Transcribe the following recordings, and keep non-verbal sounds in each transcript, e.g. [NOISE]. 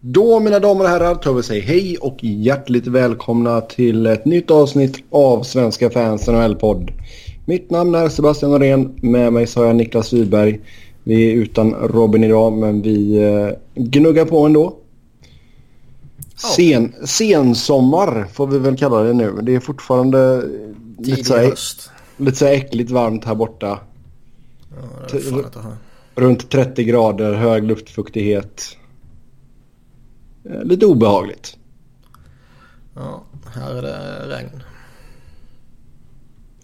Då mina damer och herrar tar vi säga hej och hjärtligt välkomna till ett nytt avsnitt av Svenska fans NHL-podd. Mitt namn är Sebastian Norén. Med mig så har jag Niklas Wiberg. Vi är utan Robin idag men vi eh, gnuggar på ändå. Sen, sensommar får vi väl kalla det nu. Det är fortfarande lite så, här, lite så här äckligt varmt här borta. Ja, det är fan att ha. Runt 30 grader, hög luftfuktighet. Eh, Lite obehagligt. Ja, här är det regn.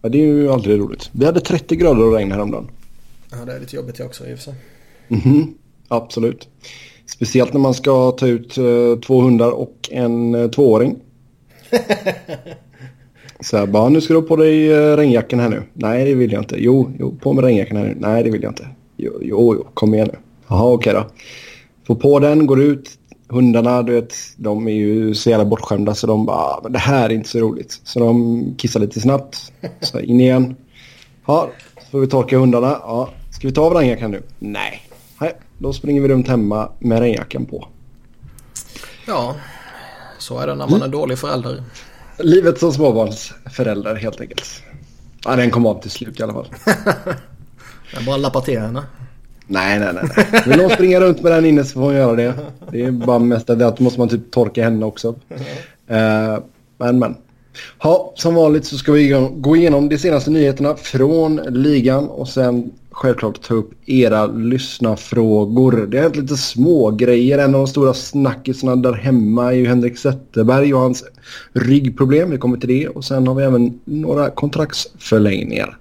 Ja, det är ju aldrig roligt. Vi hade 30 grader och regn häromdagen. Ja, det är lite jobbigt också i och för sig. Mhm, absolut. Speciellt när man ska ta ut eh, två hundar och en eh, tvååring. [LAUGHS] Så här, bara nu ska du ha på dig eh, regnjackan här nu. Nej, det vill jag inte. Jo, jo, på med regnjackan här nu. Nej, det vill jag inte. Jo, jo, jo kom igen nu. Jaha, okej då. Får på den, går ut. Hundarna, du vet, de är ju så jävla bortskämda så de bara, "Ah, men det här är inte så roligt. Så de kissar lite snabbt. Så in igen. Ja, så får vi torka hundarna. Ja, ska vi ta av regnjackan nu? Nej. Nej, då springer vi runt hemma med regnjackan på. Ja, så är det när man är dålig förälder. Livet som småbarnsförälder helt enkelt. Ja, den kom av till slut i alla fall. [LAUGHS] Jag bara lappar till henne. Nej, nej, nej. Vill någon springa runt med den inne så får hon göra det. Det är bara mest att då måste man typ torka henne också. Eh, men, men. Ja, som vanligt så ska vi gå igenom de senaste nyheterna från ligan och sen självklart ta upp era lyssnarfrågor. Det har hänt lite små grejer. En av de stora snackisarna där hemma är ju Henrik Zetterberg och hans ryggproblem. Vi kommer till det. Och sen har vi även några kontraktsförlängningar.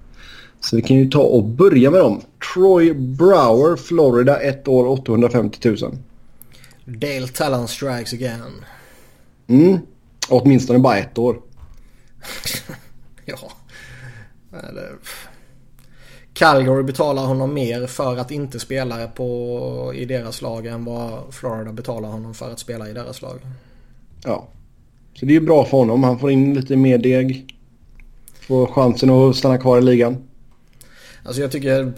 Så vi kan ju ta och börja med dem. Troy Brower, Florida, ett år 850 000. Dale Talon strikes again. Mm. Åtminstone bara ett år. [LAUGHS] ja. Eller... Calgary betalar honom mer för att inte spela på, i deras lag än vad Florida betalar honom för att spela i deras lag. Ja. Så det är ju bra för honom. Han får in lite mer deg. Får chansen att stanna kvar i ligan. Alltså jag tycker...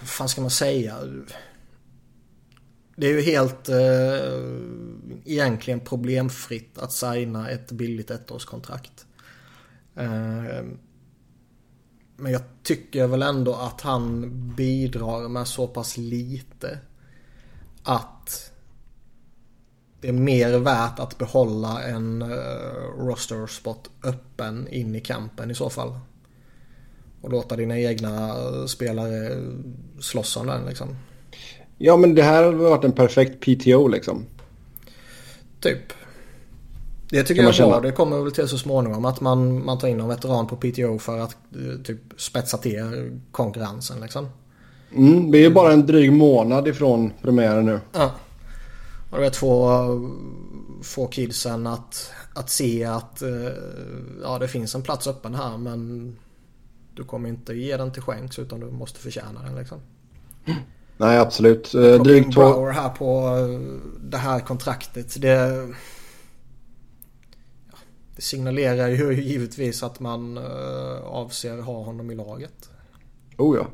Vad fan ska man säga? Det är ju helt eh, egentligen problemfritt att signa ett billigt ettårskontrakt. Eh, men jag tycker väl ändå att han bidrar med så pass lite att det är mer värt att behålla en eh, roster spot öppen in i kampen i så fall. Och låta dina egna spelare slåss om den liksom. Ja men det här har varit en perfekt PTO liksom. Typ. Det tycker jag är bra. Det kommer väl till så småningom att man, man tar in en veteran på PTO för att eh, typ spetsa till konkurrensen liksom. Mm, det är ju bara en dryg månad ifrån premiären nu. Ja. Och du vet få, få kidsen att, att se att eh, ja, det finns en plats öppen här men du kommer inte ge den till skänks utan du måste förtjäna den liksom. Nej absolut. Eh, Drygt två... Här på eh, det här kontraktet. Det, det signalerar ju [LAUGHS] givetvis att man eh, avser ha honom i laget. Oh ja.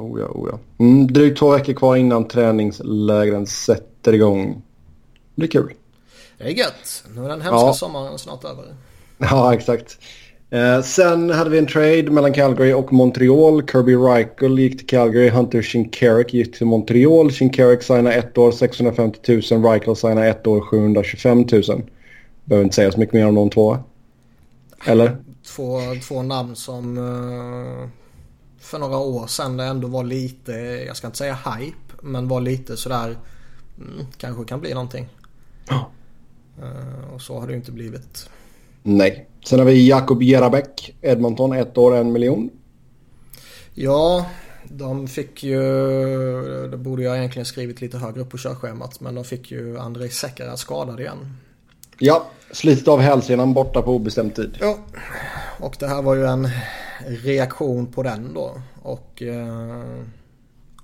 Oh ja, oh ja. Mm, drygt två veckor kvar innan träningslägren sätter igång. Det är kul. Det är gött. Nu är den hemska Ja. sommaren snart över. [LAUGHS] Ja, exakt. Eh, sen hade vi en trade mellan Calgary och Montreal. Kirby Reichel gick till Calgary. Hunter Shinkarek gick till Montreal. Shinkarek signade ett år 650 000. Reichel signade ett år 725 000. Behöver inte säga så mycket mer om de två. Eller? Två, två namn som eh, för några år sedan det ändå var lite, jag ska inte säga hype, men var lite sådär, mm, kanske kan bli någonting. Ja. Eh, och så har det ju inte blivit. Nej. Sen har vi Jakob Jerabek. Edmonton, ett år, en miljon. Ja, de fick ju, det borde jag egentligen skrivit lite högre upp på körschemat, men de fick ju Andrei Sekera skadad igen. Ja, slitit av hälsenan borta på obestämd tid. Ja, och det här var ju en reaktion på den då. Och eh,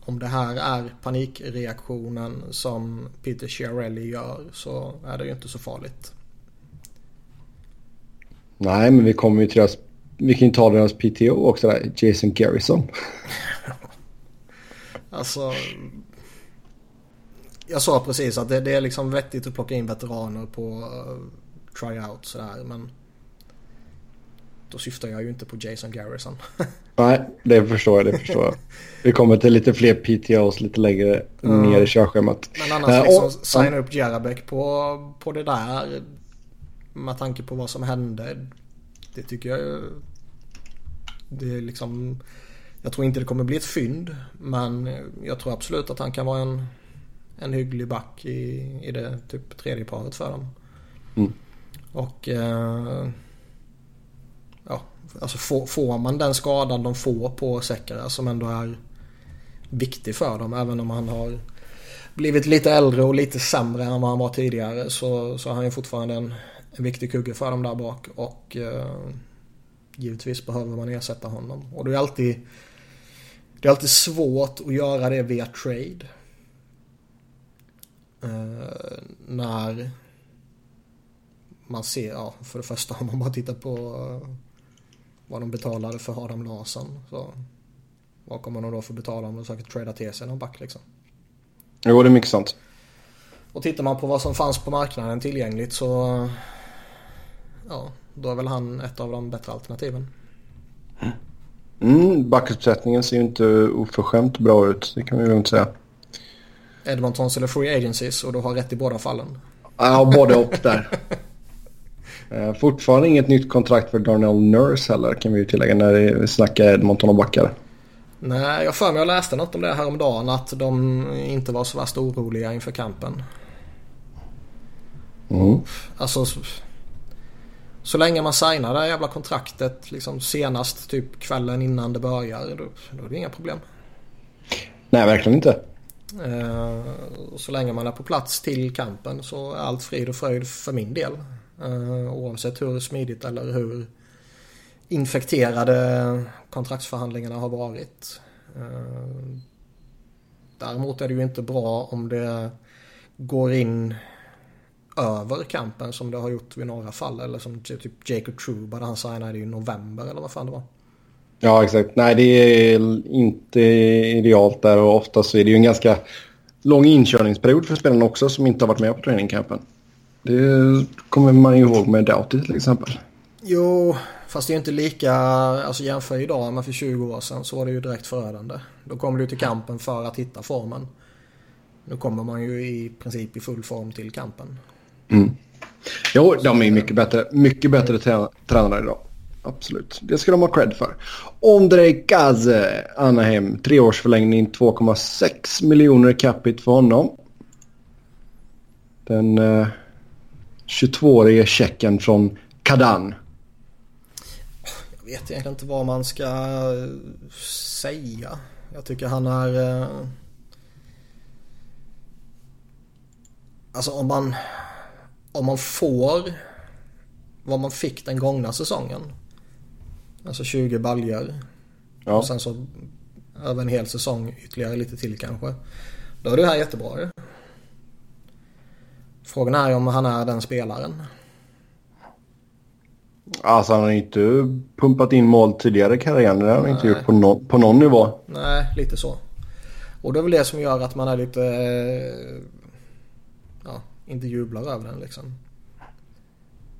om det här är panikreaktionen som Peter Chiarelli gör så är det ju inte så farligt. Nej, men vi kommer ju till deras... Vi kan ju ta deras PTO också där. Jason Garrison. [LAUGHS] Alltså, jag sa precis att det, det, är liksom vettigt att plocka in veteraner på uh, tryout sådär men då syftar jag ju inte på Jason Garrison. [LAUGHS] Nej, det förstår jag. Det förstår jag. Vi kommer till lite fler PTOs lite längre mm. ner i körschemat. Men annars uh, liksom och, signa upp Jarabek på, på det där med tanke på vad som hände. Det tycker jag det är liksom jag tror inte det kommer bli ett fynd men jag tror absolut att han kan vara en, en hygglig back i, i det typ tredje paret för dem. Mm. Och eh, ja, alltså får, får, man den skadan de får på Sekera som ändå är viktig för dem även om han har blivit lite äldre och lite sämre än vad han var tidigare så, så är han ju fortfarande en, en viktig kugge för dem där bak och eh, givetvis behöver man ersätta honom. Och det är alltid det är alltid svårt att göra det via trade. Uh, när man ser, ja för det första om man bara tittar på uh, vad de betalade för Adam Larsson. Så vad kommer de då få betala om de försöker trada till sig någon back liksom? Jo, det är mycket sant. Och tittar man på vad som fanns på marknaden tillgängligt så ja, då är väl han ett av de bättre alternativen. Mm, backuppsättningen ser ju inte oförskämt bra ut, det kan vi lugnt säga. Edmontons eller Free Agencies och du har rätt i båda fallen. Ja, både och där. [LAUGHS] Eh, fortfarande inget nytt kontrakt för Darnell Nurse heller kan vi ju tillägga när vi snackar Edmonton och backar. Nej, jag för mig jag läste något om det här om dagen att de inte var så värst oroliga inför kampen. Mm. Alltså så länge man signar det här jävla kontraktet liksom senast typ kvällen innan det börjar då, då är det inga problem. Nej, verkligen inte. Uh, så länge man är på plats till kampen så är allt frid och fröjd för min del. Uh, oavsett hur smidigt eller hur infekterade kontraktsförhandlingarna har varit. Uh, däremot är det ju inte bra om det går in över kampen som det har gjort vid några fall. Eller som typ Jacob Truba där han signade i november eller vad fan det var. Ja exakt. Nej det är inte idealt där och oftast så är det ju en ganska lång inkörningsperiod för spelarna också som inte har varit med på trainingcampen. Det kommer man ju ihåg med Doughty till exempel. Jo, fast det är inte lika, alltså jämför idag med för 20 år sedan så var det ju direkt förödande. Då kom du till kampen för att hitta formen. Nu kommer man ju i princip i full form till kampen. Mm. Jo, de är mycket bättre, mycket bättre tränare idag. Absolut. Det ska de ha cred för. Ondrej Gaze, Anaheim. Treårsförlängning, 2,6 miljoner capita för honom. Den eh, 22-årige tjecken från Kadan. Jag vet egentligen inte vad man ska eh, säga. Jag tycker han är... Eh... Alltså om man om man får vad man fick den gångna säsongen. Alltså 20 baljor. Ja. Och sen så över en hel säsong ytterligare lite till kanske. Då är det här jättebra ju. Frågan är om han är den spelaren. Alltså han har inte pumpat in mål tidigare i karriären. Det har han inte gjort på, no på någon nivå. Nej, lite så. Och det är väl det som gör att man är lite inte jublar över den liksom.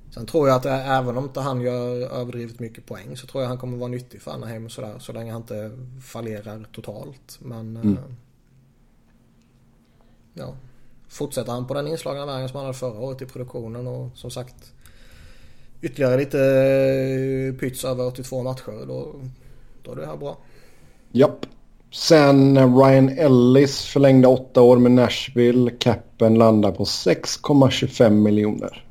Sen tror jag att även om inte han gör överdrivet mycket poäng så tror jag han kommer vara nyttig för Anaheim och sådär. Så länge han inte fallerar totalt. Men... Mm. Eh, ja. Fortsätter han på den inslagna vägen som han hade förra året i produktionen och som sagt ytterligare lite eh, pyts över 82 matcher då, då är det här bra. Japp. Sen Ryan Ellis förlängde åtta år med Nashville. Capen landar på 6,25 miljoner.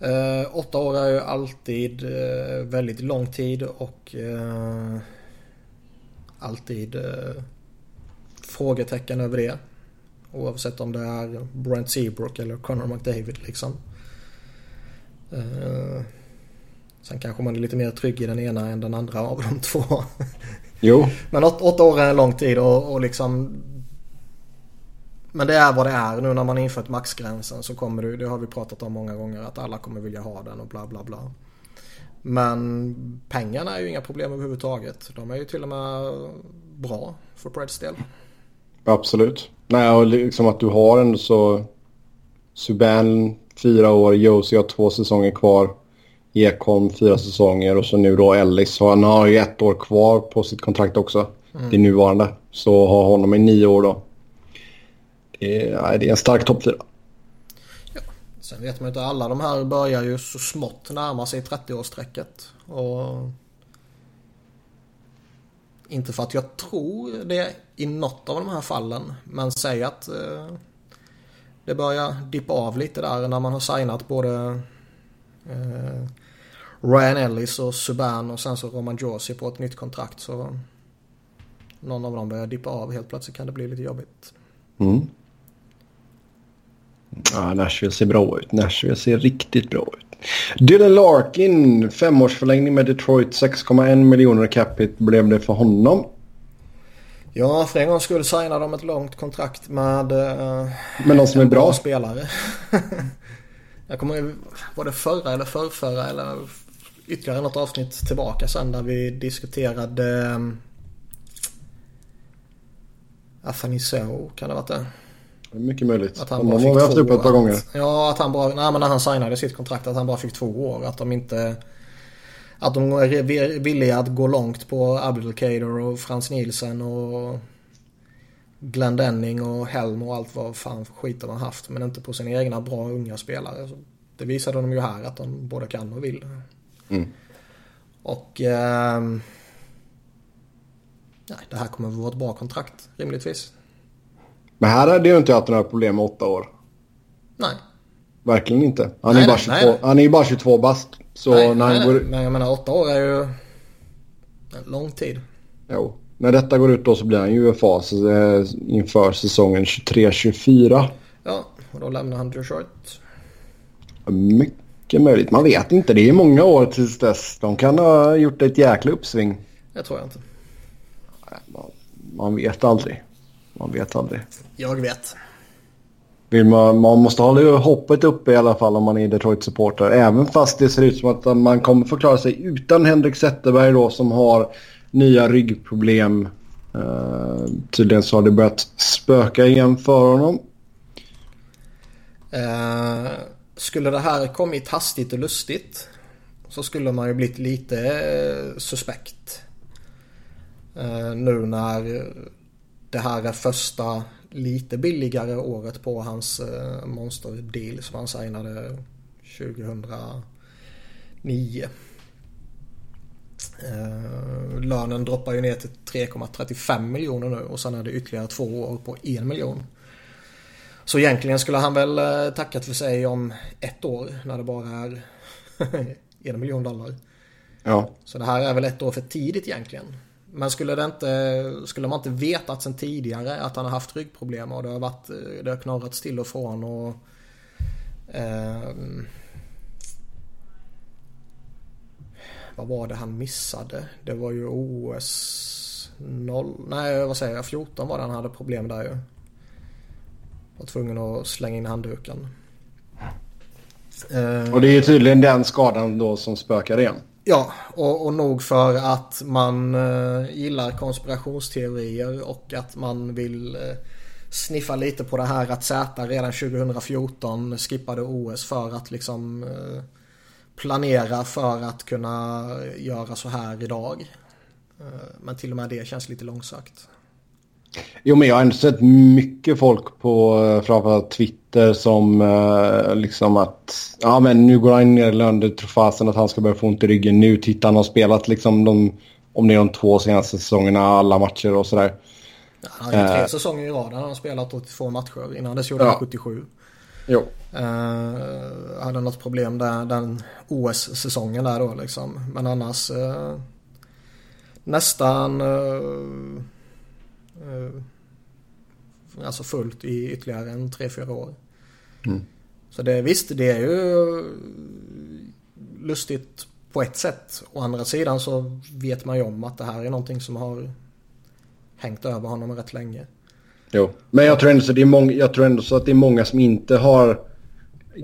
Eh, åtta år är ju alltid eh, väldigt lång tid och eh, alltid eh, frågetecken över det. Oavsett om det är Brent Seabrook eller Connor McDavid liksom. Eh, sen kanske man är lite mer trygg i den ena än den andra av de två. [LAUGHS] Jo. Men åt, åtta år är en lång tid och, och liksom men det är vad det är. Nu när man infört maxgränsen så kommer det, det har vi pratat om många gånger, att alla kommer vilja ha den och bla bla bla. Men pengarna är ju inga problem överhuvudtaget. De är ju till och med bra för Preds del. Absolut. Nej, och liksom att du har ändå så... Subban fyra år, Josie har två säsonger kvar. Ekholm fyra säsonger och så nu då Ellis. Han har ju ett år kvar på sitt kontrakt också. Mm. Det nuvarande. Så har honom i nio år då. Det är, det är en stark toppfyra. Ja. Sen vet man ju inte, alla de här börjar ju så smått närma sig 30-årsstrecket. Och... Inte för att jag tror det i något av de här fallen. Men säg att eh, det börjar dippa av lite där när man har signat både eh, Ryan Ellis och Subban och sen så Roman Josi på ett nytt kontrakt så någon av dem börjar dippa av helt plötsligt kan det bli lite jobbigt. Mm. Ja, Nashville ser bra ut. Nashville ser riktigt bra ut. Dylan Larkin, femårsförlängning med Detroit. 6,1 miljoner capita blev det för honom. Ja, för en gång skulle signa de ett långt kontrakt med... Uh, med någon som är bra. spelare. [LAUGHS] Jag kommer ihåg, var det förra eller förrförra eller ytterligare något avsnitt tillbaka sen där vi diskuterade um, Afaniseo, kan det ha varit det? Mycket möjligt. Att han bara har vi haft upp ett par gånger. ja, att han bara, nej men när han signade sitt kontrakt att han bara fick två år. Att de inte... Att de är villiga att gå långt på Abdelkader och Frans Nielsen och Glenn Denning och Helm och allt vad fan för skit de har haft. Men inte på sina egna bra unga spelare. det visade de ju här att de både kan och vill. Mm. Och... Eh, nej, det här kommer att vara ett bra kontrakt rimligtvis. Men här hade ju inte haft några problem med åtta år. Nej. Verkligen inte. Han nej, är, bara 22, nej, han är bara 22 bast. Så nej, när han går... Men jag menar åtta år är ju en lång tid. Jo. När detta går ut då så blir han ju fas eh, inför säsongen 23-24. Ja, och då lämnar han Detroit. Mycket möjligt. Man vet inte. Det är många år tills dess. De kan ha gjort ett jäkla uppsving. Det tror jag inte. Man, man vet aldrig. Man vet aldrig. Jag vet. Vill man, man måste hålla hoppet uppe i alla fall om man är Detroit-supporter. Även fast det ser ut som att man kommer få klara sig utan Henrik Zetterberg då som har nya ryggproblem. Uh, tydligen så har det börjat spöka igen för honom. Uh, skulle det här kommit hastigt och lustigt så skulle man ju blivit lite eh, suspekt. Eh, nu när det här är första lite billigare året på hans eh, monster deal som han signade 2009. Lönen droppar ju ner till 3,35 miljoner nu och sen är det ytterligare två år på en miljon. Så egentligen skulle han väl uh, tackat för sig om ett år när det bara är [LAUGHS] en miljon dollar. Ja. Så det här är väl ett år för tidigt egentligen. Men skulle, det inte, skulle man inte vetat sen tidigare att han har haft ryggproblem och det har, varit, det har knorrats till och från och... Eh, vad var det han missade? Det var ju OS 0... Nej, vad säger jag? 14 var det han hade problem där ju. Var tvungen att slänga in handduken. Och det är tydligen den skadan då som spökar igen. Ja, och, och nog för att man eh, gillar konspirationsteorier och att man vill eh, sniffa lite på det här att Z redan 2014 skippade OS för att liksom eh, planera för att kunna göra så här idag. Eh, men till och med det känns lite långsökt. Jo men jag har ändå sett mycket folk på eh, framförallt Twitter som uh, liksom att ja men nu går han ner i lön, tror fasen att han ska börja få ont i ryggen nu. Titta han har spelat liksom de, om det är de två senaste säsongerna, alla matcher och sådär. Ja, han har ju tre uh, säsonger i rad. Han har spelat 82 matcher. Innan dess gjorde han 77. Jo. Uh, hade något problem där, den OS-säsongen där då liksom. Men annars uh, nästan uh, alltså fullt i ytterligare en 3-4 år. Mm. Så det visst, det är ju lustigt på ett sätt. Å andra sidan så vet man ju om att det här är någonting som har hängt över honom rätt länge. Jo, men jag tror ändå så, det är många, jag tror ändå så att det är många som inte har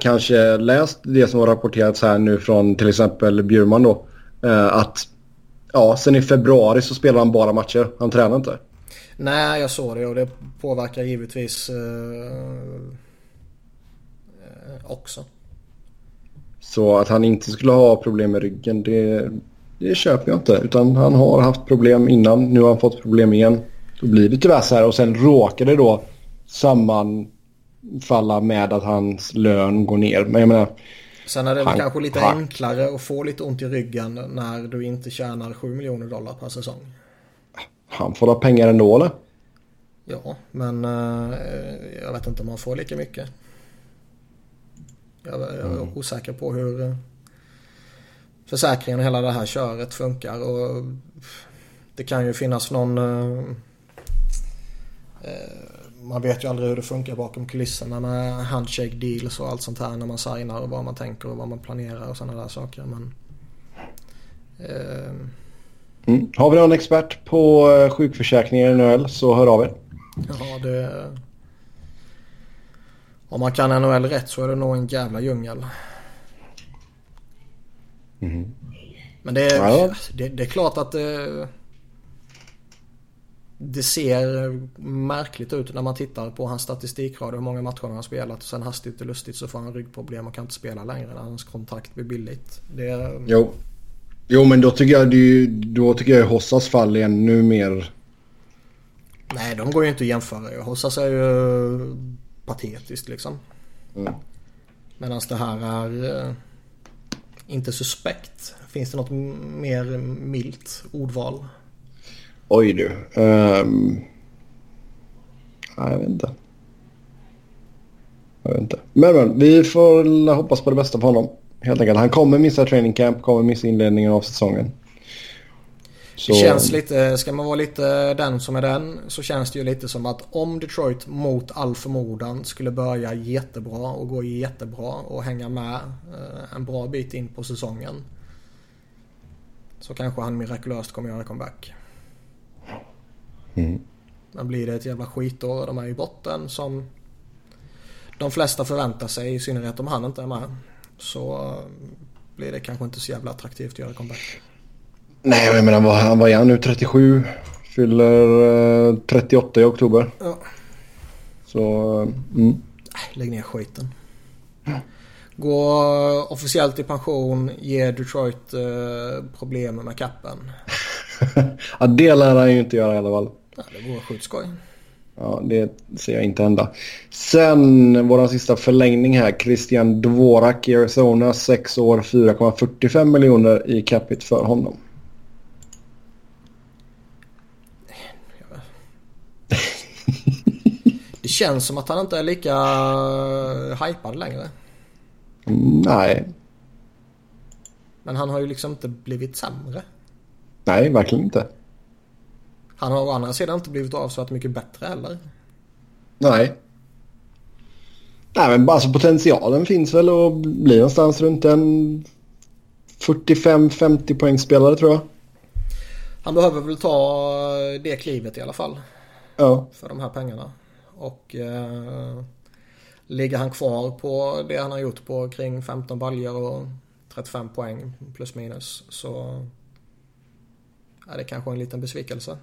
kanske läst det som har rapporterats här nu från till exempel Bjurman då. Eh, att ja, sen i februari så spelar han bara matcher. Han tränar inte. Nej, jag såg det och det påverkar givetvis eh, eh, också. Så att han inte skulle ha problem med ryggen, det, det köper jag inte. Utan han har haft problem innan, nu har han fått problem igen. Då blir det tyvärr så här och sen råkar det då sammanfalla med att hans lön går ner. Men jag menar... Sen är det han, kanske lite han, enklare att få lite ont i ryggen när du inte tjänar 7 miljoner dollar per säsong. Han får ha pengar ändå eller? Ja, men uh, jag vet inte om han får lika mycket. Jag, jag är mm. osäker på hur uh, försäkringen och hela det här köret funkar. Och det kan ju finnas någon... Uh, man vet ju aldrig hur det funkar bakom kulisserna med handshake deals och allt sånt här när man signar och vad man tänker och vad man planerar och sådana där saker. Men, Mm. Har vi någon expert på eh, sjukförsäkringar i NHL så hör av er. Ja, det... Om man kan NHL rätt så är det nog en jävla djungel. Mm. Men det är, ja. det, det, är klart att det, det ser märkligt ut när man tittar på hans statistikrad hur många matcher han har spelat och sen hastigt och lustigt så får han ryggproblem och kan inte spela längre när hans kontrakt blir billigt. Det, jo. Jo, men då tycker jag, det, då tycker jag Hossas fall är ännu mer... Nej, de går ju inte att jämföra. Hossas är ju patetiskt liksom. Mm. Medan det här är eh, inte suspekt. Finns det något mer milt ordval? Oj du. Um... Nej, jag vet inte. Jag vet inte. Men, men vi får hoppas på det bästa för honom. Helt enkelt. Han kommer missa training camp, kommer missa inledningen av säsongen. Så... Det känns lite, ska man vara lite den som är den så känns det ju lite som att om Detroit mot all förmodan skulle börja jättebra och gå jättebra och hänga med eh, en bra bit in på säsongen. Så kanske han mirakulöst kommer göra comeback. Mm. Men blir det ett jävla skitår och de är i botten som de flesta förväntar sig i synnerhet om han inte är med så eh, blir det kanske inte så jävla attraktivt att göra comeback. Nej, jag menar han var igen nu 37. Fyller eh, 38 i oktober. Ja. Så, eh, mm. Lägg ner skiten. Gå officiellt i pension, ge Detroit eh, problem med kappen. [LAUGHS] ja, det lär han ju inte göra i alla fall. Ja, det vore sjukt skoj. Ja, det ser jag inte hända. Sen vår sista förlängning här. Christian Dvorak i Arizona. 6 år, 4,45 miljoner i capita för honom. Det känns som att han inte är lika hypad längre. Nej. Men han har ju liksom inte blivit sämre. Nej, verkligen inte. Han har å andra sidan inte blivit avsevärt mycket bättre heller. Nej. Nej men alltså potentialen finns väl att bli någonstans runt en 45-50 poängspelare tror jag. Han behöver väl ta det klivet i alla fall. Ja. För de här pengarna. Och eh, ligger han kvar på det han har gjort på kring 15 baljer och 35 poäng plus minus så är det kanske en liten besvikelse.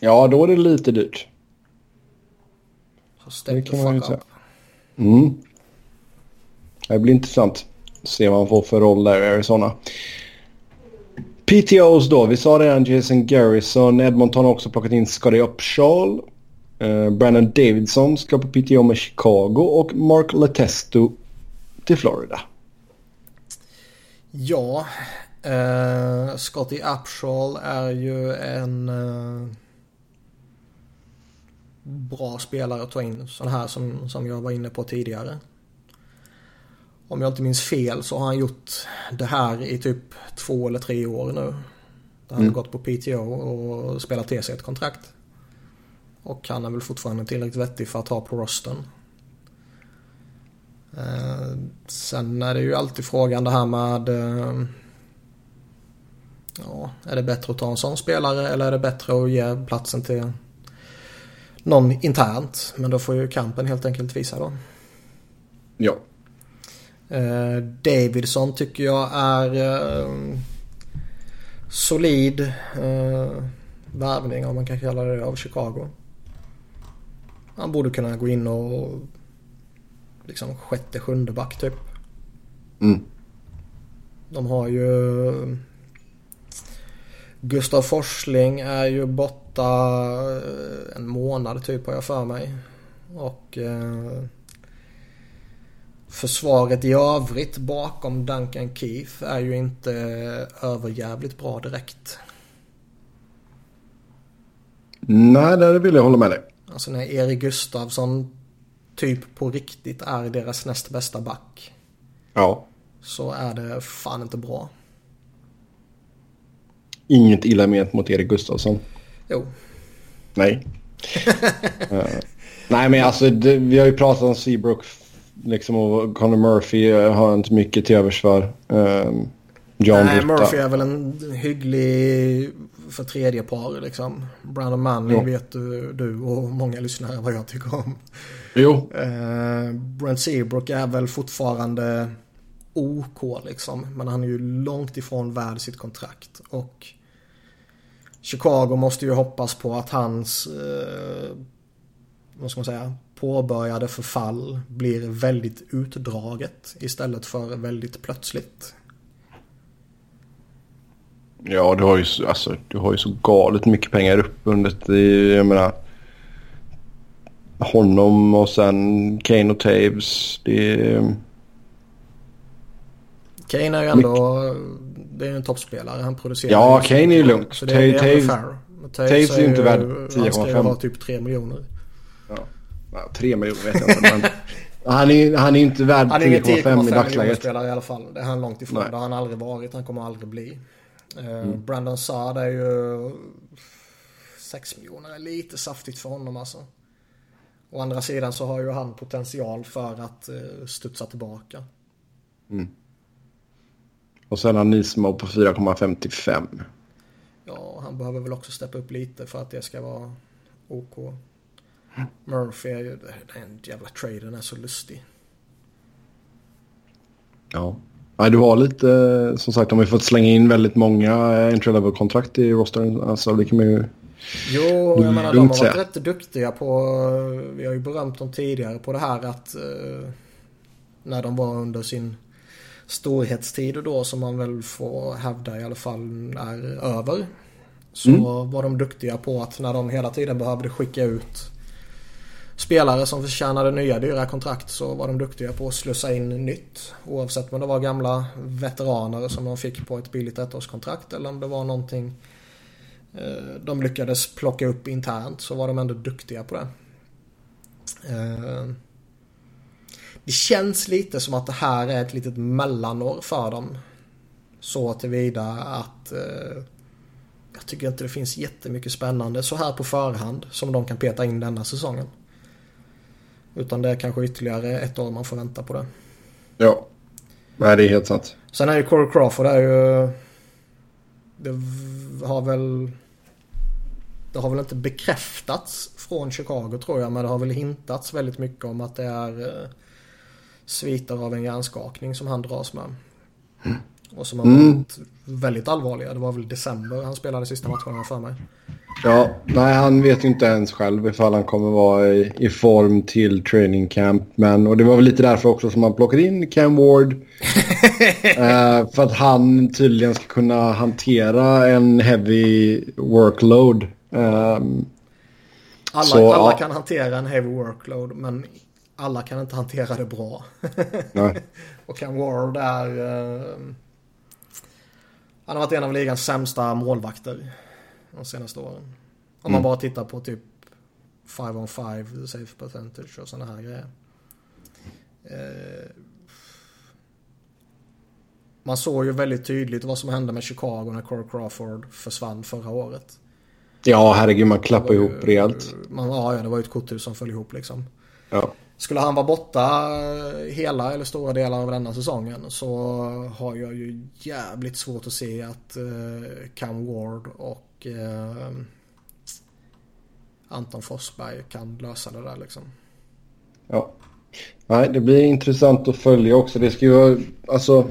Ja, då är det lite dyrt. Så step det kan man ju säga. Mm. Det blir intressant. Se vad han får för roll där i Arizona. PTOs då. Vi sa redan Jason Garrison. Edmonton har också plockat in Scotty Upshall. Uh, Brandon Davidson ska på PTO med Chicago och Mark Letesto till Florida. Ja, uh, Scotty Upshall är ju en... Uh bra spelare att ta in. Sån här som, som jag var inne på tidigare. Om jag inte minns fel så har han gjort det här i typ två eller tre år nu. Där han mm. har gått på PTO och spelat till sig ett kontrakt. Och han är väl fortfarande tillräckligt vettig för att ha på rosten. Eh, sen är det ju alltid frågan det här med eh, Ja, är det bättre att ta en sån spelare eller är det bättre att ge platsen till någon internt. Men då får ju kampen helt enkelt visa då. Ja. Eh, Davidson tycker jag är eh, solid. Eh, värvning om man kan kalla det av Chicago. Han borde kunna gå in och liksom sjätte, sjunde back typ. Mm. De har ju Gustav Forsling är ju borta eh, en månad typ har jag för mig. Och eh, försvaret i övrigt bakom Duncan Keith är ju inte överjävligt bra direkt. Nej, det vill jag hålla med dig. Alltså när Erik Gustafsson typ på riktigt är deras näst bästa back. Ja. Så är det fan inte bra. Inget illa ment mot Erik Gustafsson. Jo. Nej. uh, [LAUGHS] nej men alltså det, vi har ju pratat om Seabrook liksom och Conor Murphy har jag inte mycket till övers för. Um, John Nej, Rutta. Murphy är väl en hygglig för tredje par liksom. Brandon Manning jo. vet du, du och många lyssnare vad jag tycker om. Jo. Uh, Brent Seabrook är väl fortfarande OK liksom. Men han är ju långt ifrån värd sitt kontrakt. Och Chicago måste ju hoppas på att hans, eh, vad ska man säga, påbörjade förfall blir väldigt utdraget istället för väldigt plötsligt. Ja, du har ju, alltså, du har ju så galet mycket pengar uppbundet i, eh, jag menar, honom och sen Kane och Taves. Det är... Kane är ju ändå, det är ju en toppspelare. Han producerar Ja, Kane är ju lugnt. Så det är, Taves, Taves är ju inte värd 10,5. Han ska ju ha typ 3 miljoner. Ja, ja 3 miljoner vet jag inte. Men han är, han är inte värd 10,5 i dagsläget. spelare i alla fall. Det är han långt ifrån. Nej. Det har han aldrig varit. Han kommer aldrig bli. Uh, mm. Brandon Saad är ju 6 miljoner är lite saftigt för honom alltså. Å andra sidan så har ju han potential för att uh, studsa tillbaka. Mm. Och sen har Nismo på 4,55. Ja, han behöver väl också steppa upp lite för att det ska vara OK. Murphy är ju, den jävla traden är så lustig. Ja. Nej, du har lite, som sagt, de har ju fått slänga in väldigt många entry level kontrakt i rostern. Alltså det kan man ju Jo, jag menar de har varit rätt duktiga på, vi har ju berömt dem tidigare på det här att uh, när de var under sin storhetstid då som man väl får hävda i alla fall är över. Så mm. var de duktiga på att när de hela tiden behövde skicka ut spelare som förtjänade nya dyra kontrakt så var de duktiga på att slussa in nytt. Oavsett om det var gamla veteraner som de fick på ett billigt ettårskontrakt eller om det var någonting eh, de lyckades plocka upp internt så var de ändå duktiga på det. Det känns lite som att det här är ett litet mellanår för dem. Så tillvida att eh, jag tycker inte det finns jättemycket spännande så här på förhand som de kan peta in denna säsongen. Utan det är kanske ytterligare ett år man får vänta på det. Ja, nej det är helt sant. Sen är ju Corey Crawford är ju... Det har väl... Det har väl inte bekräftats från Chicago tror jag men det har väl hintats väldigt mycket om att det är eh, sviter av en hjärnskakning som han dras med. Mm. Och som har varit mm. väldigt allvarliga. Det var väl december han spelade sista matcherna för mig. Ja, nej han vet ju inte ens själv ifall han kommer vara i, i, form till training camp. Men, och det var väl lite därför också som man plockade in Cam Ward. uh, [LAUGHS] för att han tydligen ska kunna hantera en heavy workload. Um, alla, så, alla ja. kan hantera en heavy workload men alla kan inte hantera det bra. [LAUGHS] Och Cam Ward är... Uh, han har varit en av ligans sämsta målvakter de senaste åren. Om mm. man bara tittar på typ 5 on 5, safe percentage och sådana här grejer. Eh, man såg ju väldigt tydligt vad som hände med Chicago när Corey Crawford försvann förra året. Ja, herregud, man klappade ihop rejält. Man, ja, det var ju ett korthus som föll ihop liksom. Ja. Skulle han vara borta hela eller stora delar av denna säsongen så har jag ju jävligt svårt att se att uh, Cam Ward och uh, Anton Forsberg kan lösa det där liksom. Ja. Nej, det blir intressant att följa också. Det ska ju alltså,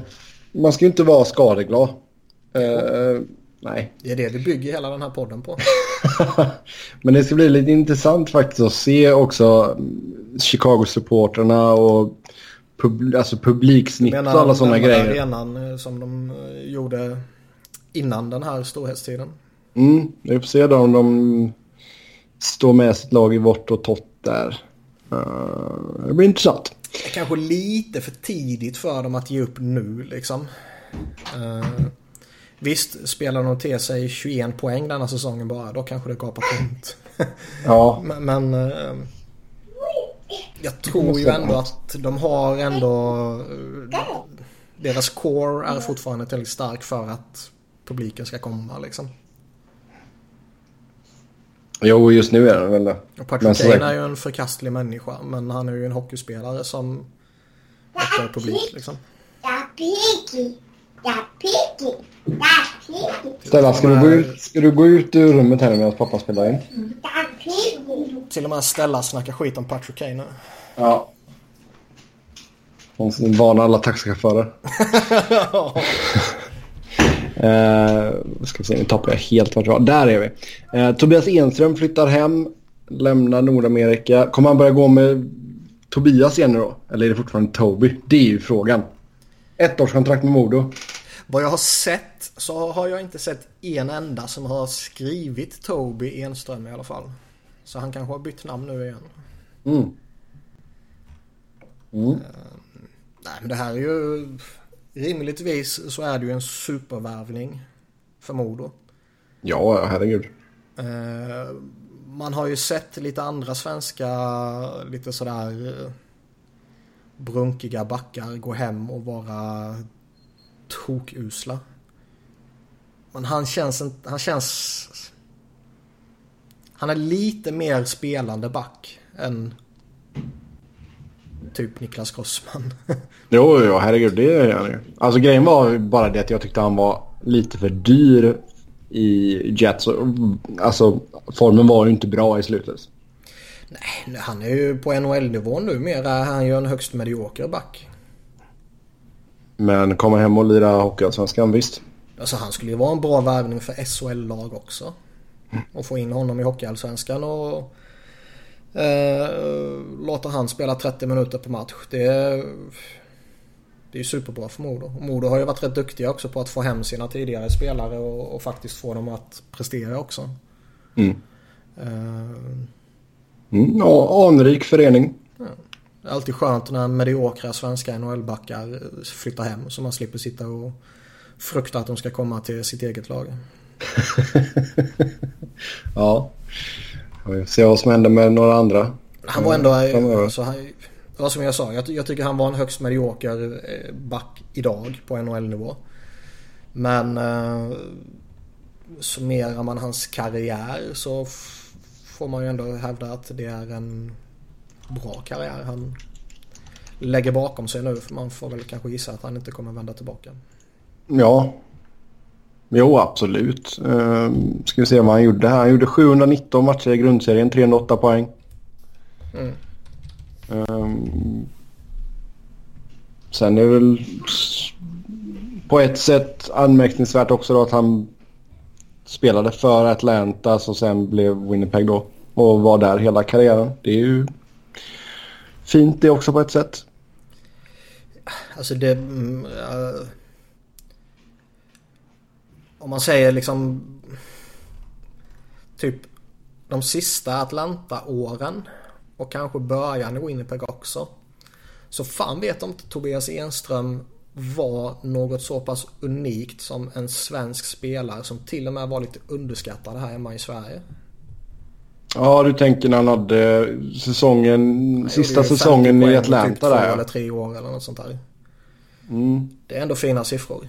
man ska ju inte vara skadeglad. Uh, nej. Det är det vi bygger hela den här podden på. [LAUGHS] Men det ska bli lite intressant faktiskt att se också Chicago-supporterna och pub alltså publiksnitt och alla sådana grejer. arenan eh, som de eh, gjorde innan den här storhetstiden. Mm, vi får se då om de står med sitt lag i vårt och tott där. Uh, det blir intressant. Kanske lite för tidigt för dem att ge upp nu liksom. Uh, visst, spelar de till sig 21 poäng denna säsongen bara, då kanske det gapar tomt. ja. [LAUGHS] Men, men uh, jag tror ju ändå att de har ändå... Deras core är fortfarande tillräckligt stark för att publiken ska komma liksom. Jo, just nu är den väl det. Och Patrick Kane är ju en förkastlig människa. Men han är ju en hockeyspelare som väcker publik liksom. Stella, ska du, gå ut, ska du gå ut ur rummet här medan pappa spelar in? Till och med Stella snackar skit om Patrick Kane nu. Ja. Hon varnar alla taxichaufförer. [LAUGHS] Eh, ska vi se, nu tappar jag helt vart jag Där är vi. Eh, Tobias Enström flyttar hem. Lämnar Nordamerika. Kommer han börja gå med Tobias igen nu då? Eller är det fortfarande Toby? Det är ju frågan. Ettårskontrakt med Modo. Vad jag har sett så har jag inte sett en enda som har skrivit Toby Enström i alla fall. Så han kanske har bytt namn nu igen. Mm. Mm. Uh, nej men det här är ju rimligtvis så är det ju en supervärvning för Modo. Ja, herregud. Uh, man har ju sett lite andra svenska, lite sådär brunkiga backar gå hem och vara tokusla. Men han känns, han känns... Han är lite mer spelande back än typ Niklas Grossman. [LAUGHS] jo, jo, herregud, det är han ju. Alltså grejen var bara det att jag tyckte han var lite för dyr i Jets. Alltså formen var ju inte bra i slutet. Nej, han är ju på NHL-nivå nu. Mer är han ju en högst medioker back. Men komma hem och lira Hockeyallsvenskan, visst. Alltså han skulle ju vara en bra värvning för SHL-lag också. Och få in honom i Hockeyallsvenskan och eh, låta han spela 30 minuter per match. Det är, det är ju superbra för Modo. Och Modo har ju varit rätt duktiga också på att få hem sina tidigare spelare och, och faktiskt få dem att prestera också. Mm. Uh, mm, ja, anrik förening. Ja. Alltid skönt när mediokra svenska NHL-backar flyttar hem så man slipper sitta och frukta att de ska komma till sitt eget lag. [LAUGHS] ja. Vi se vad som händer med några andra. Han var ändå... Mm. Så han, ja, som jag sa, jag, jag, tycker han var en högst medioker eh, back idag på NHL-nivå. Men eh, summerar man hans karriär så får man ju ändå hävda att det är en bra karriär han lägger bakom sig nu. För man får väl kanske gissa att han inte kommer vända tillbaka. Ja. Jo, absolut. Uh, ska vi se vad han gjorde här. Han gjorde 719 matcher i grundserien, 308 poäng. Mm. Um, sen är det väl på ett sätt anmärkningsvärt också då att han spelade för Atlanta som sen blev Winnipeg då. Och var där hela karriären. Det är ju fint det också på ett sätt. Alltså det... Uh, om man säger liksom... Typ de sista Atlanta-åren och kanske början i Winnipeg också. Så fan vet om inte Tobias Enström var något så pass unikt som en svensk spelare som till och med var lite underskattad här hemma i Sverige. Ja, du tänker när han hade säsongen, Nej, sista säsongen i Atlanta typ där. Två eller tre år eller något sånt där. Mm. Det är ändå fina siffror.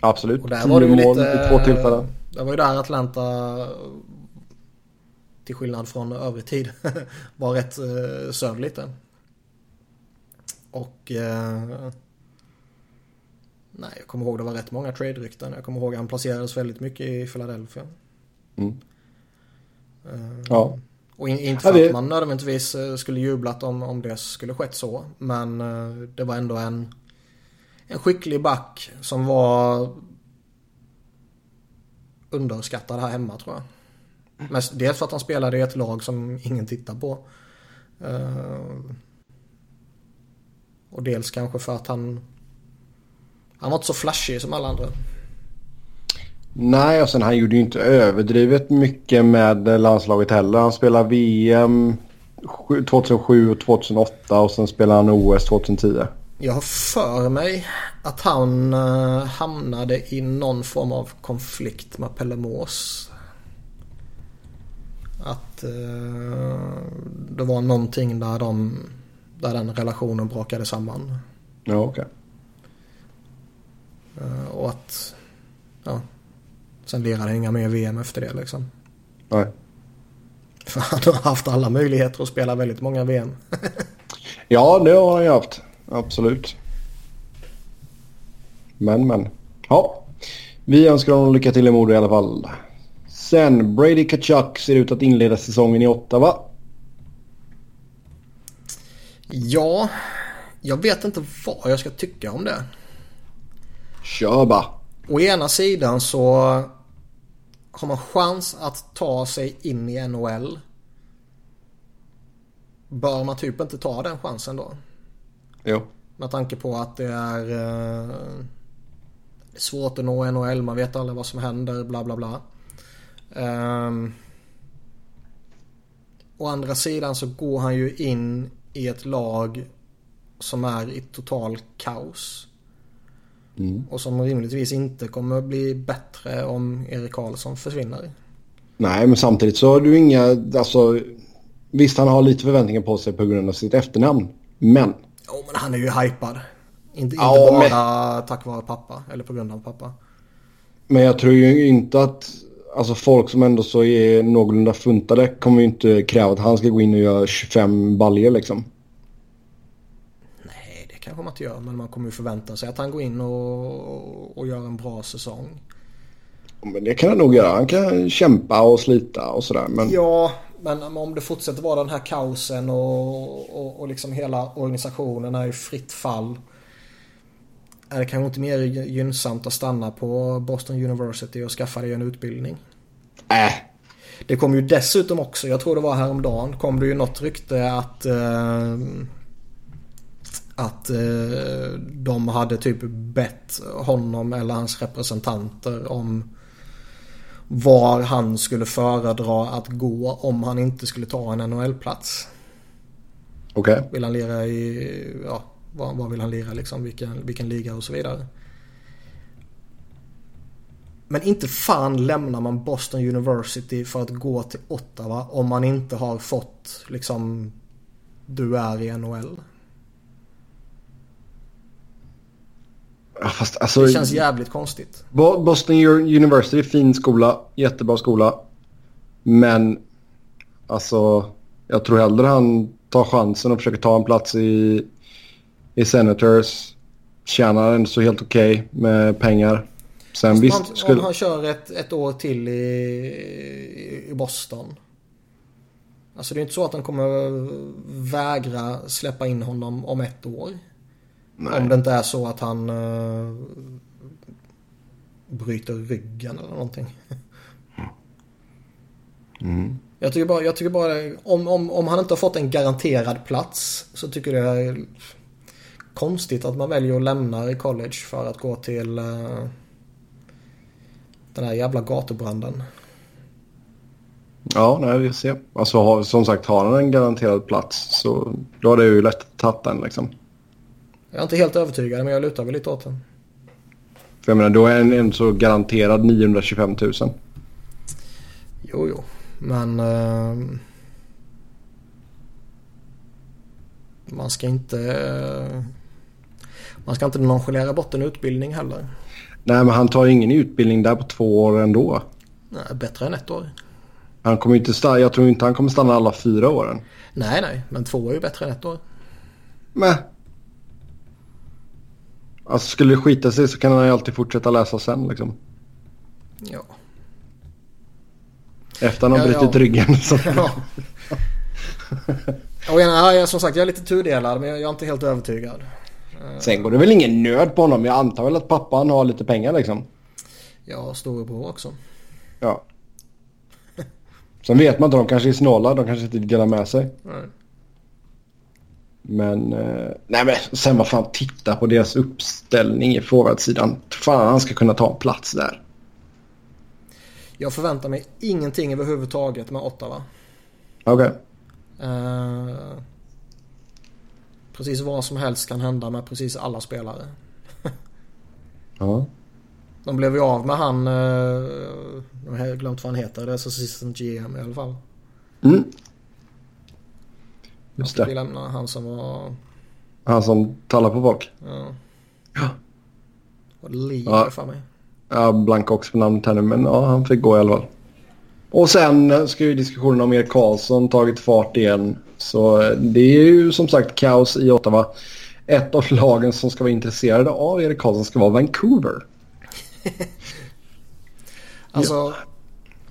Absolut. Och där var det ju mål lite, två tillfällen. Det var ju där Atlanta, till skillnad från övrig tid, [LAUGHS] var rätt eh, söv lite. Och... Eh, nej, jag kommer ihåg det var rätt många trade-rykten. Jag kommer ihåg att han placerades väldigt mycket i Philadelphia. Mm. Ja. Och in, inte för att man nödvändigtvis eh, skulle jublat om, om det skulle skett så. Men uh, det var ändå en, en skicklig back som var underskattad här hemma tror jag. Dels för att han spelade i ett lag som ingen tittar på. Uh, och dels kanske för att han... Han var inte så flashig som alla andra. Nej, och sen han gjorde ju inte överdrivet mycket med landslaget heller. Han spelade VM 2007 och 2008 och sen spelade han OS 2010. Jag har för mig att han uh, hamnade i någon form av konflikt med Pelle Mås. Att uh, det var någonting där, de, där den relationen brakade samman. Ja, okej. Okay. Uh, och att... Ja. Sen lirade han inga mer VM efter det liksom. Nej. För han har haft alla möjligheter att spela väldigt många VM. [LAUGHS] ja, det har han ju haft. Absolut. Men, men. Ja. Vi önskar honom lycka till i Modo i alla fall. Sen, Brady Kachuk ser ut att inleda säsongen i Ottawa. Ja, jag vet inte vad jag ska tycka om det. Kör bara. Å ena sidan så har man chans att ta sig in i NHL. Bör man typ inte ta den chansen då? Jo. Med tanke på att det är eh, svårt att nå NHL, man vet aldrig vad som händer, bla bla bla. Um, å andra sidan så går han ju in i ett lag som är i total kaos. Mm. Och som rimligtvis inte kommer bli bättre om Erik Karlsson försvinner. Nej, men samtidigt så har du inga, alltså visst han har lite förväntningar på sig på grund av sitt efternamn. Men. Jo, men han är ju hypad. Inte, ja, inte bara men... tack vare pappa eller på grund av pappa. Men jag tror ju inte att alltså folk som ändå så är någorlunda funtade kommer ju inte kräva att han ska gå in och göra 25 baljer liksom kanske man inte gör. Men man kommer ju förvänta sig att han går in och, och gör en bra säsong. Men det kan han nog göra. Han kan kämpa och slita och sådär. Men... Ja, men om det fortsätter vara den här kaosen och, och, och liksom hela organisationen är i fritt fall. Är det kanske inte mer gynnsamt att stanna på Boston University och skaffa dig en utbildning? Äh. Det kom ju dessutom också, jag tror det var häromdagen, kom det ju något rykte att eh, att eh, de hade typ bett honom eller hans representanter om var han skulle föredra att gå om han inte skulle ta en NHL-plats. Okej. Okay. Vill han lira i, ja, var, var vill han lira liksom, vilken, vilken liga och så vidare. Men inte fan lämnar man Boston University för att gå till Ottawa om man inte har fått liksom du är i NHL. Fast, alltså, det känns jävligt konstigt. Boston University, fin skola. Jättebra skola. Men alltså jag tror hellre han tar chansen och försöker ta en plats i, i Senators. Tjänar ändå så helt okej okay med pengar. Sen visst, skulle... Om han kör ett, ett år till i, i Boston. Alltså det är inte så att han kommer vägra släppa in honom om ett år. Nej. Om det inte är så att han uh, bryter ryggen eller någonting. Mm. Jag tycker bara, jag tycker bara om, om, om han inte har fått en garanterad plats så tycker jag det är konstigt att man väljer att lämna i college för att gå till uh, den här jävla gatubranden. Ja, nej, vi ser. Alltså som sagt, har han en garanterad plats så då är det ju lätt att ta den liksom. Jag är inte helt övertygad men jag lutar väl lite åt den. För jag menar då är en så garanterad 925 000. Jo, jo. Men... Uh, man ska inte... Uh, man ska inte nonchalera bort en utbildning heller. Nej, men han tar ingen utbildning där på två år ändå. Nej, bättre än ett år. Han kommer inte stanna, jag tror inte han kommer stanna alla fyra åren. Nej, nej. Men två är ju bättre än ett år. Men Alltså skulle det skita sig så kan han ju alltid fortsätta läsa sen liksom. Ja. Efter han har ja, brutit ja. ryggen. Så. [LAUGHS] Ja. Och ja, som sagt jag är lite tudelad men jag är inte helt övertygad. Sen går det väl ingen nöd på honom. Jag antar väl att pappan har lite pengar liksom. Ja, storebror också. Ja. Sen vet man inte, de kanske är snåla. De kanske inte delar med sig. Nej. Men, eh, nej men sen vad fan, titta på deras uppställning i forwardsidan. Fan han ska kunna ta en plats där. Jag förväntar mig ingenting överhuvudtaget med Ottawa. Okej. Eh, precis vad som helst kan hända med precis alla spelare. Ja. De blev ju av med han, eh, jag har glömt vad han heter, det är assistant GM i alla fall. Mm. Just det. lämna han som var, Han som talar på folk. ja, Ja. var Lee Ja. för mig. Jag blankar också på namnet här nu men ja, han fick gå i alla fall. Och sen eh, ska ju diskussionen om Erik Karlsson tagit fart igen. Så eh, det är ju som sagt kaos i Ottawa. Ett av lagen som ska vara intresserade av Erik Karlsson ska vara Vancouver. [LAUGHS] Alltså,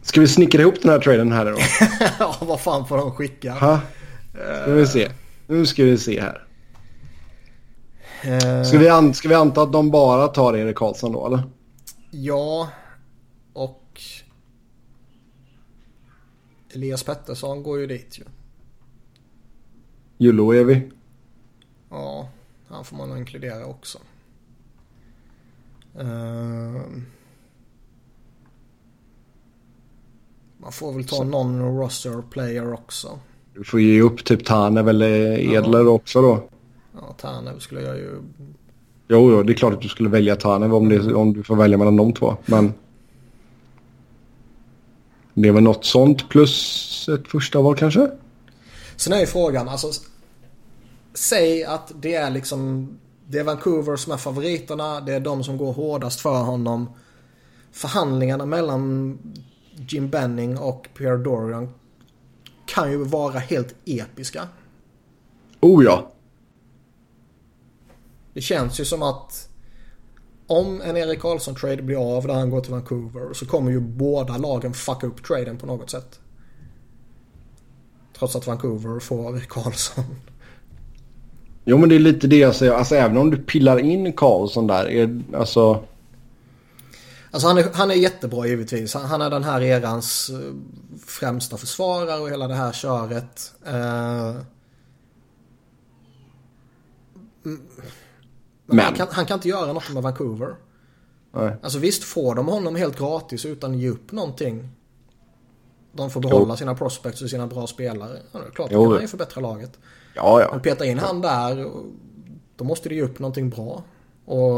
Ska vi snickra ihop den här traden här då? [LAUGHS] ja vad fan får de skicka? Ha? Ska vi se. Nu ska vi se här. Eh, Ska vi, an- ska vi anta att de bara tar Erik Karlsson då eller? Ja, och Elias Pettersson går ju dit ju. Juloevi. Ja, han får man nog inkludera också. Ehm. man får väl ta någon roster player också. Du får ge upp typ Tanev eller Edler också då. Ja, Tanev skulle jag ju... Jo, jo, det är klart att du skulle välja Tanev om, det, om du får välja mellan de två. Men det är väl något sånt plus ett första val kanske? Sen är ju frågan, alltså... Säg att det är liksom... Det är Vancouver som är favoriterna. Det är de som går hårdast för honom. Förhandlingarna mellan Jim Benning och Pierre Dorian kan ju vara helt episka. Oh ja. Det känns ju som att om en Erik Karlsson-trade blir av där han går till Vancouver så kommer ju båda lagen fucka upp traden på något sätt. Trots att Vancouver får Karlsson. Jo, men det är lite det jag säger. Alltså även om du pillar in Karlsson där. Är, alltså, Alltså han är, han är jättebra givetvis. Han, han är den här erans eh, främsta försvarare och hela det här köret. Eh, mm, Men. Han, kan, han kan inte göra något med Vancouver. nej. Alltså visst får de honom helt gratis utan att ge upp någonting. De får behålla Jo. sina prospects och sina bra spelare. Ja, det är klart, Jo. kan han ju förbättra laget. Ja, ja. Men peta in han där, då måste det ge upp någonting bra. Och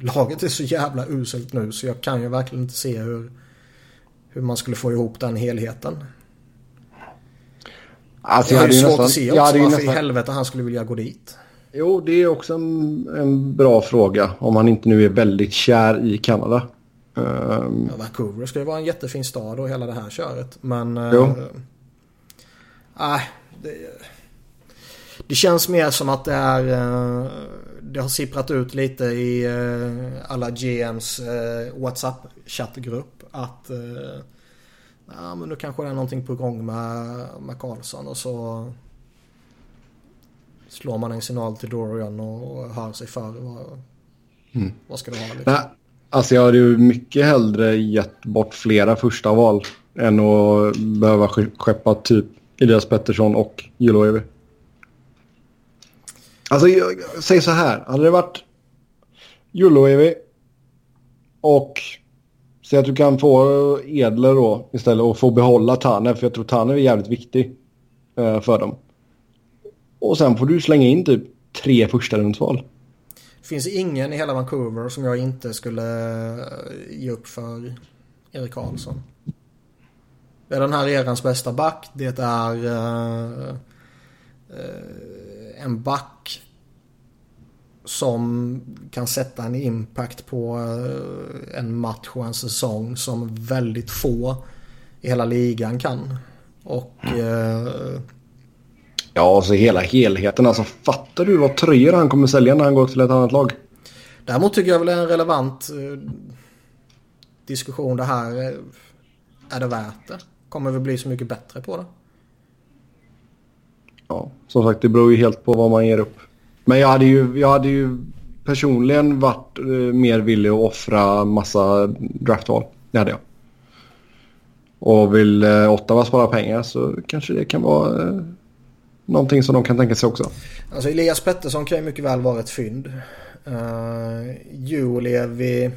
laget är så jävla uselt nu så jag kan ju verkligen inte se hur, hur man skulle få ihop den helheten. Alltså, Jag har ju hade svårt nästan- att se också hade varför i nästan- helvete han skulle vilja gå dit. Jo, det är också en, en bra fråga. Om han inte nu är väldigt kär i Kanada. Ehm, Ja, Vancouver ska ju vara en jättefin stad och hela det här köret. Men... eh, Jo. Nej, det, det känns mer som att det är... eh, det har sipprat ut lite i eh, alla GMs eh, WhatsApp-chattgrupp att... eh, Ja, men nu kanske det är någonting på gång med, med Karlsson och så slår man en signal till Dorian och hör sig för. Vad, vad ska du ha liksom? Nej, alltså jag hade ju mycket hellre gett bort flera första val än att behöva ske- skeppa typ Elias Pettersson och Juloevi. Alltså jag, jag säger så här, hade det varit Juloevi och säg att du kan få Edler då istället och få behålla Tanev för jag tror Tanev är jävligt viktig eh, för dem. Och sen får du slänga in typ tre första rundsval. Det finns ingen i hela Vancouver som jag inte skulle eh, ge upp för Erik Karlsson. Det är den här erans bästa back. Det är eh, eh, en back som kan sätta en impact på eh, en match och en säsong som väldigt få i hela ligan kan. Och eh, Ja, alltså hela helheten. Alltså fattar du vad tröjor han kommer sälja när han går till ett annat lag? Däremot tycker jag väl det är en relevant eh, diskussion det här. eh, Är det värt det? Kommer vi bli så mycket bättre på det? Ja, som sagt det beror ju helt på vad man ger upp. Men jag hade ju, jag hade ju personligen varit eh, mer villig att offra massa draftval. Det hade jag. Och vill eh, Ottawa spara pengar så kanske det kan vara eh, någonting som de kan tänka sig också. Alltså Elias Pettersson kan ju mycket väl vara ett fynd. Eh, uh, Julevi...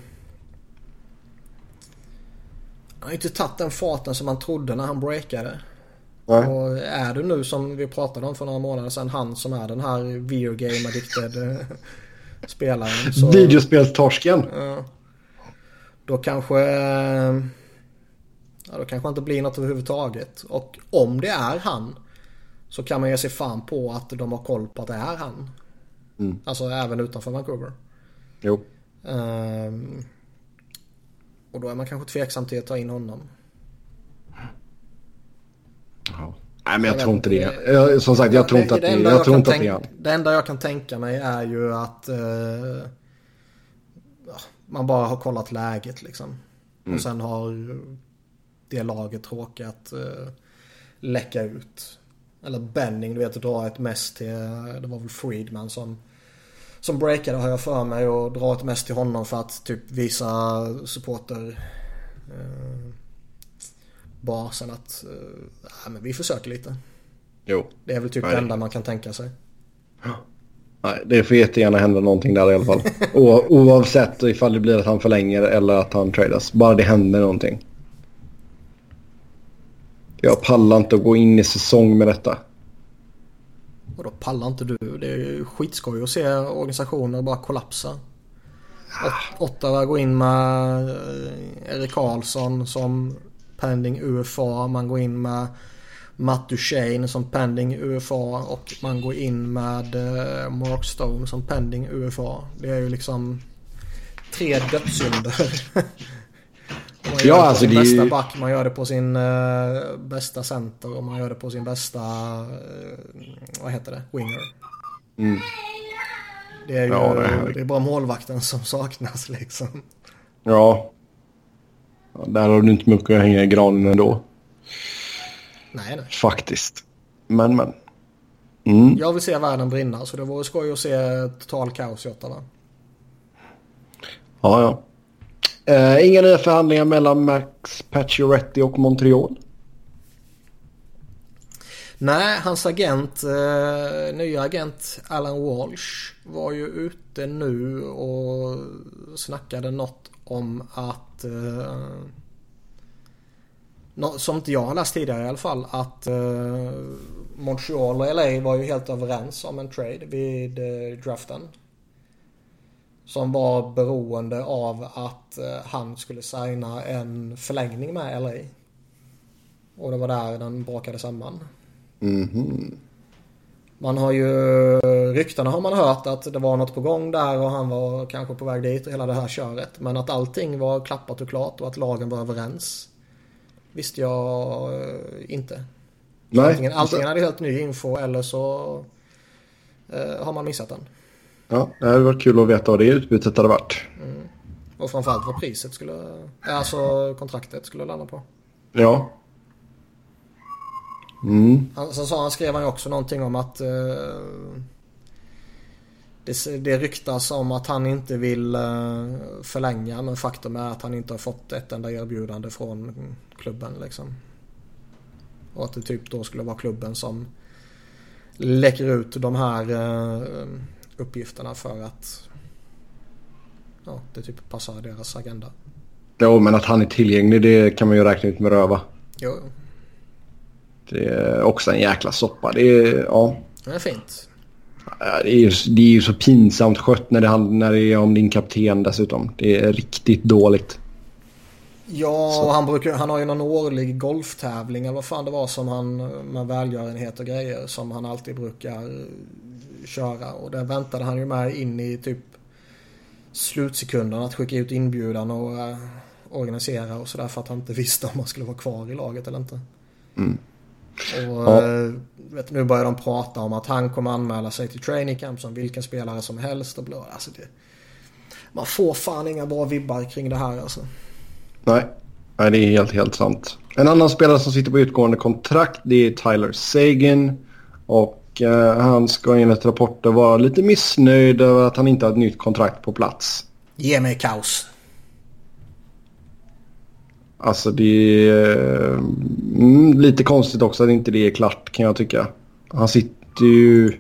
Han har ju inte tagit den farten som man trodde när han breakade. Nej. Och är du nu som vi pratade om för några månader sedan han som är den här video game addicted eh, spelaren. Så, Videospelstorsken. Uh, då kanske... Uh, ja, då kanske inte blir något överhuvudtaget. Och om det är han så kan man ge sig fan på att de har koll på att det är han. Mm. Alltså även utanför Vancouver. Jo. Um, och då är man kanske tveksam till att ta in honom. Ja. Nej men jag, jag tror inte det. Jag, som sagt jag tror inte att det, jag, jag tror inte att det är. Det enda jag kan tänka mig är ju att uh, man bara har kollat läget liksom. Mm. Och sen har det laget råkat uh, läcka ut. Eller Benning, du vet, dra ett mest till, det var väl Friedman som som breakade har jag för mig och dra ett mest till honom för att typ visa supporter eh, basen att ja, men vi försöker lite. Jo. Det är väl typ det enda man kan tänka sig. Nej, det får jättegärna hända någonting där i alla fall. [LAUGHS] O oavsett ifall det blir att han förlänger eller att han tradas. Bara det händer någonting. Jag pallar inte att gå in i säsong med detta. Och då pallar inte du. Det är ju skitskoj att se organisationer bara kollapsa. Ottawa går in med eh, Erik Karlsson som pending UFA. Man går in med Matt Duchene som pending UFA och man går in med eh, Mark Stone som pending UFA. Det är ju liksom tre dödssynder. [LAUGHS] Man gör ja, det alltså på sin bästa ju... back, man gör det på sin uh, bästa center och man gör det på sin bästa, uh, vad heter det, winger. Mm. Det är ju ja, det, är... det är bara målvakten som saknas liksom. Ja. Där har du inte mycket att hänga i granen ändå. Nej, nej. Faktiskt. Men, men. Mm. Jag vill se världen brinna så det vore skoj att se total kaos i Ottawa. Ja, ja. Uh, inga nya förhandlingar mellan Max Pacioretty och Montreal? Nej, hans agent, uh, nya agent Alan Walsh var ju ute nu och snackade något om att eh, som inte jag har läst tidigare i alla fall att uh, Montreal och LA var ju helt överens om en trade vid eh, draften. Som var beroende av att eh, han skulle signa en förlängning med LA. Och det var där den brakade samman. Mm -hmm. Man har ju, ryktena har man hört att det var något på gång där och han var kanske på väg dit och hela det här köret. Men att allting var klappat och klart och att lagen var överens visste jag eh, inte. Nej. Antingen, antingen är det helt ny info eller så eh, har man missat den. Ja, det hade varit kul att veta vad det utbytet hade varit. Mm. Och framförallt vad priset skulle, alltså kontraktet skulle landa på. Ja. Mm. Han, sen sa han, skrev han ju också någonting om att uh, det, det ryktas om att han inte vill uh, förlänga men faktum är att han inte har fått ett enda erbjudande från klubben liksom. Och att det typ då skulle vara klubben som läcker ut de här uh, uppgifterna för att ja, det typ passar deras agenda. Jo, men att han är tillgänglig det kan man ju räkna ut med röva. Jo. Det är också en jäkla soppa. Det är, ja. Det är fint. Det är, ju, det är ju så pinsamt skött när det, när det är om din kapten dessutom. Det är riktigt dåligt. Ja, och han, brukar, han har ju någon årlig golftävling eller vad fan det var som han med välgörenhet och grejer som han alltid brukar köra. Och där väntade han ju med in i typ slutsekunden att skicka ut inbjudan och uh, organisera och sådär för att han inte visste om han skulle vara kvar i laget eller inte. Mm. Och ja. uh, vet, nu börjar de prata om att han kommer anmäla sig till training camp som vilken spelare som helst och blå. Alltså det, man får fan inga bra vibbar kring det här alltså. Nej. Nej, det är helt, helt sant. En annan spelare som sitter på utgående kontrakt det är Tyler Sagan. Och Eh, han ska enligt rapporter vara lite missnöjd över att han inte har ett nytt kontrakt på plats. Ge mig kaos. Alltså det är mm, lite konstigt också att inte det är klart kan jag tycka. Han sitter ju...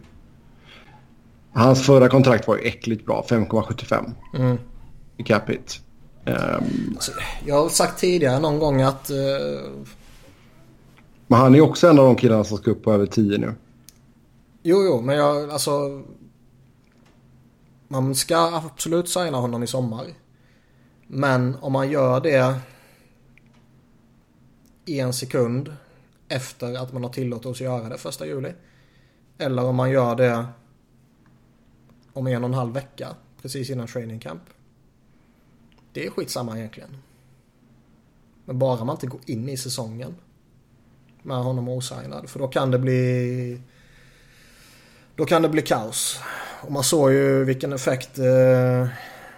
Hans förra kontrakt var ju äckligt bra, 5,75 Mm. i cap hit. Ehm, Alltså, jag har sagt tidigare någon gång att... eh, men han är ju också en av de killarna som ska upp på över 10 nu. jo, jo, men jag alltså... Man ska absolut signa honom i sommar. Men om man gör det en sekund efter att man har tillåtelse att göra det första juli. Eller om man gör det om en och en halv vecka precis innan training camp. Det är skitsamma egentligen. Men bara man inte går in i säsongen med honom osignad. För då kan det bli då kan det bli kaos. Och man såg ju vilken effekt eh,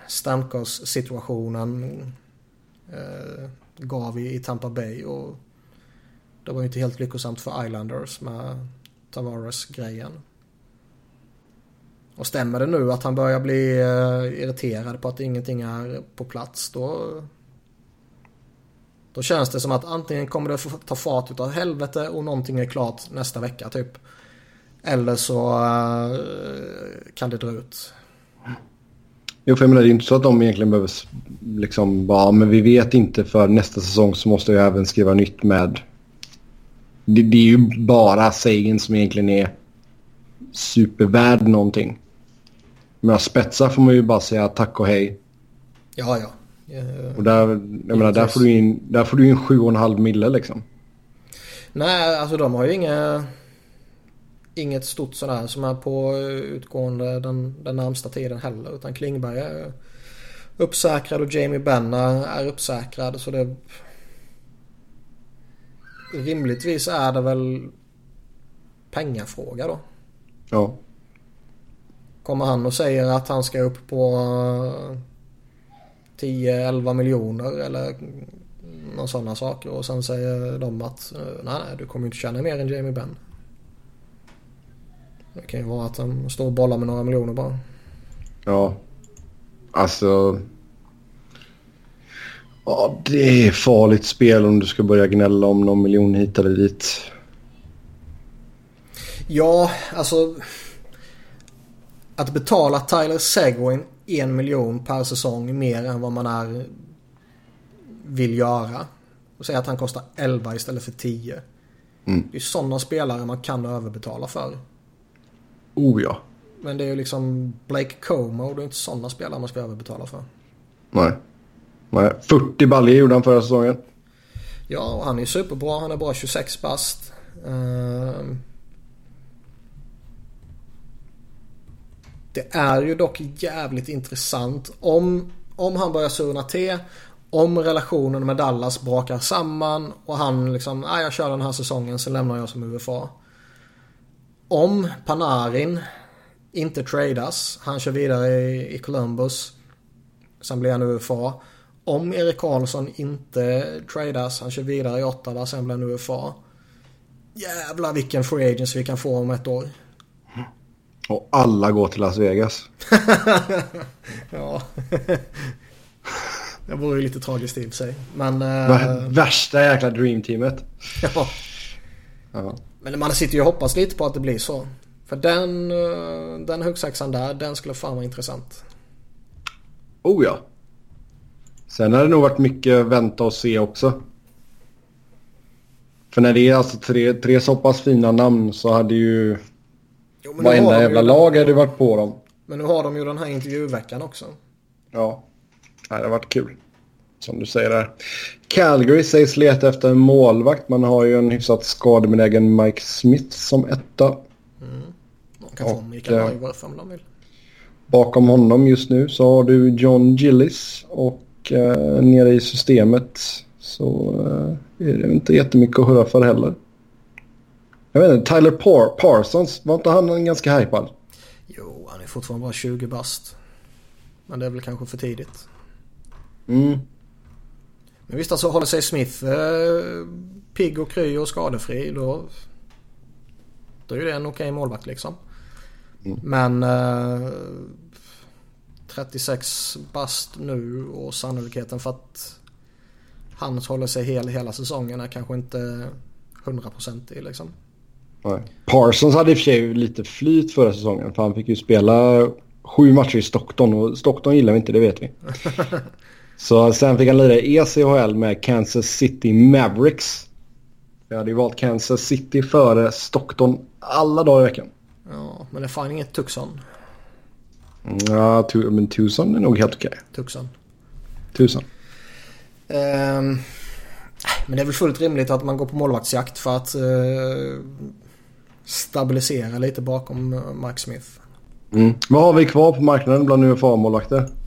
Stamkos situationen eh, gav i, i Tampa Bay. Och det var ju inte helt lyckosamt för Islanders med Tavares-grejen. Och stämmer det nu att han börjar bli eh, irriterad på att ingenting är på plats då då känns det som att antingen kommer det få ta fart utav helvete och någonting är klart nästa vecka typ. Eller så eh, kan det dra ut. Jo, för jag menar, det är inte så att de egentligen behöver liksom bara, men vi vet inte för nästa säsong så måste jag även skriva nytt med. Det, det är ju bara sägen som egentligen är supervärd någonting. Men spetsar får man ju bara säga tack och hej. Ja, ja. Eh, Och där, jag menar, där får du in, där får du in 7,5 mille liksom. Nej, alltså de har ju inga, inget stort sådär som är på utgående den, den närmsta tiden heller. Utan Klingberg är uppsäkrad och Jamie Benna är uppsäkrad. Så det... Rimligtvis är det väl pengafråga då. Ja. Kommer han och säger att han ska upp på eh, 10-11 miljoner eller någon sådana saker och sen säger de att eh, nej, nej du kommer inte tjäna mer än Jamie Benn. Det kan ju vara att de står och bollar med några miljoner bara. Ja. Alltså. Ja, det är farligt spel om du ska börja gnälla om någon miljon hit eller dit. Ja, alltså. Att betala Tyler Seguin en miljon per säsong mer än vad man är vill göra. Och säga att han kostar 11 istället för 10. Mm. Det är sådana spelare man kan överbetala för. Oh ja. Men det är ju liksom Blake Como. Det är inte sådana spelare man ska överbetala för. Nej. Nej. 40 baljor gjorde han förra säsongen. Ja, och han är superbra. Han är bara 26 bast. Ehm. Det är ju dock jävligt intressant om, om han börjar surna till. Om relationen med Dallas brakar samman och han liksom, nej jag kör den här säsongen sen lämnar jag som UFA. Om Panarin inte tradas, han kör vidare i, i Columbus. Sen blir han UFA. Om Erik Karlsson inte tradas, han kör vidare i Ottawa, sen blir han UFA. Jävlar vilken free agents vi kan få om ett år. Och alla går till Las Vegas. [LAUGHS] Ja. det vore ju lite tragiskt i och för sig. Men... Eh, Värsta jäkla dreamteamet. ja. Ja. Men man sitter ju och hoppas lite på att det blir så. För den, eh, den huggsexan där, den skulle fan vara intressant. Oh ja. Sen har det nog varit mycket vänta och se också. För när det är alltså tre, tre så pass fina namn så hade ju Jo, varenda jävla ju- lag hade varit på dem. Men nu har de ju den här intervjuveckan också. Ja. Nej, det har varit kul. Som du säger där. Calgary sägs leta efter en målvakt. Man har ju en hyfsat skadebenägen Mike Smith som etta. De kan få Och, Mikael eh, Neuwirth om de vill. Bakom honom just nu så har du John Gillis och eh, nere i systemet så eh, är det inte jättemycket att hurra för heller. Jag vet inte, Tyler Par- Parsons, var inte han ganska hypad? Jo, han är fortfarande bara 20 bast. Men det är väl kanske för tidigt. Mm. Men visst alltså håller sig Smith eh, pigg och kry och skadefri då, då är ju det en okej målvakt liksom. Men eh, 36 bast nu och sannolikheten för att han håller sig hel hela säsongen är kanske inte hundraprocentig liksom. Nej. Parsons hade i och för sig lite flyt förra säsongen för han fick ju spela sju matcher i Stockton och Stockton gillar vi inte, det vet vi. [LAUGHS] Så sen fick han lira i ECHL med Kansas City Mavericks. Jag hade ju valt Kansas City före Stockton alla dagar i veckan. Ja, men det är fan inget Tucson. Ja, tu men Tucson är nog helt okej. Okay. Tucson. Tucson. Um, men det är väl fullt rimligt att man går på målvaktsjakt för att uh, stabilisera lite bakom uh, Mike Smith. Mm. Vad har vi kvar på marknaden bland UFA-målvakter?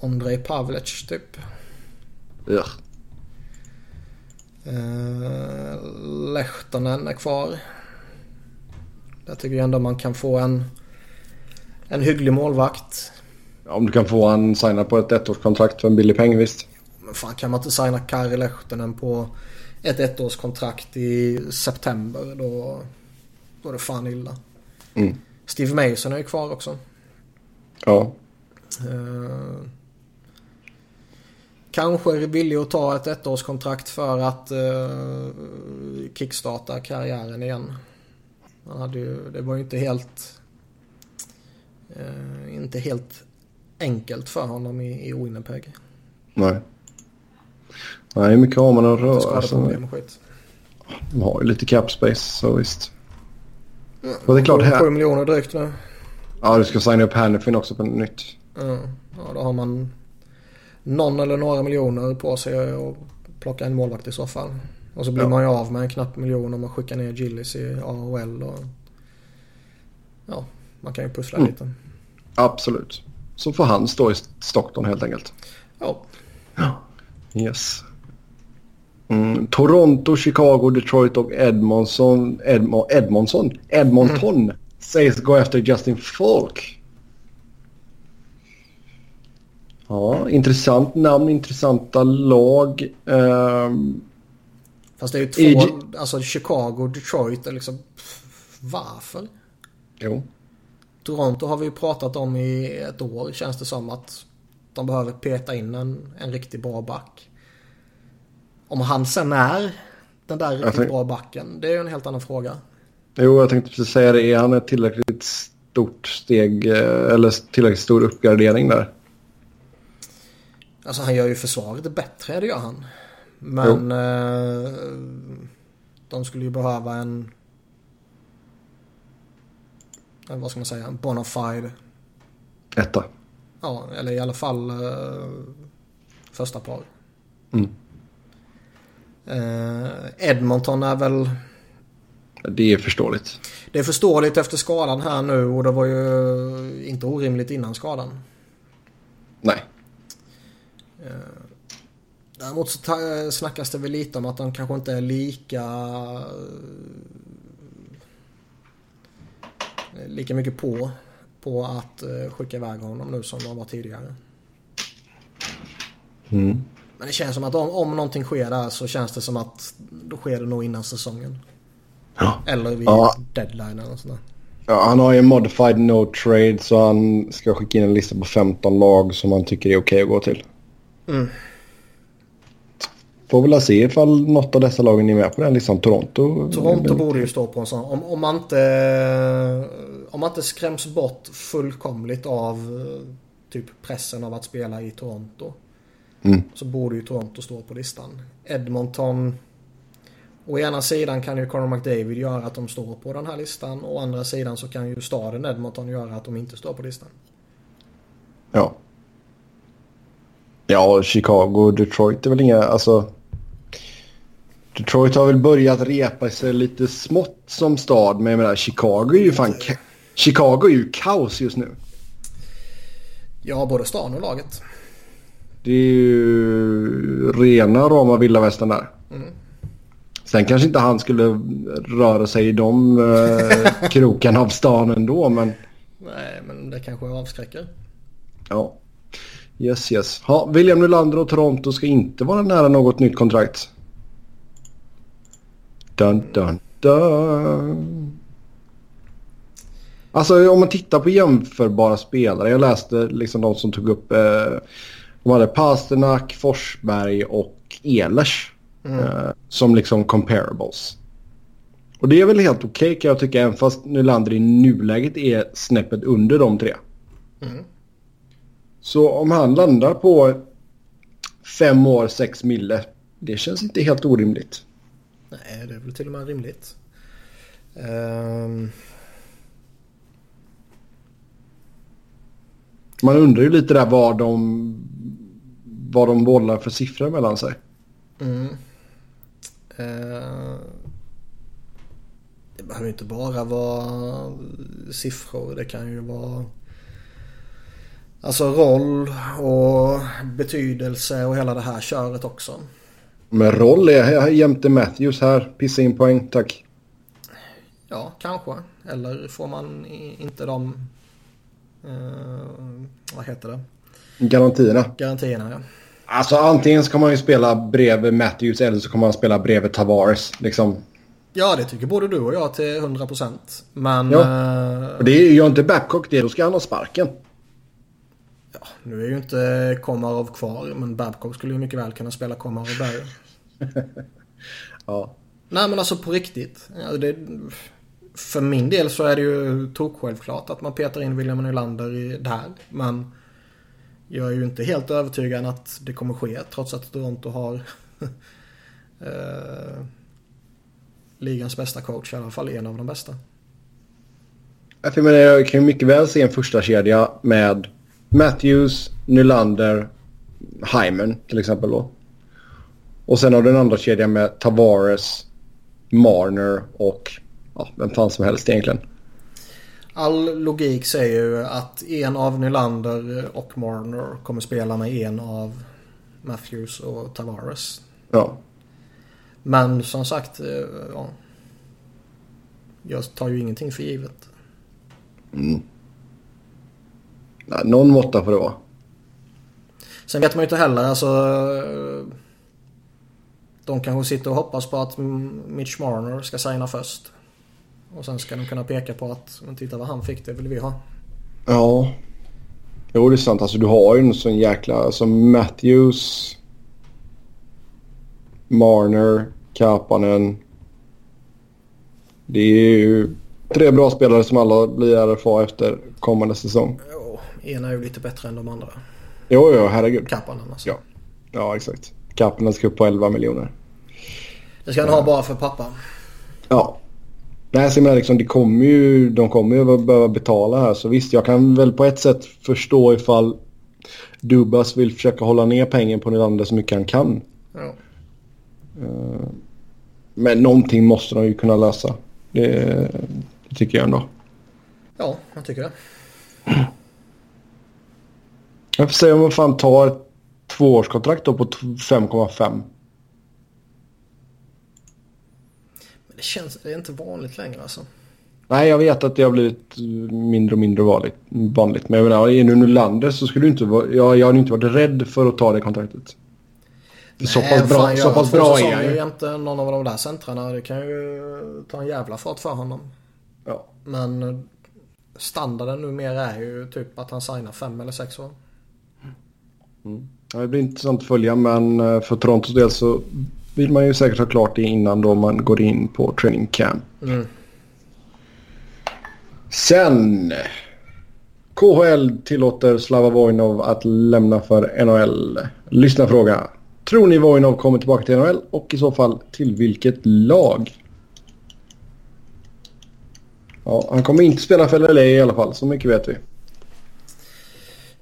Ondrej Pavlec typ. Ja. Uh, Lehtonen är kvar. Jag tycker ändå man kan få en, en hygglig målvakt. Ja, om du kan få han signa på ett ettårskontrakt för en billig peng visst. Men fan kan man inte signa Kari Lehtonen på ett ettårskontrakt i september då, då är det fan illa. Mm. Steve Mason är ju kvar också. Ja. Uh, kanske är villig att ta ett ettårskontrakt för att uh, kickstarta karriären igen. Han hade ju, det var ju inte helt uh, inte helt enkelt för honom i, i Winnipeg. Nej. Nej, mycket har man att röra och skit. De har ju lite cap space så visst. Mm. Och det är klart här. 7 miljoner drygt nu. Ja, du ska signa upp Hannifin också på nytt. Mm. Ja, då har man någon eller några miljoner på sig att plocka en målvakt i så fall. Och så blir ja. man ju av med en knapp miljon om man skickar ner Gillis i AHL. Och... Ja, man kan ju pussla mm. lite. Absolut. Så får han stå i Stockton helt enkelt. Ja. Ja. Yes. Mm. Toronto, Chicago, Detroit och Edmondson, Edmo, Edmondson, Edmonton mm. sägs gå efter Justin Falk. Ja, intressant namn, intressanta lag. Um, Fast det är ju två, i, alltså Chicago, Detroit, är liksom, varför? Jo. Toronto har vi ju pratat om i ett år känns det som att de behöver peta in en, en riktigt bra back. Om han sen är den där riktigt tänk... bra backen, det är ju en helt annan fråga. Jo, jag tänkte precis säga det. Är han ett tillräckligt stort steg eh, eller tillräckligt stor uppgradering där? Alltså han gör ju försvaret bättre, det gör han. Men eh, de skulle ju behöva en... Vad ska man säga? En bonafide. Etta. Ja, eller i alla fall eh, första par. Mm. Eh, Edmonton är väl... Det är förståeligt. Det är förståeligt efter skadan här nu och det var ju inte orimligt innan skadan. Nej. Eh, däremot så snackas det väl lite om att de kanske inte är lika... Eh, lika mycket på, på att skicka iväg honom nu som de var tidigare. Mm. Men det känns som att om, om någonting sker där så känns det som att då sker det nog innan säsongen. Ja. Eller vid ja. deadline eller sådär. Ja, han har ju modified no trade så han ska skicka in en lista på 15 lag som han tycker är okej att gå till. Mm. Får väl se ifall något av dessa lagen är med på den listan. Toronto. Toronto borde ju stå på en sån. Om, om, man inte, om man inte skräms bort fullkomligt av typ pressen av att spela i Toronto. Mm. Så borde ju Toronto stå på listan. Edmonton. Å ena sidan kan ju Conor McDavid göra att de står på den här listan. Å andra sidan så kan ju staden Edmonton göra att de inte står på listan. Ja. Ja, Chicago och Detroit är väl inga, alltså. Detroit har väl börjat repa sig lite smått som stad. Men jag menar, Chicago är ju fan... Chicago är ju kaos just nu. Ja, både stan och laget. Det är ju rena rama vilda västern där. Mm. Sen kanske inte han skulle röra sig i de eh, krokarna av stan ändå men... Nej men det kanske avskräcker. Ja. Yes yes. Ha, William Nylander och Toronto ska inte vara nära något nytt kontrakt. Dun dun dun. Alltså om man tittar på jämförbara spelare. Jag läste liksom de som tog upp eh, De hade Pasternak, Forsberg och Ehlers eh, som liksom comparables. Och det är väl helt okej kan jag tycka även fast Nylander i nuläget är snäppet under de tre. Så om han landar på fem år, sex mille. Det känns inte helt orimligt. Nej, det är väl till och med rimligt. Ehm, Man undrar ju lite där vad de, vad de bollar för siffror mellan sig. mm. Ehm, det behöver ju inte bara vara siffror. Det kan ju vara alltså roll och betydelse och hela det här köret också. Men roll är jag jämte Matthews här. Pissa in poäng, tack. Ja, kanske. Eller får man inte de... Eh, vad heter det? Garantierna. Garantierna, ja. Alltså antingen ska man ju spela bredvid Matthews eller så kommer man spela bredvid Tavares. Liksom. Ja, det tycker både du och jag till 100%. Men... Ja. eh, Och det är, gör inte Babcock det, då ska han ha sparken. Nu är ju inte Komarov kvar, men Babcock skulle ju mycket väl kunna spela Komarov där. [LAUGHS] Ja. Nej, men alltså på riktigt. Ja, det, för min del så är det ju självklart att man petar in William Nylander i där. Men jag är ju inte helt övertygad att det kommer ske trots att Toronto har [LAUGHS] eh, ligans bästa coach, i alla fall en av de bästa. Jag menar, jag kan ju mycket väl se en första kedja med Matthews, Nylander, Hyman till exempel då. Och sen har du en andra kedja med Tavares, Marner och ja, vem fan som helst egentligen. All logik säger ju att en av Nylander och Marner kommer spela med en av Matthews och Tavares. Ja. Men som sagt, eh, ja. Jag tar ju ingenting för givet. Nej, någon måtta får det vara. Sen vet man ju inte heller alltså. De kanske sitter och hoppas på att Mitch Marner ska signa först. Och sen ska de kunna peka på att, men titta vad han fick, det vill vi ha. Ja. Jo, det är sant. Alltså du har ju en sån jäkla... Alltså Matthews, Marner, Kapanen. Det är ju tre bra spelare som alla blir RFA efter kommande säsong. Ena är ju lite bättre än de andra. Jo, jo, herregud. Kappanen alltså. Ja. Ja, exakt. Kapanen ska upp på 11 miljoner. Det ska han ha bara för pappa. Ja. Nej, så jag menar liksom, det kommer ju, de kommer ju att behöva betala här. Så visst, jag kan väl på ett sätt förstå ifall Dubas vill försöka hålla ner pengen på Nylander så mycket han kan. Ja. Men någonting måste de ju kunna lösa. Det, det tycker jag ändå. ja, jag tycker det. Jag får se om man fan tar ett tvåårskontrakt då på t- 5,5. Men det känns, det är inte vanligt längre alltså. Nej, jag vet att det har blivit mindre och mindre vanligt. vanligt. Men jag menar, är du Nylander så skulle du inte vara... Jag, jag hade inte varit rädd för att ta det kontraktet. För så Nej, pass bra, fan, så pass bra är han ju. jämte någon av de där centrarna. Det kan ju ta en jävla fart för honom. Ja. Men standarden numera är ju typ att han signar fem eller sex år. Ja, det blir intressant att följa men eh, för Torontos del så vill man ju säkert ha klart det innan då man går in på training camp. Mm. Sen. KHL tillåter Slava Vojnov att lämna för NHL. Lyssna fråga. Tror ni Vojnov kommer tillbaka till NHL och i så fall till vilket lag? Ja, han kommer inte spela för LA i alla fall, så mycket vet vi.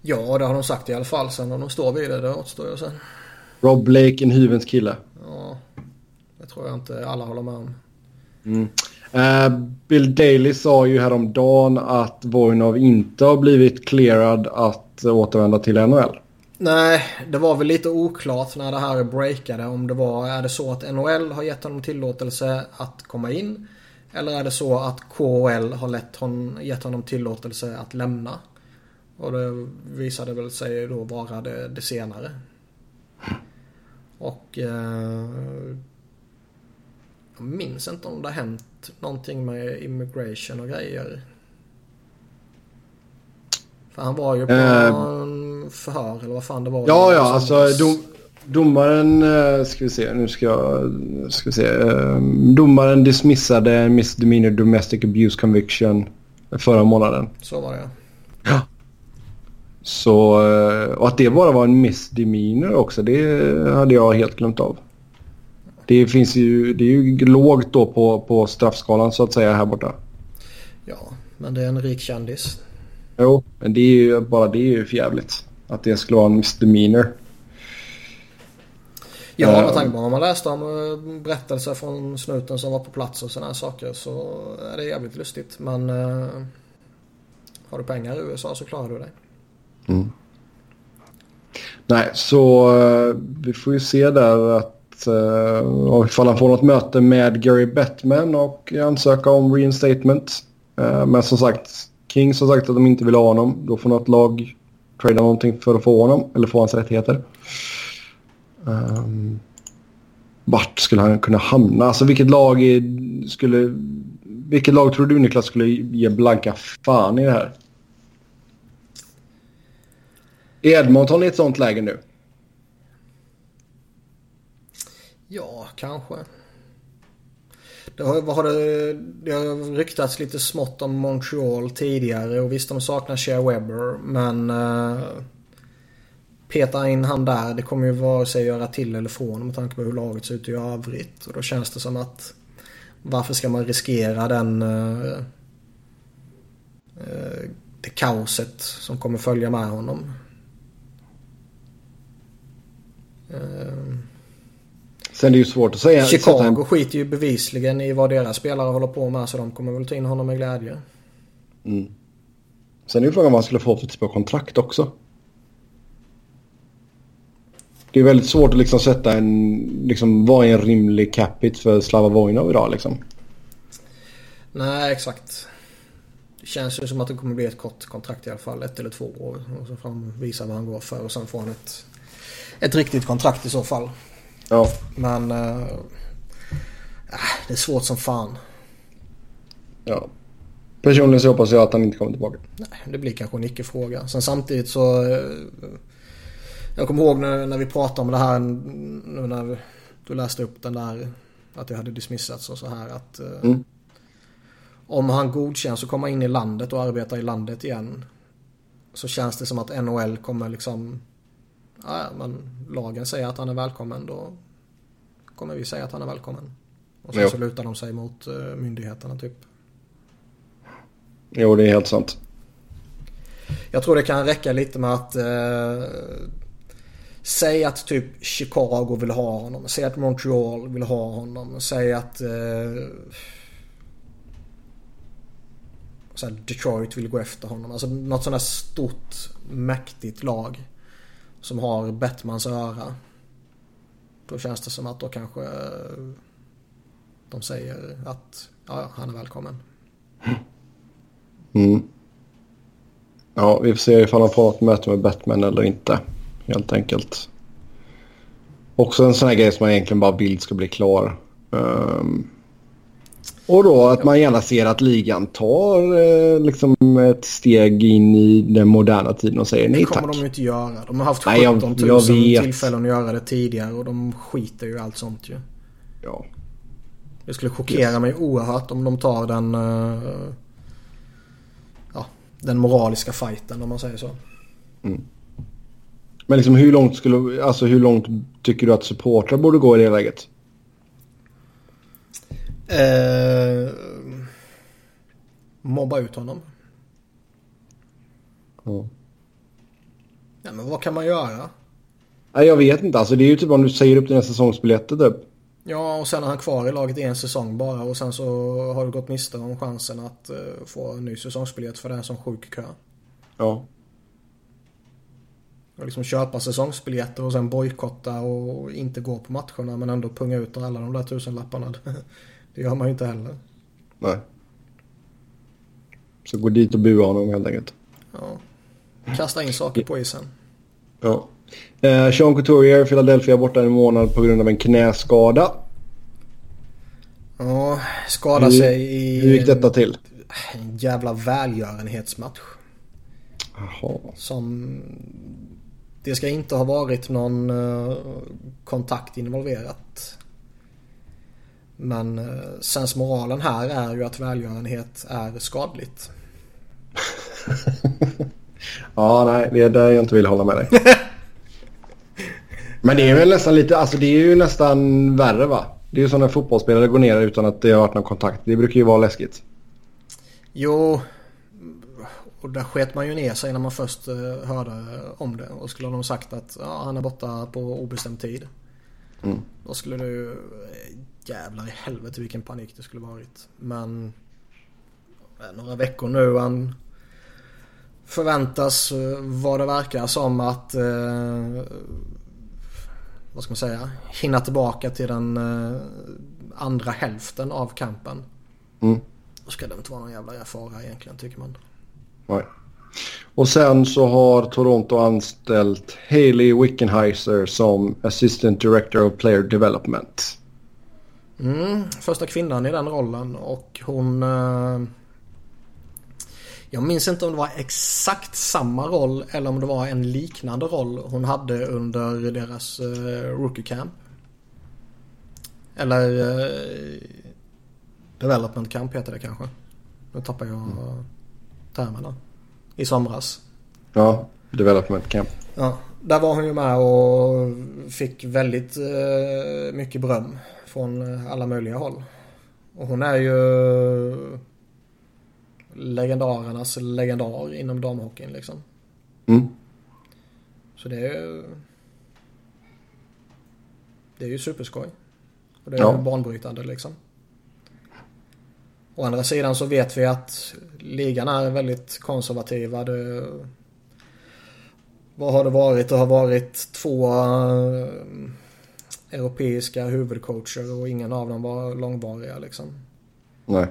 Ja, det har de sagt i alla fall. Sen om de står vid det, det återstår ju sen. Rob Blake, en hyvens kille. Ja, det tror jag inte alla håller med om. Eh, Bill Daley sa ju häromdagen att Vojnov inte har blivit clearad att återvända till NHL. Nej, det var väl lite oklart när det här breakade om det var, är det så att NHL har gett honom tillåtelse att komma in? Eller är det så att KHL har lett hon, gett honom tillåtelse att lämna? Och det visade väl sig då vara det, det senare. Och eh, jag minns inte om det har hänt någonting med immigration och grejer. För han var ju på Eh. förhör eller vad fan det var. Ja, ja, alltså dom, domaren, eh, ska vi se, nu ska jag, ska vi se. eh, Domaren dismissade en misdemeanor domestic abuse conviction förra månaden. Så var det ja. Så, eh, och att det bara var en misdemeanor också, det hade jag helt glömt av. Det finns ju, det är ju lågt då på, på straffskalan så att säga här borta. Ja, men det är en rik kändis. Jo, men det är ju bara det är ju förjävligt. Att det skulle vara en misdemeanor. Ja, med Eh. tanke på vad man läste om eh, berättelser från snuten som var på plats och sådana här saker så är det jävligt lustigt. Men eh, har du pengar i USA så klarar du dig. Mm. Nej, så eh, vi får ju se där att uh, ifall han får något möte med Gary Bettman och ansöka om reinstatement. Uh, men som sagt, Kings har sagt att de inte vill ha honom. Då får något lag trada någonting för att få honom eller få hans rättigheter. Um, vart skulle han kunna hamna? Alltså vilket lag är, skulle... Vilket lag tror du Niklas skulle ge blanka fan i det här? Är Edmonton i ett sånt läge nu? Ja, kanske. Det har, har det, det har ryktats lite smått om Montreal tidigare och visst de saknar Shea Webber men eh, peta in han där det kommer ju vare sig göra till eller från med tanke på hur laget ser ut i övrigt och då känns det som att varför ska man riskera den eh, eh det kaoset som kommer följa med honom. Uh, Sen är det ju svårt att säga. Chicago en- skiter ju bevisligen i vad deras spelare håller på med så de kommer väl ta in honom med glädje. Mm. Sen är ju frågan vad han skulle få för typ av kontrakt också. Det är väldigt svårt att liksom sätta en, liksom vad är en rimlig capita för Slava Vojnov idag liksom. Nej, exakt. Det känns ju som att det kommer bli ett kort kontrakt i alla fall. Ett eller två år. Och så får han visa vad han går för och sen får han ett, ett riktigt kontrakt i så fall. Ja. Men... Uh, det är svårt som fan. ja. Personligen så hoppas jag att han inte kommer tillbaka. Nej, det blir kanske en icke-fråga. Sen samtidigt så... eh, Jag kommer ihåg när, när vi pratade om det här nu när du läste upp den där att det hade dismissats och så här att eh, Mm. om han godkänns och komma in i landet och arbeta i landet igen så känns det som att NHL kommer liksom ja, men lagen säger att han är välkommen då kommer vi säga att han är välkommen. Och sen Jo. så lutar de sig mot eh, myndigheterna typ. Jo, det är helt sant. Jag tror det kan räcka lite med att eh, Säg att typ Chicago vill ha honom. Säg att Montreal vill ha honom. Säg att eh, Detroit vill gå efter honom. Alltså något sånt där stort mäktigt lag. Som har Bettmans öra. Då känns det som att då kanske eh, de säger att ja, han är välkommen. Mm. Ja, vi får se ifall han får något möte med Batman eller inte. Helt enkelt. Också en sån här grej som man egentligen bara vill ska bli klar. Um, och då att man gärna ser att ligan tar eh, liksom ett steg in i den moderna tiden och säger Det nej kommer tack. de ju inte göra. De har haft Nej, jag- 17 000 jag vet. tillfällen att göra det tidigare och de skiter ju allt sånt ju. Ja. Det skulle chockera mig oerhört om de tar den... eh, ja, den moraliska fighten om man säger så. Men liksom hur långt skulle, alltså hur långt tycker du att supportrar borde gå i det läget? Eh, mobba ut honom. Ja. Ja, men vad kan man göra? Nej, jag vet inte. Alltså det är ju typ om du säger upp dina säsongsbiljetter typ. Ja, och sen är han kvar i laget i en säsong bara och sen så har du gått miste om chansen att eh, få en ny säsongsbiljett för den som sjuk i kö. Ja. Och liksom köpa säsongsbiljetter och sen bojkotta och inte gå på matcherna men ändå punga ut alla de där tusenlapparna. [LAUGHS] Det gör man ju inte heller. Nej. Så gå dit och bua honom helt enkelt. Ja. Kasta in saker på isen. Ja. Eh, Sean Couturier, Philadelphia borta en månad på grund av en knäskada. Ja, skada sig i Hur gick detta till? en jävla välgörenhetsmatch. Jaha. Som... Det ska inte ha varit någon uh, kontakt involverat. Men uh, sensmoralen här är ju att välgörenhet är skadligt. [LAUGHS] ja, nej, det är där jag inte vill hålla med dig. Men det är väl nästan lite, alltså det är ju nästan värre va? Det är ju som när fotbollsspelare går ner utan att det har varit någon kontakt. Det brukar ju vara läskigt. Jo, och där sket man ju ner sig när man först uh, hörde om det. Och skulle de sagt att ja, han är borta på obestämd tid. Mm. Då skulle det ju... Jävlar i helvete vilken panik det skulle varit. Men... Några veckor nu. Han förväntas eh, vad det verkar som att... Uh, vad ska man säga? Hinna tillbaka till den uh, andra hälften av kampen. Mm. Då ska det inte vara någon jävla fara egentligen tycker man. Nej. Och sen så har Toronto anställt Haley Wickenheiser som Assistant Director of Player Development. Mm, första kvinnan i den rollen och hon... Eh, jag minns inte om det var exakt samma roll eller om det var en liknande roll hon hade under deras eh, rookie camp. Eller eh, development camp heter det kanske. Nu tappar jag mm. termerna. I somras. Ja, development camp. Ja, där var hon ju med och fick väldigt eh, mycket beröm från alla möjliga håll. Och hon är ju legendarernas legendar inom damhockeyn liksom. Mm. Så det är ju... Det är ju superskoj. Och det är ja. banbrytande liksom. Å andra sidan så vet vi att ligan är väldigt konservativa. Det, vad har det varit? Det har varit två uh, europeiska huvudcoacher och ingen av dem var långvariga liksom. Nej.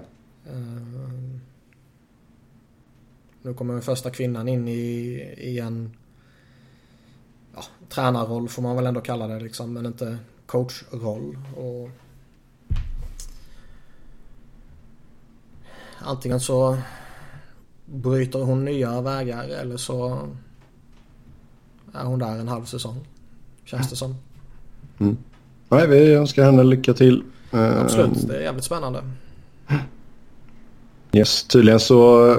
Uh, nu kommer den första kvinnan in i, i en ja, tränarroll får man väl ändå kalla det liksom, men inte coachroll. Och antingen så bryter hon nya vägar eller så är hon där en halv säsong. Känns det som. Mm. Nej, vi önskar henne lycka till. Absolut, det är jävligt spännande. Yes, tydligen så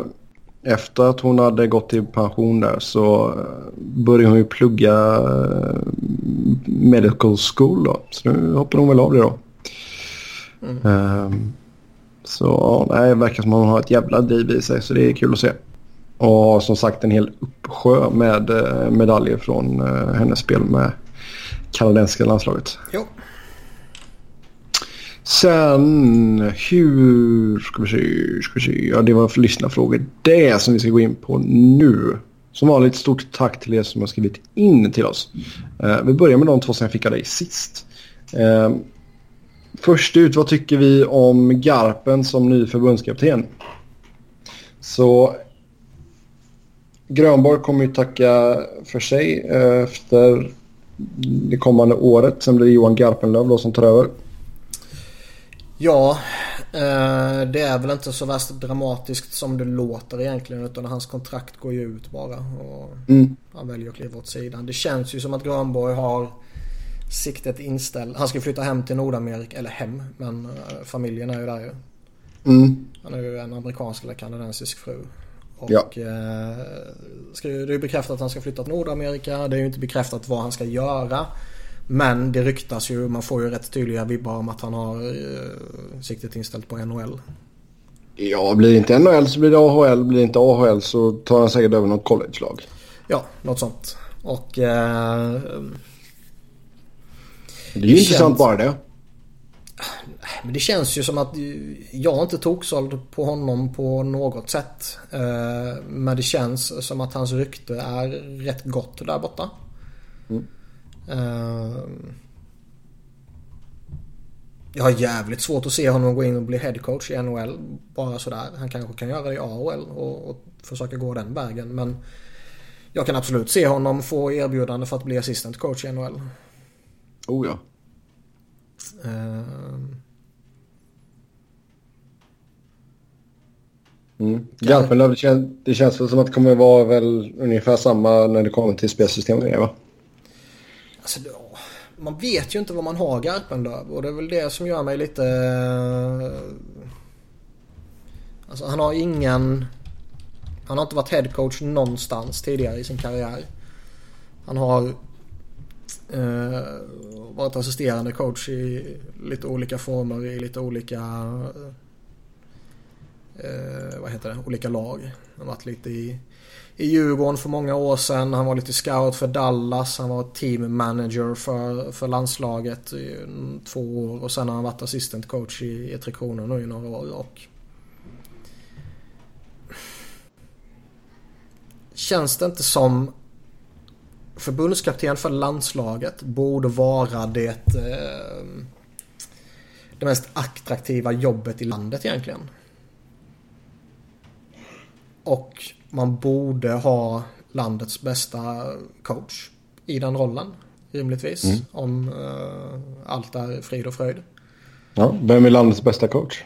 efter att hon hade gått i pension där så började hon ju plugga eh, medical school då. Så nu hoppar hon väl av det då. Mm. Um, så nej, det verkar som att hon har ett jävla driv i sig så det är kul att se. Och har som sagt en hel uppsjö med eh, medaljer från eh, hennes spel med kanadensiska landslaget. Jo. Sen hur ska vi se, ska vi se. Ja, det var för lyssnarfrågor det som vi ska gå in på nu. Som vanligt stort tack till er som har skrivit in till oss. Uh, vi börjar med de två som jag fick av dig sist. Uh, Först ut, vad tycker vi om Garpen som ny förbundskapten? Så Grönborg kommer ju tacka för sig eh, efter det kommande året. Sen blir det Johan Garpenlöv då som tar över. Ja, eh, det är väl inte så värst dramatiskt som det låter egentligen. Utan hans kontrakt går ju ut bara. Och mm. Han väljer att kliva åt sidan. Det känns ju som att Grönborg har siktet inställt. Han ska flytta hem till Nordamerika, eller hem, men uh, familjen är ju där ju. Mm. Han är ju en amerikansk eller kanadensisk fru. Och ja. uh, ska, det är bekräftat att han ska flytta till Nordamerika. Det är ju inte bekräftat vad han ska göra. Men det ryktas ju, man får ju rätt tydliga vibbar om att han har uh, siktet inställt på NHL. Ja, blir det inte NHL så blir det AHL. Blir det inte AHL så tar han säkert över något college-lag. Ja, något sånt. Och... Uh, det är ju intressant bara det. Men det känns ju som att jag inte toksåld på honom på något sätt. Eh, men det känns som att hans rykte är rätt gott där borta. Mm. Eh, jag har jävligt svårt att se honom gå in och bli headcoach i NHL bara sådär. Han kanske kan göra det i AHL och, och försöka gå den vägen. Men jag kan absolut se honom få erbjudande för att bli assistant coach i NHL. Oh ja. Uh, Mm. Garpenlöv, det, känns, det känns väl som att det kommer vara väl ungefär samma när det kommer till spelsystemet, va? Alltså, man vet ju inte vad man har Garpenlöv och det är väl det som gör mig lite... Eh, alltså han har ingen... Han har inte varit headcoach någonstans tidigare i sin karriär. Han har eh, varit assisterande coach i lite olika former i lite olika eh, eh, vad heter det, olika lag. Han har varit lite i, i Djurgården för många år sedan. Han var lite scout för Dallas. Han var team manager för, för landslaget i två år. Och sen har han varit assistant coach i, i Tre Kronor nu i några år. Och Känns det inte som förbundskapten för landslaget borde vara det, eh, det mest attraktiva jobbet i landet egentligen? Och man borde ha landets bästa coach i den rollen. Rimligtvis. Mm. Om uh, allt är frid och fröjd. Ja, vem är landets bästa coach?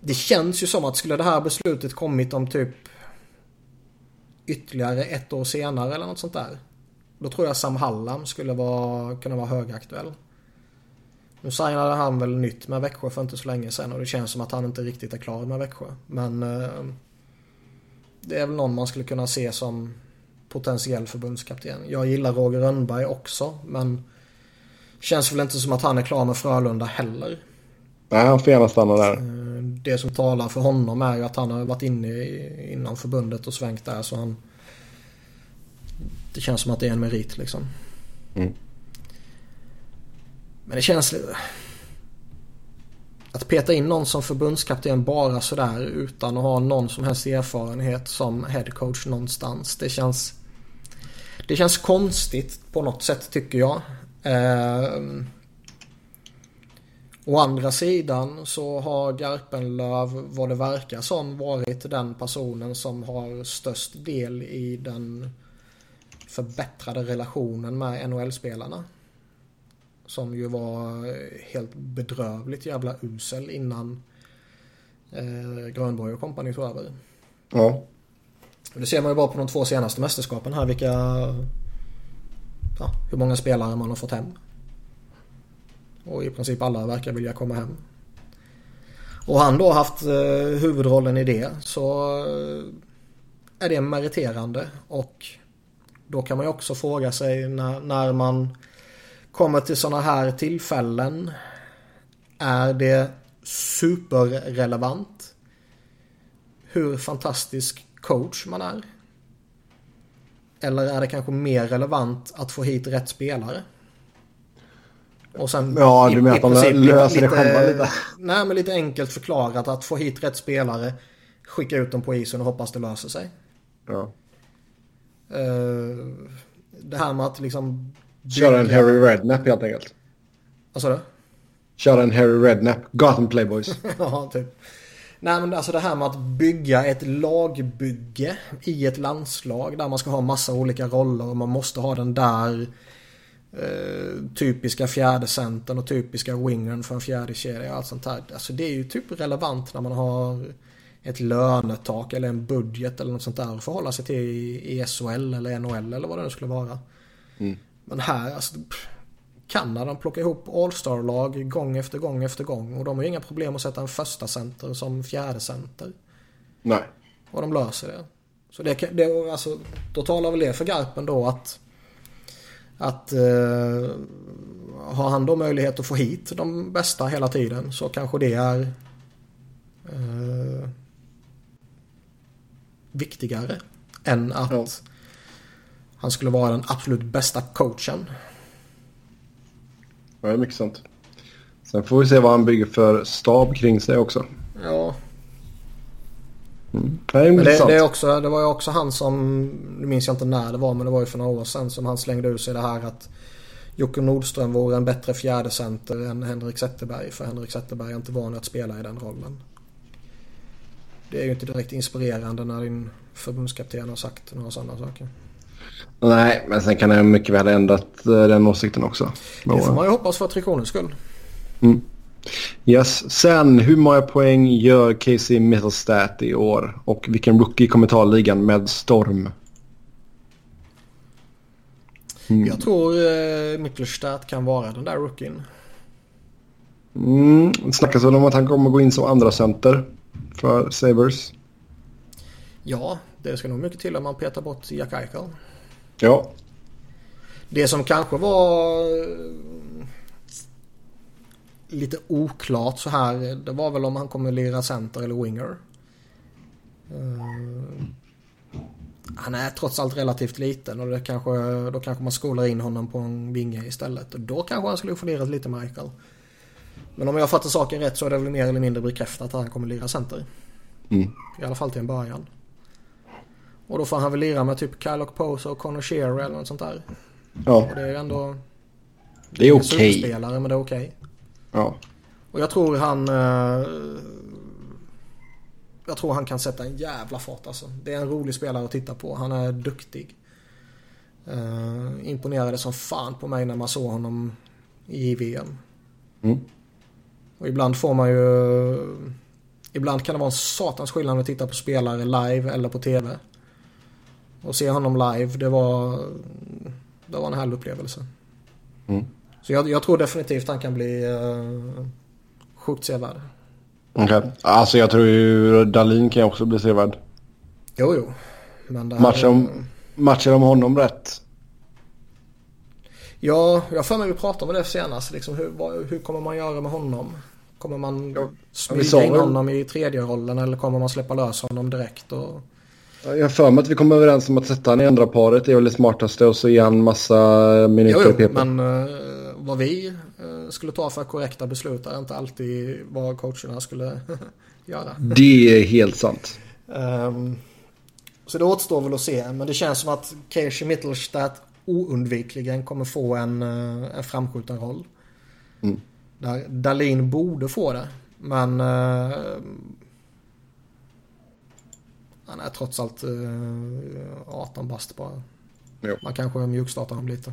Det känns ju som att skulle det här beslutet kommit om typ ytterligare ett år senare eller något sånt där. Då tror jag Sam Hallam skulle vara, kunna vara högaktuell. Nu signade han väl nytt med Växjö för inte så länge sedan och det känns som att han inte riktigt är klar med Växjö. Men eh, det är väl någon man skulle kunna se som potentiell förbundskapten. Jag gillar Roger Rönnberg också men känns väl inte som att han är klar med Frölunda heller. Nej, han får gärna stanna där. Eh, det som talar för honom är ju att han har varit inne inom förbundet och svängt där så han... Det känns som att det är en merit liksom. Mm. Men det känns. Att peta in någon som förbundskapten bara sådär utan att ha någon som helst erfarenhet som headcoach någonstans. Det känns... Det känns konstigt på något sätt tycker jag. Eh, å andra sidan så har Garpenlöv vad det verkar som varit den personen som har störst del i den förbättrade relationen med NHL-spelarna. Som ju var helt bedrövligt jävla usel innan eh, Grönborg och kompani tog över. Ja. Det ser man ju bara på de två senaste mästerskapen här vilka... Ja, hur många spelare man har fått hem. Och i princip alla verkar vilja komma hem. Och han då haft eh, huvudrollen i det så eh, är det meriterande och då kan man ju också fråga sig när, när man kommer till sådana här tillfällen är det superrelevant hur fantastisk coach man är? Eller är det kanske mer relevant att få hit rätt spelare? Och sen ja, du menar att de löser det själva lite? Nej, men lite enkelt förklarat att få hit rätt spelare, skicka ut dem på isen och hoppas det löser sig. Ja. Uh, det här med att liksom Köra en Harry Redknapp helt enkelt. Vad sa du? Köra en Harry Redknapp. Gotham Playboys. [LAUGHS] ja, typ. Nej men alltså det här med att bygga ett lagbygge i ett landslag där man ska ha massa olika roller och man måste ha den där eh, typiska fjärdecentern och typiska wingern för en fjärde kedja och allt sånt här. Alltså det är ju typ relevant när man har ett lönetak eller en budget eller något sånt där att förhålla sig till i SHL eller NHL eller vad det nu skulle vara. Mm. Men här, alltså, Kanada plockar ihop All-star-lag gång efter gång efter gång. Och de har ju inga problem att sätta en första center som fjärde center. Nej. Och de löser det. Så det, det alltså, då talar väl det för Garpen då att att eh, har han då möjlighet att få hit de bästa hela tiden så kanske det är eh, viktigare än att ja. Han skulle vara den absolut bästa coachen. Ja, det är mycket sant. Sen får vi se vad han bygger för stab kring sig också. Ja. Mm. Det, är det, det, är också, det var ju också han som, nu minns jag inte när det var men det var ju för några år sedan som han slängde ur sig det här att Jocke Nordström vore en bättre fjärdecenter än Henrik Zetterberg för Henrik Zetterberg är inte van att spela i den rollen. Det är ju inte direkt inspirerande när din förbundskapten har sagt några sådana saker. Nej, men sen kan jag mycket väl ha ändrat eh, den åsikten också. Det får man ju hoppas för Trikronens skull. Mm. Yes. Sen, hur många poäng gör Casey Middlestat i år? Och vilken rookie kommer ta ligan med storm? Mm. Jag tror eh, Mittelstadt kan vara den där rookien. Mm, det snackas väl om att han kommer gå in som andra center för Sabres. Ja, det ska nog mycket till om man petar bort Jack Eichel. Ja. Det som kanske var eh, lite oklart så här. Det var väl om han kommer lira center eller winger. Uh, han är trots allt relativt liten och det kanske, då kanske man skolar in honom på en vinge istället. Och då kanske han skulle funderat lite Michael. Men om jag fattar saken rätt så är det väl mer eller mindre bekräftat att han kommer lira center. Mm. I alla fall till en början. Och då får han väl lira med typ Kyle Posa och Connor Shearer eller något sånt där. Ja. Och det är ändå... Det är okej. Okay. spelare men det är okej. Okay. Ja. Och jag tror han... Uh, jag tror han kan sätta en jävla fart alltså. Det är en rolig spelare att titta på. Han är duktig. Uh, imponerade som fan på mig när man såg honom i VM. Mm. Och ibland får man ju... Ibland kan det vara en satans skillnad att titta på spelare live eller på TV. Och se honom live, det var... Det var en härlig upplevelse. Mm. Så jag, jag, tror definitivt han kan bli uh, sjukt sevärd. Okej. Okay. Alltså jag tror ju Dalin kan också bli sevärd. Jo, jo. Men det här matchar, de, matchar de honom rätt? Ja, jag för mig vi pratade om det senast. Liksom, hur, vad, hur kommer man göra med honom? Kommer man smyga in honom i tredje rollen eller kommer man släppa lös honom direkt? Och... Jag har för mig att vi kom överens om att sätta honom i andra paret. Det är väl det smartaste och så ge han massa minuter jo, jo, men uh, vad vi uh, skulle ta för korrekta beslut är inte alltid vad coacherna skulle [LAUGHS] göra. Det är helt sant. Um, så det återstår väl att se. Men det känns som att Casey Mittelstadt oundvikligen kommer få en, uh, en framskjuten roll. Mm. Där Dalin borde få det. Men han är trots allt uh, 18 bast bara. Jo. Man kanske mjukstartar honom lite.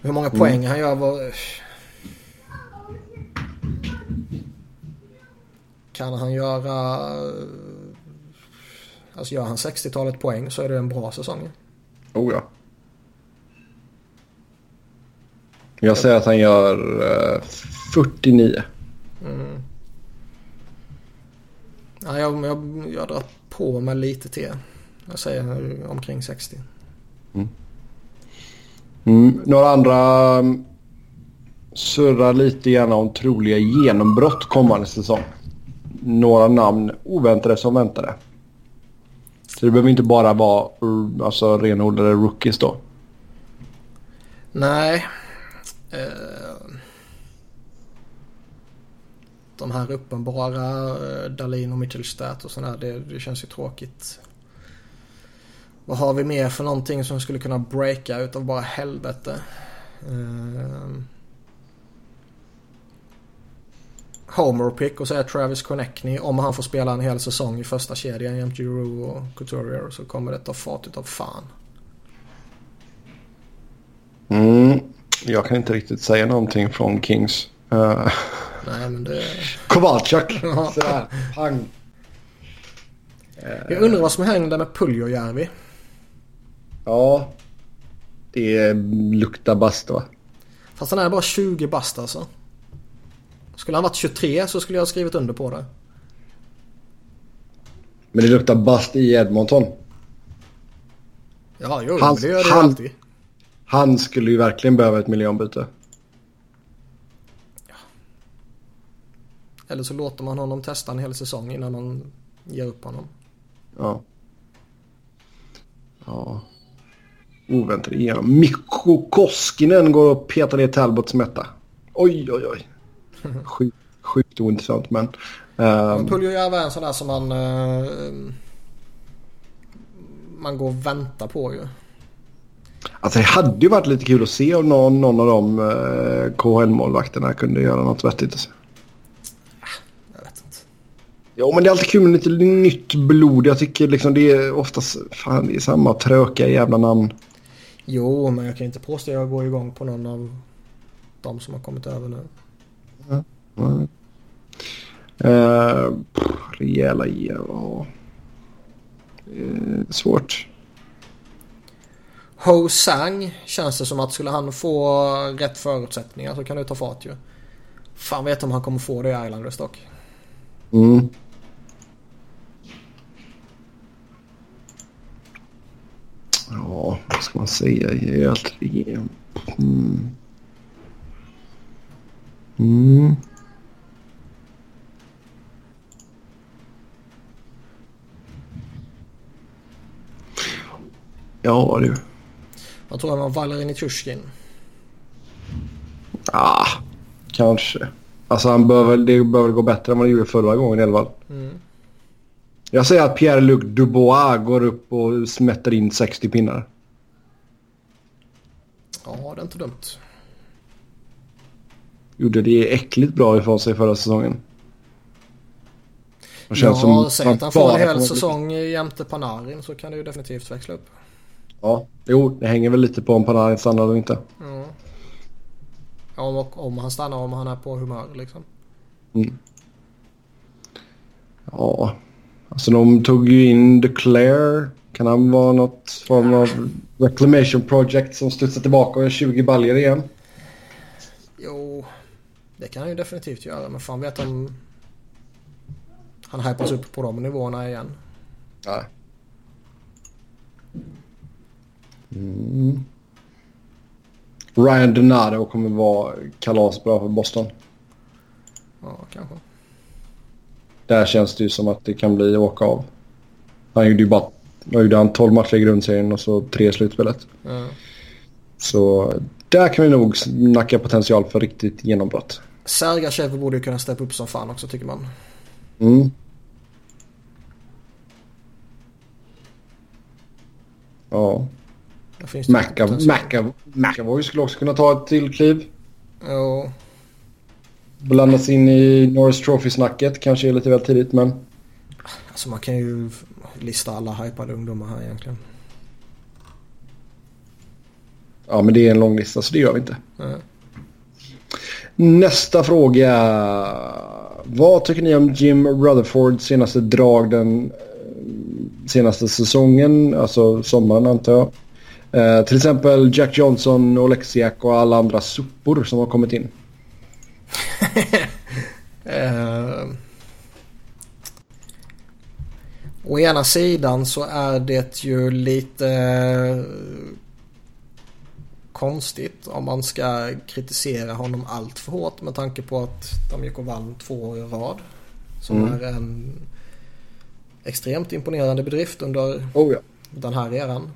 Hur många mm. poäng han gör var... Kan han göra... Alltså gör han 60-talet poäng så är det en bra säsong. Oh ja. Jag säger att han gör uh, 49. Mm. Ja, jag, jag, jag drar på mig lite till. Jag säger omkring 60. Mm. Mm. Några andra mm, surrar lite grann om troliga genombrott kommande säsong. Några namn oväntade som väntade. Så det behöver inte bara vara alltså, renodlade rookies då. Nej. Uh de här uppenbara eh, Dalin och Mittelstadt och sådär, det, det känns ju tråkigt. Vad har vi mer för någonting som skulle kunna breaka utav bara helvete? Uh, Homer pick och säga Travis Connectney om han får spela en hel säsong i första kedjan jämte Giroux och Couturier så kommer det ta fart utav fan. Mm, jag kan inte riktigt säga någonting från Kings. Uh. Nej, men det... Kowalczyk. [LAUGHS] Sådär. Pang. Jag undrar vad som händer med Puljojärvi. Ja. Det luktar bast va? Fast han är bara 20 bast alltså. Skulle han varit 23 så skulle jag ha skrivit under på det. Men det luktar bast i Edmonton. Ja, jo, han, det gör det han, alltid. Han skulle ju verkligen behöva ett miljonbyte. Eller så låter man honom testa en hel säsong innan man ger upp honom. Ja. Ja. Oväntat igenom. Mikko Koskinen går och petar ner Talbots mätta. Oj, oj, oj. [LAUGHS] Sjukt, sjukt ointressant men... Um... Puljujärvi är en sån där som man... Uh, man går och väntar på ju. Alltså det hade ju varit lite kul att se om någon, någon av de uh, KHL-målvakterna kunde göra något vettigt. Ja, men det är alltid kul med lite nytt blod. Jag tycker liksom det är oftast fan, det är samma tröka jävla namn. Jo, men jag kan inte påstå att jag går igång på någon av de som har kommit över nu. Mm. Uh, rejäla ja. Uh, svårt. Ho Sang känns det som att skulle han få rätt förutsättningar så kan det ta fart ju. Fan vet om han kommer få det i Islanders dock. Mm. Ja, vad ska man säga? Helt mm. mm. Ja du. Vad tror du om Valerin Tjurskin? Ah, kanske. Alltså han bör väl, det bör väl gå bättre än vad det gjorde förra gången i alla fall. Mm. Jag säger att Pierre-Luc Dubois går upp och smätter in 60 pinnar. Ja, det är inte dumt. Gjorde det äckligt bra ifrån sig förra säsongen. Och känns ja, säg att han får en hel säsong jämte Panarin så kan det ju definitivt växla upp. Ja, jo, det hänger väl lite på om Panarin stannar eller inte. Ja. Om, om han stannar, om han är på humör liksom. Mm. Ja, alltså de tog ju in Declare. Kan han vara något form av reclamation project som studsar tillbaka och är 20 baljor igen? Jo, det kan han ju definitivt göra. Men fan vet om han hypas upp på de nivåerna igen. Nej. Mm. Ryan Donato kommer vara kalasbra för Boston. Ja, kanske. Där känns det ju som att det kan bli åka av. Han gjorde ju bara gjorde han 12 matcher i grundserien och så tre i slutspelet. Mm. Så där kan vi nog snacka potential för riktigt genombrott. Sergachev borde ju kunna steppa upp som fan också tycker man. Mm. Ja. McAvoy skulle också kunna ta ett till kliv. Jo. Blandas in i Norris Trophy-snacket. Kanske är lite väl tidigt men... Alltså man kan ju lista alla hypade ungdomar här egentligen. Ja men det är en lång lista så det gör vi inte. Mm. Nästa fråga. Vad tycker ni om Jim Rutherfords senaste drag den eh, senaste säsongen? Alltså sommaren antar jag. Eh, till exempel Jack Johnson, Oleksiak och alla andra sopor som har kommit in. Uh, [LAUGHS] å ena sidan så är det ju lite uh, konstigt om man ska kritisera honom allt för hårt med tanke på att de gick och vann två år i rad. Som mm. är en extremt imponerande bedrift under oh ja. den här eran.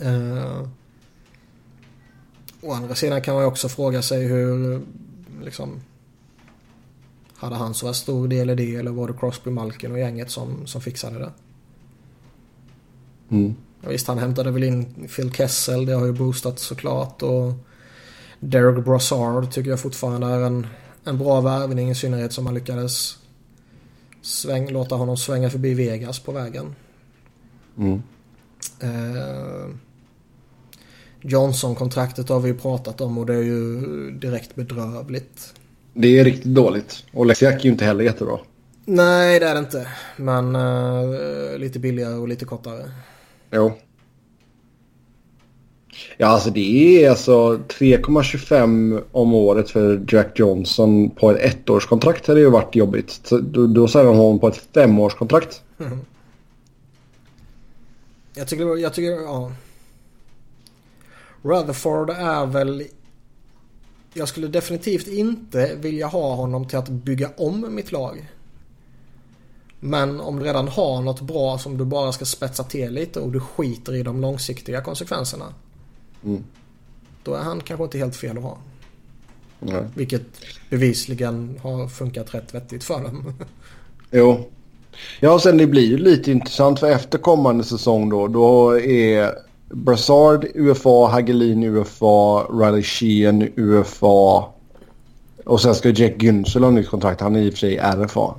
Uh, å andra sidan kan man också fråga sig hur liksom hade han så stor del i det eller var det Crosby, Malkin och gänget som, som fixade det? Mm. Visst, han hämtade väl in Phil Kessel. Det har ju boostat såklart. Och Derek Brassard tycker jag fortfarande är en, en bra värvning. I synnerhet som man lyckades sväng, låta honom svänga förbi Vegas på vägen. Mm. Eh, Johnson-kontraktet har vi ju pratat om och det är ju direkt bedrövligt. Det är riktigt dåligt. Och Lexiak är ju inte heller jättebra. Nej, det är det inte. Men uh, lite billigare och lite kortare. Jo. Ja, alltså det är alltså 3,25 om året för Jack Johnson på ett ettårskontrakt hade ju varit jobbigt. Så då, då säger de honom på ett femårskontrakt. Mm. Jag tycker, jag tycker, ja. Rutherford är väl... Jag skulle definitivt inte vilja ha honom till att bygga om mitt lag. Men om du redan har något bra som du bara ska spetsa till lite och du skiter i de långsiktiga konsekvenserna. Mm. Då är han kanske inte helt fel att ha. Nej. Vilket bevisligen har funkat rätt vettigt för dem. [LAUGHS] Jo. Ja, sen det blir ju lite intressant för efter kommande säsong då. Då är Brassard UFA, Hagelin UFA, Riley Sheehan UFA. Och sen ska Jack Günsel ha nytt kontrakt. Han är i och för sig RFA.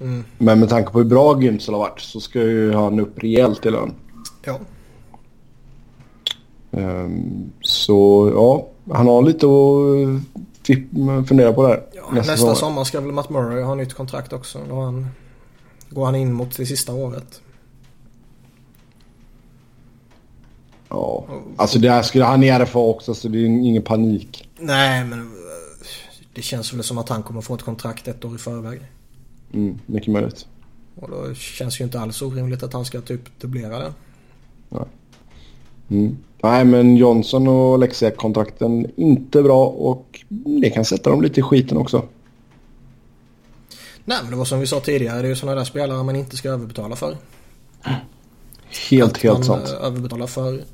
Mm. Men med tanke på hur bra Günsel har varit så ska ju han upp rejält i lön. Ja. Um, så ja, han har lite att fundera på där. Ja, nästa nästa sommar ska väl Matt Murray ha nytt kontrakt också. Då han, går han in mot det sista året. Ja, alltså det här skulle han i RFA också så det är ingen panik. Nej, men eh, det känns väl som att han kommer få ett kontrakt ett år i förväg. Mm, mycket möjligt. Och då känns ju inte alls orimligt att han ska typ dubblera det. Nej. Mm. Nej men Johnson och Lexiak-kontrakten inte bra och det kan sätta dem lite i skiten också. Nej men det var som vi sa tidigare, det är ju sådana där spelare man inte ska överbetala för. Helt, att helt sant. Eh, överbetala för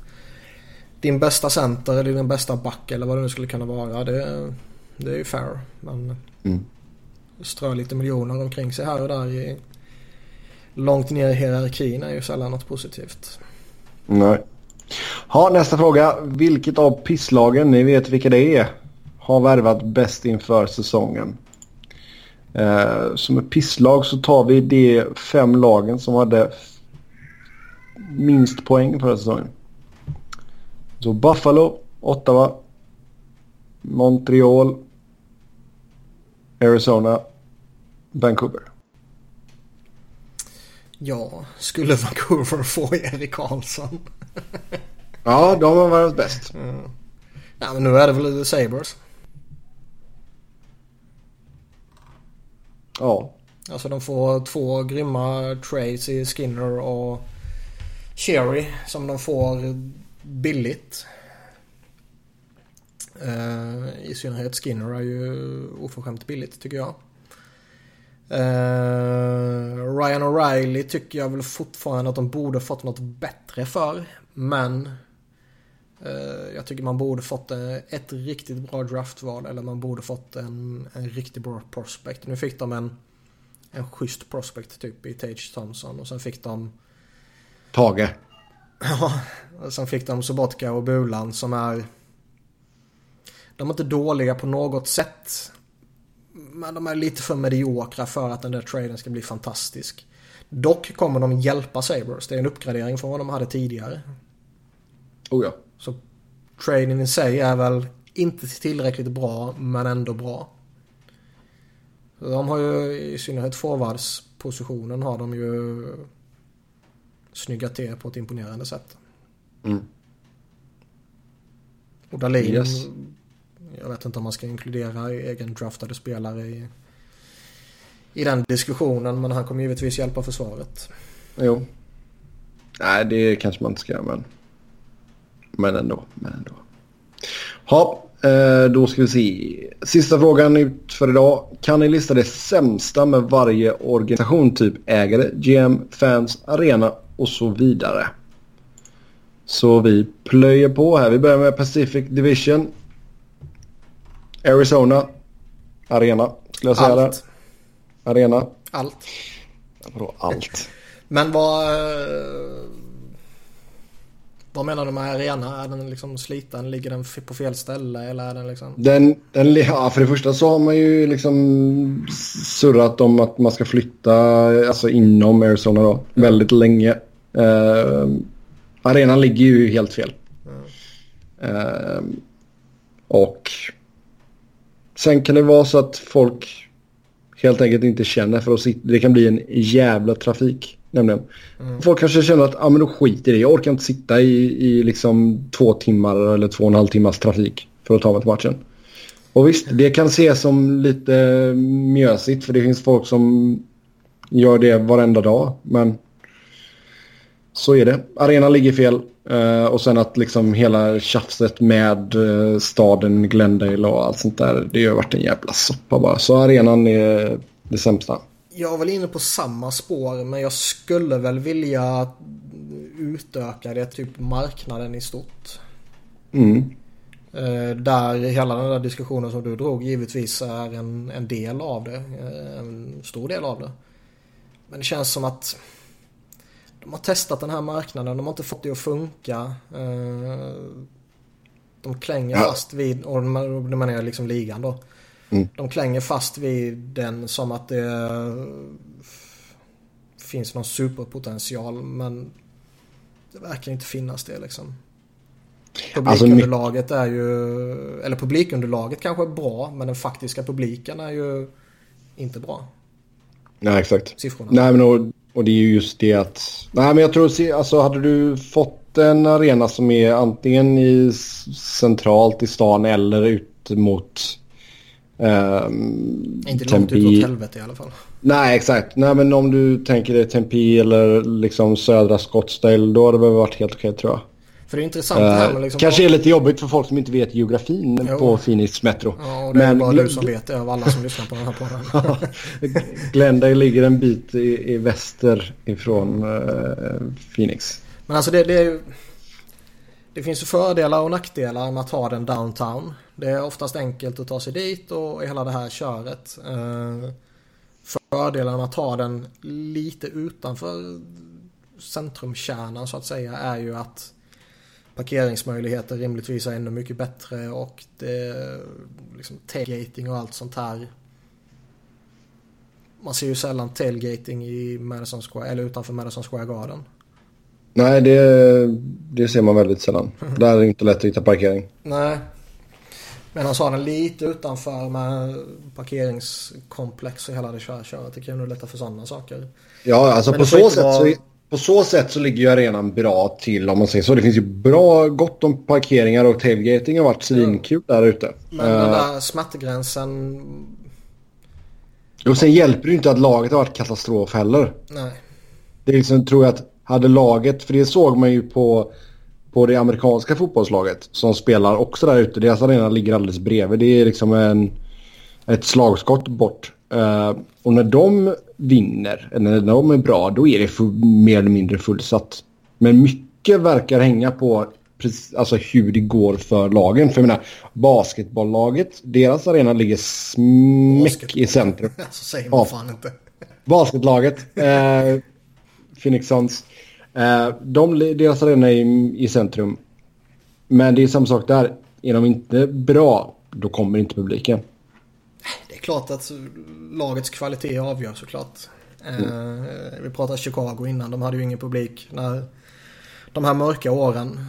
din bästa center eller din bästa back eller vad det nu skulle kunna vara. Det, det är ju fair. Men mm. strö lite miljoner omkring sig här och där i, långt ner i hierarkin är ju sällan något positivt. Nej. Ja, nästa fråga. Vilket av pisslagen, ni vet vilka det är, har värvat bäst inför säsongen? Eh, som ett pisslag så tar vi de fem lagen som hade minst poäng förra säsongen. Så Buffalo, Ottawa, Montreal, Arizona, Vancouver. Ja, skulle Vancouver få Erik Karlsson? [LAUGHS] ja, de har varit bäst. Mm. Ja, men nu är det väl Sabres. Ja. Alltså de får två grymma trades i Skinner och Cherry som de får billigt. Uh, I synnerhet Skinner är ju oförskämt billigt tycker jag. Uh, Ryan O'Reilly tycker jag väl fortfarande att de borde fått något bättre för. Men uh, jag tycker man borde fått ett riktigt bra draftval eller man borde fått en, en riktigt bra prospect. Nu fick de en, en schysst prospect typ i Tage Thompson och sen fick de Tage. [LAUGHS] Ja, sen fick de Sobotka och Bulan som är... De är inte dåliga på något sätt. Men de är lite för mediokra för att den där traden ska bli fantastisk. Dock kommer de hjälpa Sabres. Det är en uppgradering från vad de hade tidigare. Oh ja. Så traden i sig är väl inte tillräckligt bra, men ändå bra. De har ju i synnerhet forwardspositionen har de ju snyggat till på ett imponerande sätt. Mm. Och Dahlin, yes. jag vet inte om man ska inkludera egen draftade spelare i, i den diskussionen. Men han kommer givetvis hjälpa försvaret. Jo. Nej, det kanske man inte ska men, men ändå. Men ändå. Ja, eh, då ska vi se. Sista frågan ut för idag. Kan ni lista det sämsta med varje organisation? Typ ägare, GM, fans, arena och så vidare. Så vi plöjer på här. Vi börjar med Pacific Division. Arizona. Arena skulle jag säga Allt. där. Arena. Allt. Vadå allt? Men vad... Eh, vad menar du med arena? Är den liksom sliten? Ligger den på fel ställe eller är den liksom? Den, den, ja, för det första så har man ju liksom surrat om att man ska flytta alltså inom Arizona då. Väldigt länge. Uh, arenan ligger ju helt fel. Mm. Uh, och sen kan det vara så att folk helt enkelt inte känner för att sitta. Det kan bli en jävla trafik. Nämligen. Mm. Folk kanske känner att ah, men då skiter det Jag orkar inte sitta i, i liksom två timmar eller två och en halv timmars trafik för att ta mig till matchen. Och visst, det kan ses som lite mjösigt för det finns folk som gör det varenda dag. Men så är det. Arenan ligger fel. Uh, och sen att liksom hela tjafset med uh, staden Glendale och allt sånt där. Det har varit en jävla soppa bara. Så arenan är det sämsta. Jag är väl inne på samma spår men jag skulle väl vilja utöka det typ marknaden i stort. Mm. Uh, där hela den där diskussionen som du drog givetvis är en, en del av det. En stor del av det. Men det känns som att de har testat den här marknaden, de har inte fått det att funka. Eh, de klänger ja. fast vid, och det menar jag liksom ligan då. Mm. De klänger fast vid den som att det finns någon superpotential men det verkar inte finnas det liksom. Publikunderlaget är ju, eller publikunderlaget kanske är bra men den faktiska publiken är ju inte bra. Nej, exakt. Siffrorna. Nej, men och, och det är ju just det att... Nej, men jag tror... Alltså, hade du fått en arena som är antingen i centralt i stan eller ut mot... Um, inte långt ut åt helvete i alla fall. Nej, exakt. Nej, men om du tänker dig Tempe eller liksom södra Scottsdale, då hade det varit helt okej tror jag. För det är intressant uh, det här med liksom... Kanske är lite jobbigt för folk som inte vet geografin jo. på Phoenix Metro. Ja, och det men... är bara du som vet det av alla som lyssnar på den här podden. [LAUGHS] Glendale ligger en bit i, i väster ifrån uh, Phoenix. Men alltså det, det är ju... Det finns ju fördelar och nackdelar med att ha den downtown. Det är oftast enkelt att ta sig dit och hela det här köret. Uh, fördelen med att ha den lite utanför centrumkärnan så att säga är ju att parkeringsmöjligheter rimligtvis är ännu mycket bättre och det liksom tailgating och allt sånt här. Man ser ju sällan tailgating i Madison Square eller utanför Madison Square Garden. Nej, det, det ser man väldigt sällan. [LAUGHS] Där är det inte lätt att hitta parkering. Nej. Men han sa den lite utanför med parkeringskomplex och hela det köret. Det kan ju underlätta för sådana saker. Ja, alltså på så sätt vara... så på så sätt så ligger ju arenan bra till om man säger så. Det finns ju bra, gott om parkeringar och tailgating har varit svinkul mm. där ute. Men den eh. där smärtgränsen... Och sen hjälper det ju inte att laget har varit katastrof heller. Nej. Det är liksom, tror jag att hade laget, för det såg man ju på, på det amerikanska fotbollslaget som spelar också där ute. Deras arena ligger alldeles bredvid. Det är liksom en, ett slagskott bort. Uh, och när de vinner, eller när de är bra, då är det full, mer eller mindre fullsatt. Men mycket verkar hänga på precis, alltså hur det går för lagen. För jag menar, basketbolllaget, deras arena ligger smäck i centrum. [LAUGHS] Så säger man ja. fan inte. Basketlaget, eh, Phoenix Suns, eh, de, deras arena är i, i centrum. Men det är samma sak där. Är de inte bra, då kommer inte publiken. Klart att lagets kvalitet avgör såklart. Mm. Eh, vi pratade Chicago innan, de hade ju ingen publik. När de här mörka åren,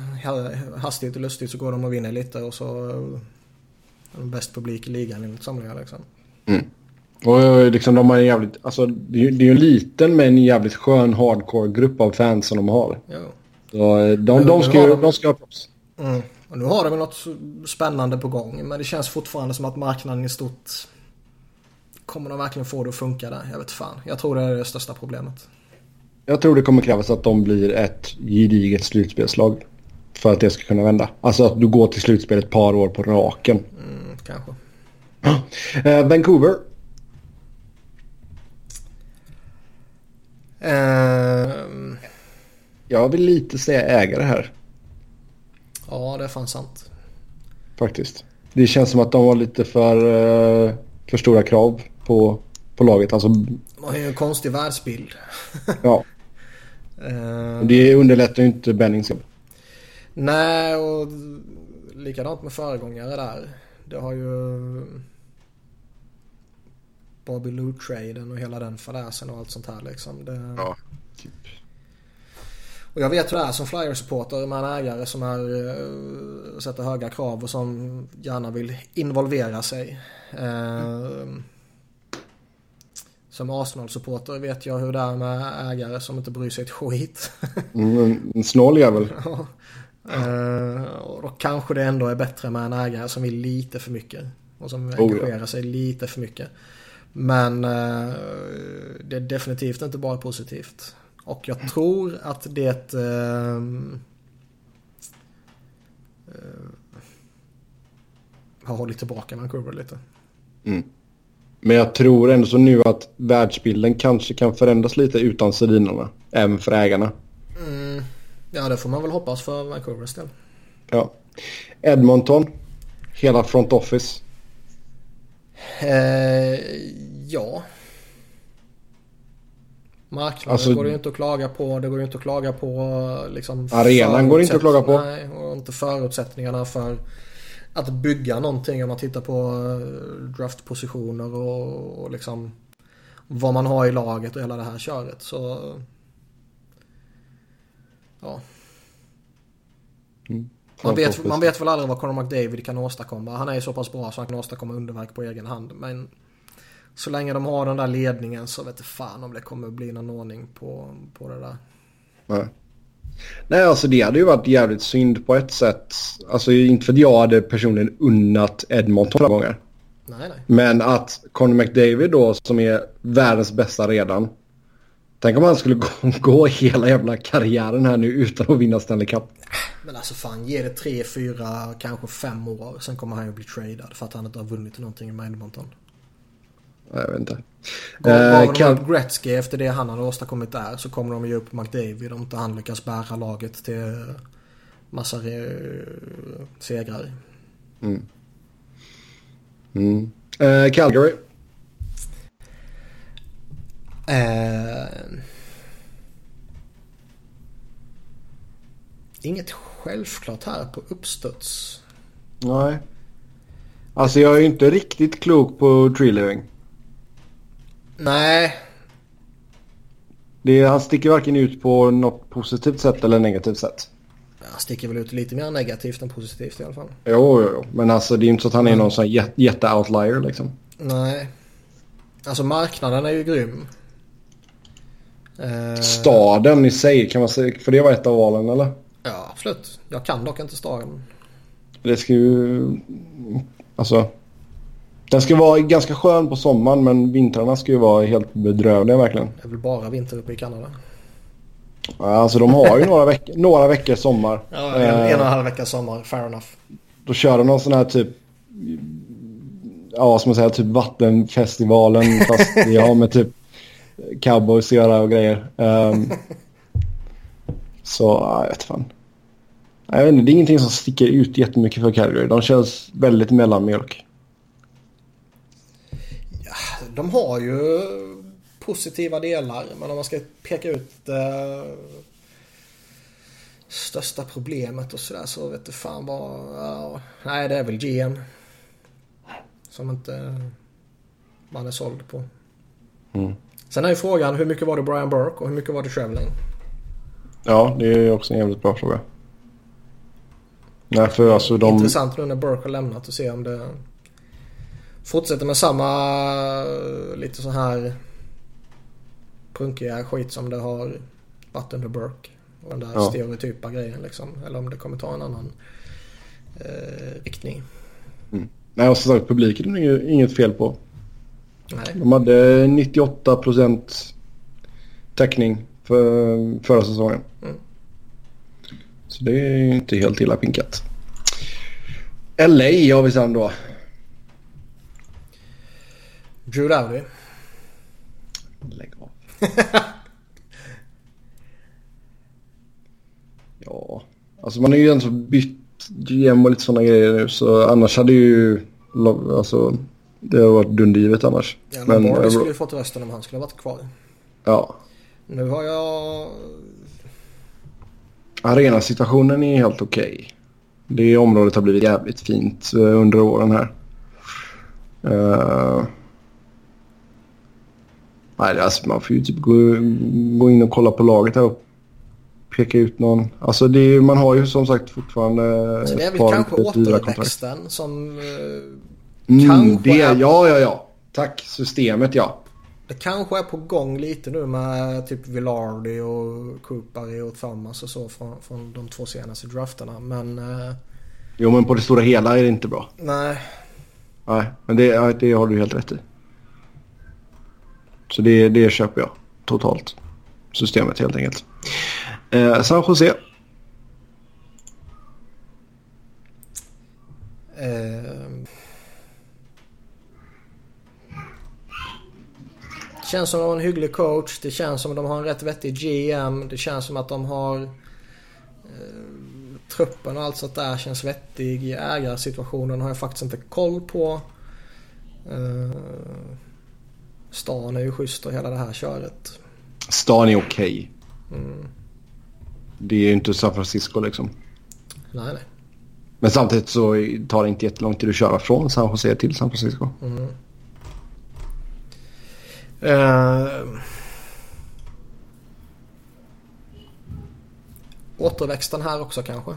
hastigt och lustigt så går de och vinner lite och så är de bäst publik i ligan enligt somliga liksom. Mm. Och liksom de har en jävligt, alltså det är ju en liten men en jävligt skön hardcore-grupp av fans som de har. Jo. Så eh, de, de, ska, de, de ska ha props. Mm. Och nu har de något spännande på gång men det känns fortfarande som att marknaden i stort Kommer de verkligen få det att funka där? Jag vet fan. Jag tror det är det största problemet. Jag tror det kommer krävas att de blir ett gediget slutspelslag. För att det ska kunna vända. Alltså att du går till slutspel ett par år på raken. Mm, kanske. Uh, [CLEARS THROAT] Vancouver. Uh, jag vill lite säga ägare här. Ja, det är fan sant. Faktiskt. Det känns som att de var lite för, uh, för stora krav på, på laget. Alltså, Man har ju en konstig världsbild. [LAUGHS] ja. uh, det underlättar ju inte Bennings jobb. Nej, och likadant med föregångare där. Det har ju Bobby Lou-traden och hela den fadäsen och allt sånt här liksom. Det... Ja, typ. Och jag vet hur det är som flyersupporter med en ägare som är, uh, sätter höga krav och som gärna vill involvera sig. Uh, som Arsenal-supporter vet jag hur det är med ägare som inte bryr sig ett skit. [LAUGHS] mm, en snål jävel. [LAUGHS] ja. uh, och då kanske det ändå är bättre med en ägare som vill lite för mycket. Och som oh, engagerar ja. sig lite för mycket. Men uh, det är definitivt inte bara positivt. Och jag tror att det uh, har hållit tillbaka Vancouver lite. Mm. Men jag tror ändå så nu att världsbilden kanske kan förändras lite utan Sedinarna. Även för ägarna. Mm. Ja, det får man väl hoppas för Vancouvers del. Ja. Edmonton. Hela front office. Eh, ja. Marknaden alltså, går ju inte att klaga på. Det går ju inte att klaga på liksom, Arenan går inte att klaga på. Nej, och inte förutsättningarna för att bygga någonting om man tittar på eh, draftpositioner och, och liksom vad man har i laget och hela det här köret. Så ja. Mm. Man vet, man vet väl aldrig vad Conor McDavid kan åstadkomma. Han är ju så pass bra så han kan åstadkomma underverk på egen hand. Men så länge de har den där ledningen så vet fan om det kommer bli någon ordning på, på det där. Nej. Nej, alltså det hade ju varit jävligt synd på ett sätt. Alltså inte för att jag hade personligen unnat Edmonton några gånger. Nej, nej. Men att Conor McDavid då som är världens bästa redan. Tänk om han skulle [LAUGHS] gå, gå hela jävla karriären här nu utan att vinna Stanley Cup. Men alltså fan, ge det tre, fyra, kanske fem år. Sen kommer han ju bli tradad för att han inte har vunnit någonting med Edmonton. Jag vet inte. Eh, de kan- upp Gretzky efter det han hade åstadkommit där så kommer de ju upp McDavid om inte han lyckas bära laget till massa eh, segrar. Mm. Eh, Calgary. Eh, inget självklart här på uppstuds. Nej. Alltså jag är ju inte riktigt klok på Tree Living. Nej, Det han sticker varken ut på något positivt sätt eller negativt sätt. jag sticker väl ut lite mer negativt än positivt i alla fall. Jo, jo, jo. Men alltså det är ju inte så att han är någon sån jätte-outlier liksom. Nej. Alltså marknaden är ju grym. Eh, Staden i sig, kan man säga, för det var ett av valen eller? Ja, absolut. Jag kan dock inte staden. Det ska ju... Alltså... Den ska vara ganska skön på sommaren men vintrarna ska ju vara helt bedrövliga verkligen. Det är väl bara vinter uppe i Kanada. Alltså de har ju några, veck [LAUGHS] några veckor sommar. Ja, en, Eh, en och en halv vecka sommar. Fair enough. Då kör de någon sån här typ... Ja, som man säger, typ vattenfestivalen [LAUGHS] fast vi har med typ cowboys att göra och grejer. Ehm, [LAUGHS] så, ja, jag vet fan. Jag vet inte, det är ingenting som sticker ut jättemycket för Calgary. De känns väldigt mellanmjölk. De har ju positiva delar. Men om man ska peka ut det största problemet och sådär så vet du fan vad... Ja, nej, det är väl GM. Som inte man är såld på. Mm. Sen är ju frågan hur mycket var det Brian Burke och hur mycket var det Trevling? Ja, det är också en jävligt bra fråga. Nej, för alltså de... Intressant nu när Burke har lämnat och se om det fortsätter med samma lite så här punkiga skit som det har varit under Burke. Och den där Ja. stereotypa grejen liksom. Eller om det kommer ta en annan eh, riktning. Nej, och som sagt, publiken är ju inget fel på. Nej. De hade 98 procent täckning för förra säsongen. Mm. Så det är ju inte helt illa pinkat. LA har vi sen då. Drew Dowdy. Lägg av. [LAUGHS] ja, alltså man har ju ändå bytt GM och lite sådana grejer nu så annars hade ju alltså det har varit dundergivet annars. Ja, Men, eh, skulle ju fått rösten om han skulle ha varit kvar. ja, Nu har jag... arenasituationen är helt okej. Det området har blivit jävligt fint eh, under åren här. Uh, nej, alltså man får ju typ gå, gå in och kolla på laget här och peka ut någon. Alltså är, man har ju som sagt fortfarande Så det är väl kanske återväxten som... eh, Mm, kanske det, är- ja, ja, ja. Tack systemet ja. Det kanske är på gång lite nu med typ Villardi och Kupari och Thomas och så från, från de två senaste drafterna. Men eh, Jo men på det stora hela är det inte bra. nej. Nej, men det, det har du helt rätt i. Så det, det köper jag totalt. Systemet helt enkelt. Eh, San Jose. Eh, känns som att de har en hygglig coach. Det känns som att de har en rätt vettig GM. Det känns som att de har eh, truppen och allt sånt där känns vettig. Ägarsituationen har jag faktiskt inte koll på. Eh, stan är ju schysst och hela det här köret. Stan är okej. Mm. Det är ju inte San Francisco liksom. Nej, nej. Men samtidigt så tar det inte jättelång tid att köra från San Jose till San Francisco. Mm. Eh, återväxten här också kanske.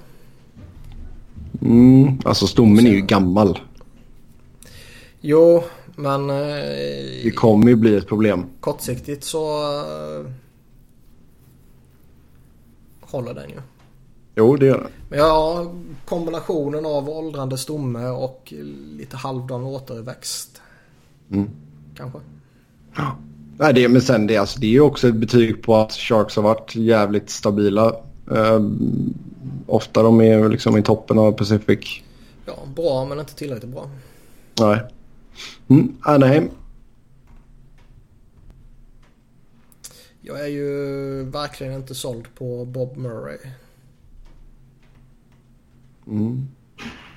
Mm, alltså stommen är ju gammal. Jo, men... Eh, Det kommer ju bli ett problem. kortsiktigt så... Eh, håller den ju. Jo, det gör det. Men ja, kombinationen av åldrande stomme och lite halvdan återväxt. Mm. Kanske. Nej, det, men sen det, alltså, det är ju också ett betyg på att Sharks har varit jävligt stabila. Eh, ofta de är liksom i toppen av Pacific. Ja, bra men inte tillräckligt bra. Nej. Mm, Anaheim. Jag är ju verkligen inte såld på Bob Murray. Mm.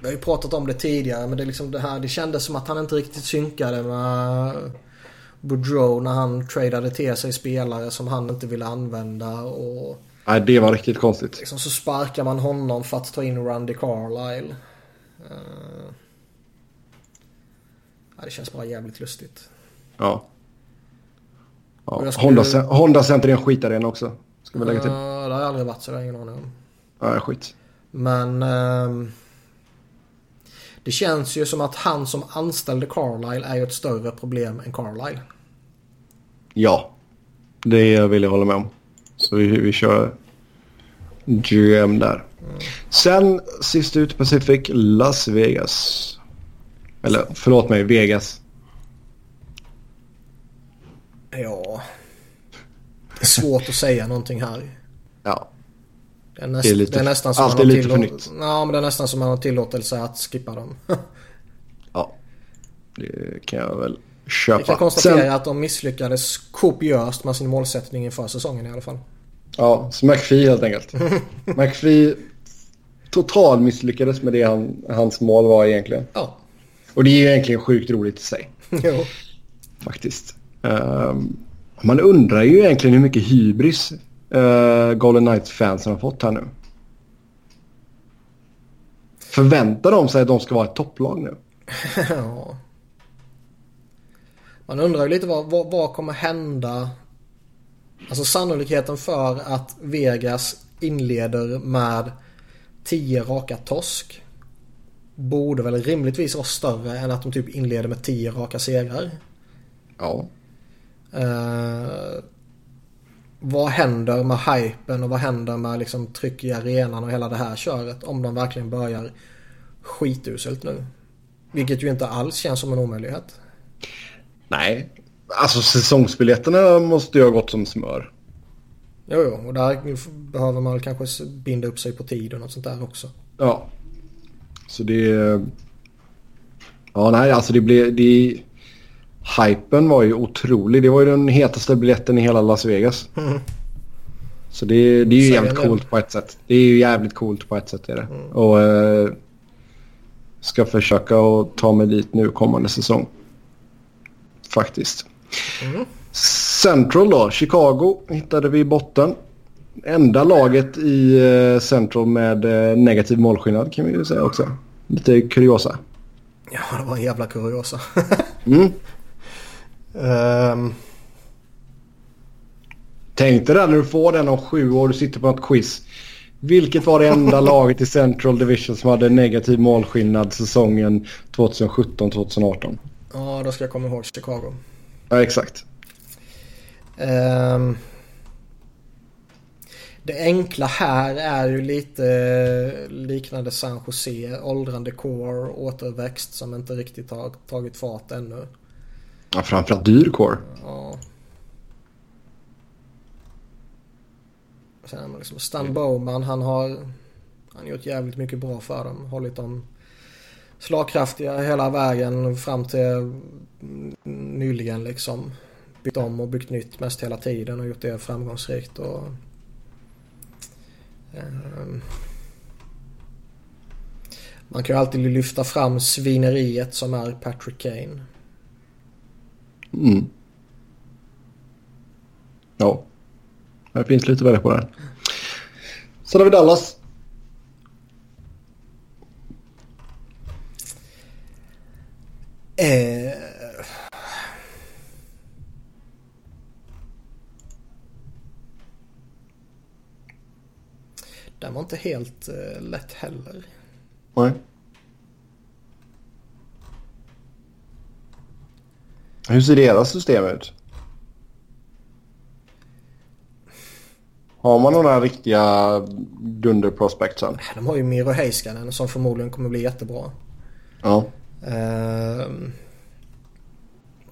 Vi har ju pratat om det tidigare men det, är liksom det, här, det kändes som att han inte riktigt synkade med Boudreau när han tradade till sig spelare som han inte ville använda. Och Nej, det var riktigt konstigt. liksom så sparkar man honom för att ta in Randy Carlisle. Uh, ja, det känns bara jävligt lustigt. Ja. Ja. skulle- Honda, Cen- Honda Center är en skitarena också. Ska vi lägga till. Uh, det har jag aldrig varit så det har jag ingen aning om. Nej, skit. Men ehm, det känns ju som att han som anställde Carlisle är ju ett större problem än Carlisle. Ja. Det vill jag hålla med om. Så vi, vi kör GM där. Sen sist ut Pacific, Las Vegas. Eller förlåt mig, Vegas. Ja. Det är svårt att säga någonting här. Ja. Det är, näst, Det är lite- det är nästan som man har lite för nytt. Ja, men det är nästan som man har tillåtelse att skippa dem. [LAUGHS] Ja. Det kan jag väl Vi köpa. kan konstatera Sen, att de misslyckades kopiöst med sin målsättning inför säsongen i alla fall. ja, så McPhee helt enkelt. [LAUGHS] McPhee total misslyckades med det han, hans mål var egentligen. Ja, Och det är ju egentligen sjukt roligt i sig. [LAUGHS] jo. faktiskt. Ehm, man undrar ju egentligen hur mycket hybris uh, Golden Knights-fansen har fått här nu. Förväntar de sig att de ska vara ett topplag nu? [LAUGHS] Ja. Man undrar ju lite vad, vad, vad kommer hända? Alltså sannolikheten för att Vegas inleder med 10 raka torsk borde väl rimligtvis vara större än att de typ inleder med 10 raka segrar. Ja. Eh, vad händer med hypen och vad händer med liksom tryck i arenan och hela det här köret om de verkligen börjar skituselt nu? Vilket ju inte alls känns som en omöjlighet. Nej. Alltså säsongsbiljetterna måste ju ha gått som smör. Jo, jo, och där behöver man kanske binda upp sig på tid och något sånt där också. Ja. Så det... Ja, nej, alltså det blev... Det... Hypen var ju otrolig. Det var ju den hetaste biljetten i hela Las Vegas. Så det, det är ju Säger jävligt coolt på ett sätt. Det är ju jävligt coolt på ett sätt. Är det. Och eh, ska försöka att ta mig dit nu kommande säsong. Faktiskt. Central då. Chicago hittade vi i botten. Enda laget i eh, Central med eh, negativ målskillnad kan vi ju säga också. Lite kuriosa. Ja, det var en jävla kuriosa. [LAUGHS] Mm. Ehm, Tänk dig där när du får den om sju år och du sitter på ett quiz. Vilket var det enda [LAUGHS] laget i Central Division som hade negativ målskillnad säsongen 2017-2018? ja, då ska jag komma ihåg Chicago. Ja, exakt. Ehm, det enkla här är ju lite liknande San Jose. Åldrande core, återväxt som inte riktigt har tagit fart ännu. Ja, framförallt dyrkår. Ja. Sen är man liksom Stan Bowman, han har han har gjort jävligt mycket bra för dem. Hållit dem slagkraftiga hela vägen fram till mm, nyligen liksom. Byggt om och byggt nytt mest hela tiden och gjort det framgångsrikt. Och, man kan ju alltid lyfta fram svineriet som är Patrick Kane. Mm. Ja. Det finns lite värre på det. Sen har vi Dallas. Eh... Den var inte helt eh, lätt heller. Nej. Hur ser deras system ut? Har man några riktiga dunderprospectsen? De har ju Miro Heiskanen som förmodligen kommer bli jättebra. Ja. Ehm,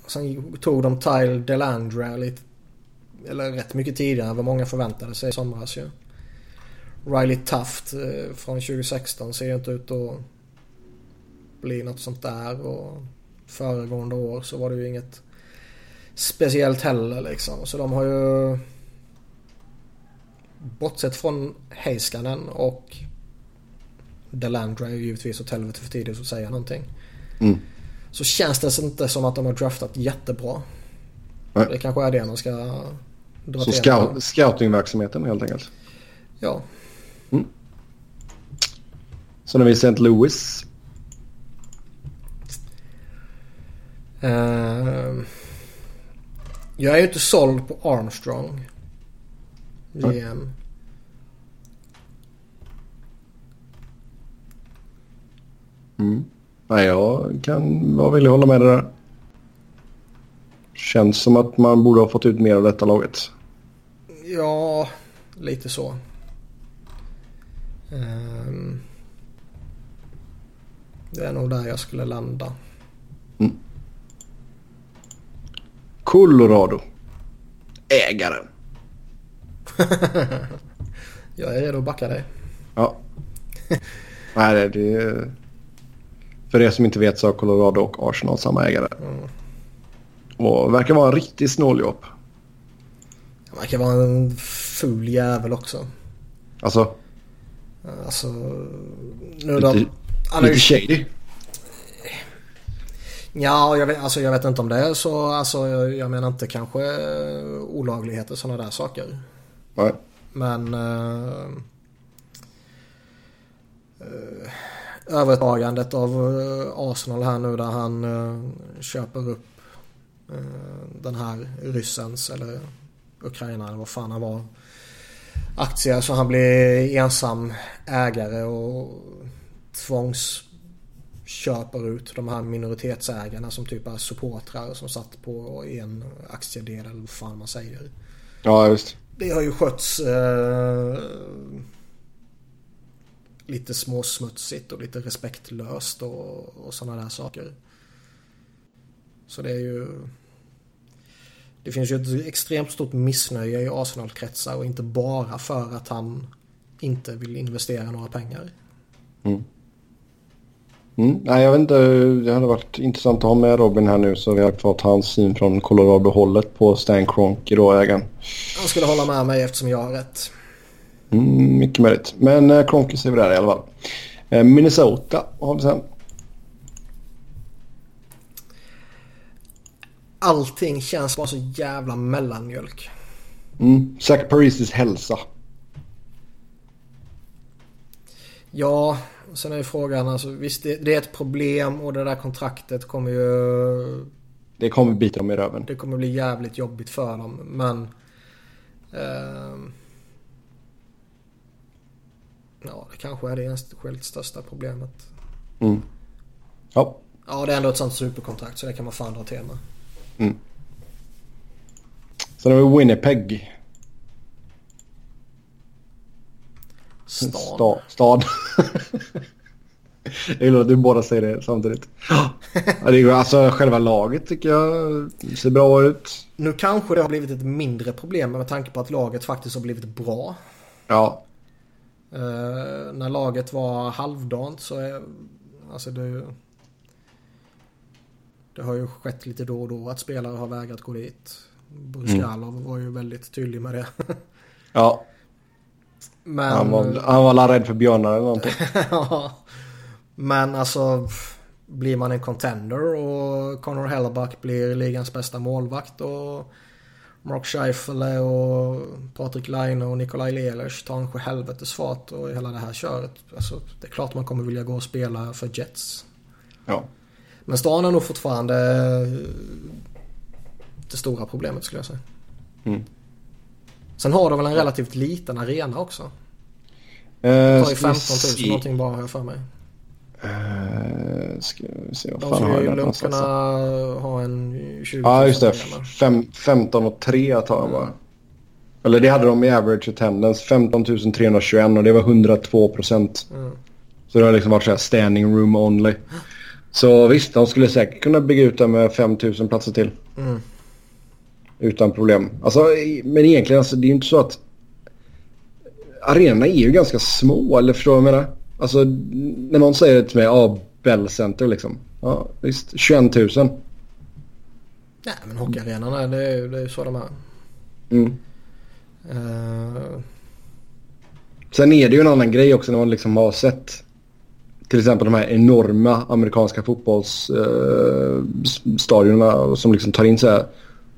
sen tog de Tyle Delandre lite, eller rätt mycket tidigare än vad många förväntade sig i somras ju. Riley Tuft eh, från 2016 ser ju inte ut att bli något sånt där. Och föregående år så var det ju inget speciellt heller liksom. Så de har ju bortsett från Heiskanen och Delandre är ju givetvis åt helvete för tidigt att säga någonting. Mm. Så känns det inte som att de har draftat jättebra. Nej. Det kanske är det man ska dra Så till. scout, scoutingverksamheten helt enkelt. Ja. Sen har vi St. Louis. Ehm, jag är ju inte såld på Armstrong. GM. Mm. Nej, jag kan vara villig hålla med dig där. Känns som att man borde ha fått ut mer av detta laget. Ja, lite så. Ehm, det är nog där jag skulle landa. Colorado. Ägaren. [LAUGHS] Jag är redo att backa dig. Ja. Nej, det, det För er som inte vet så har Colorado och Arsenal samma ägare. Och verkar vara en riktig snåljåp. Han verkar vara en ful jävel också. Alltså, Alltså, nu då. lite, Han lite shady. Ja, jag vet, alltså jag vet inte om det är så. Alltså, jag, jag menar inte kanske eh, olagligheter och sådana där saker. Nej. Men... Eh, eh, övertagandet av eh, Arsenal här nu där han eh, köper upp den här ryssens eller Ukraina eller vad fan han var. Aktier så han blir ensam ägare och tvångsköper ut de här minoritetsägarna som typ är supportrar som satt på en aktiedel eller vad fan man säger. Ja, just. Det har ju skötts eh, lite småsmutsigt och lite respektlöst och, och sådana där saker. Så det är ju... Det finns ju ett extremt stort missnöje i Arsenal-kretsar och inte bara för att han inte vill investera några pengar. Mm. Nej, jag vet inte. Det hade varit intressant att ha med Robin här nu så vi har fått hans syn från Colorado-hållet på Stan Kroenke då, ägaren. Han skulle hålla med mig eftersom jag har rätt. Mm, mycket möjligt. Men eh, Kroenke ser vi där i alla fall. Eh, Minnesota har vi sen. Allting känns bara så jävla mellanmjölk. Mm. Zach Parisis hälsa. Ja, sen är ju frågan alltså visst det, det är ett problem och det där kontraktet kommer ju... Det kommer bita dem i röven. Det kommer bli jävligt jobbigt för dem men... ehm, ja, det kanske är det enskilt största problemet. Mm. Ja. Ja, det är ändå ett sånt superkontrakt så det kan man fan dra till med. Sen har vi Winnipeg. Stan. Sta, stad. jag gillar att du båda säger det samtidigt. Ja, det går, alltså själva laget tycker jag ser bra ut. Nu kanske det har blivit ett mindre problem med tanke på att laget faktiskt har blivit bra. Ja, Eh, när laget var halvdant så är... Alltså det... Det har ju skett lite då och då att spelare har vägrat gå dit. Bruskalov var ju väldigt tydlig med det. [LAUGHS] ja. Men... Han var, han var rädd för björnar eller någonting. [LAUGHS] Ja. Men alltså blir man en contender och Connor Hellebuck blir ligans bästa målvakt och Mark Scheifele och Patrik Laine och Nikolaj Ehlers tar en helvetes fart och hela det här köret. Alltså, det är klart man kommer vilja gå och spela för Jets. Ja. Men stan är nog fortfarande det stora problemet skulle jag säga. Mm. Sen har de väl en relativt liten arena också. Eh, Det tar ju ska vi 15 000 se. någonting bara har jag för mig. ska vi se vad De fan har skulle jag där lugnt kunna ha en 20 Ja, just det. Fem, 15 och 3 tar jag bara. Eller det hade de i average attendance. 15 321 och det var 102 procent. Mm. Så det har liksom varit så här standing room only. Så visst, de skulle säkert kunna bygga ut den med 5 000 platser till. Mm. Utan problem. Alltså, men egentligen, alltså, det är ju inte så att... Arenorna är ju ganska små, eller förstår du vad jag menar? Alltså, när någon säger det till mig, ja, Bell Center liksom. Ja, visst. 21 000. Nej men hockeyarenorna det är ju det är så de är. Mm. Eh, Sen är det ju en annan grej också när man liksom har sett till exempel de här enorma amerikanska fotbollsstadionerna som liksom tar in så här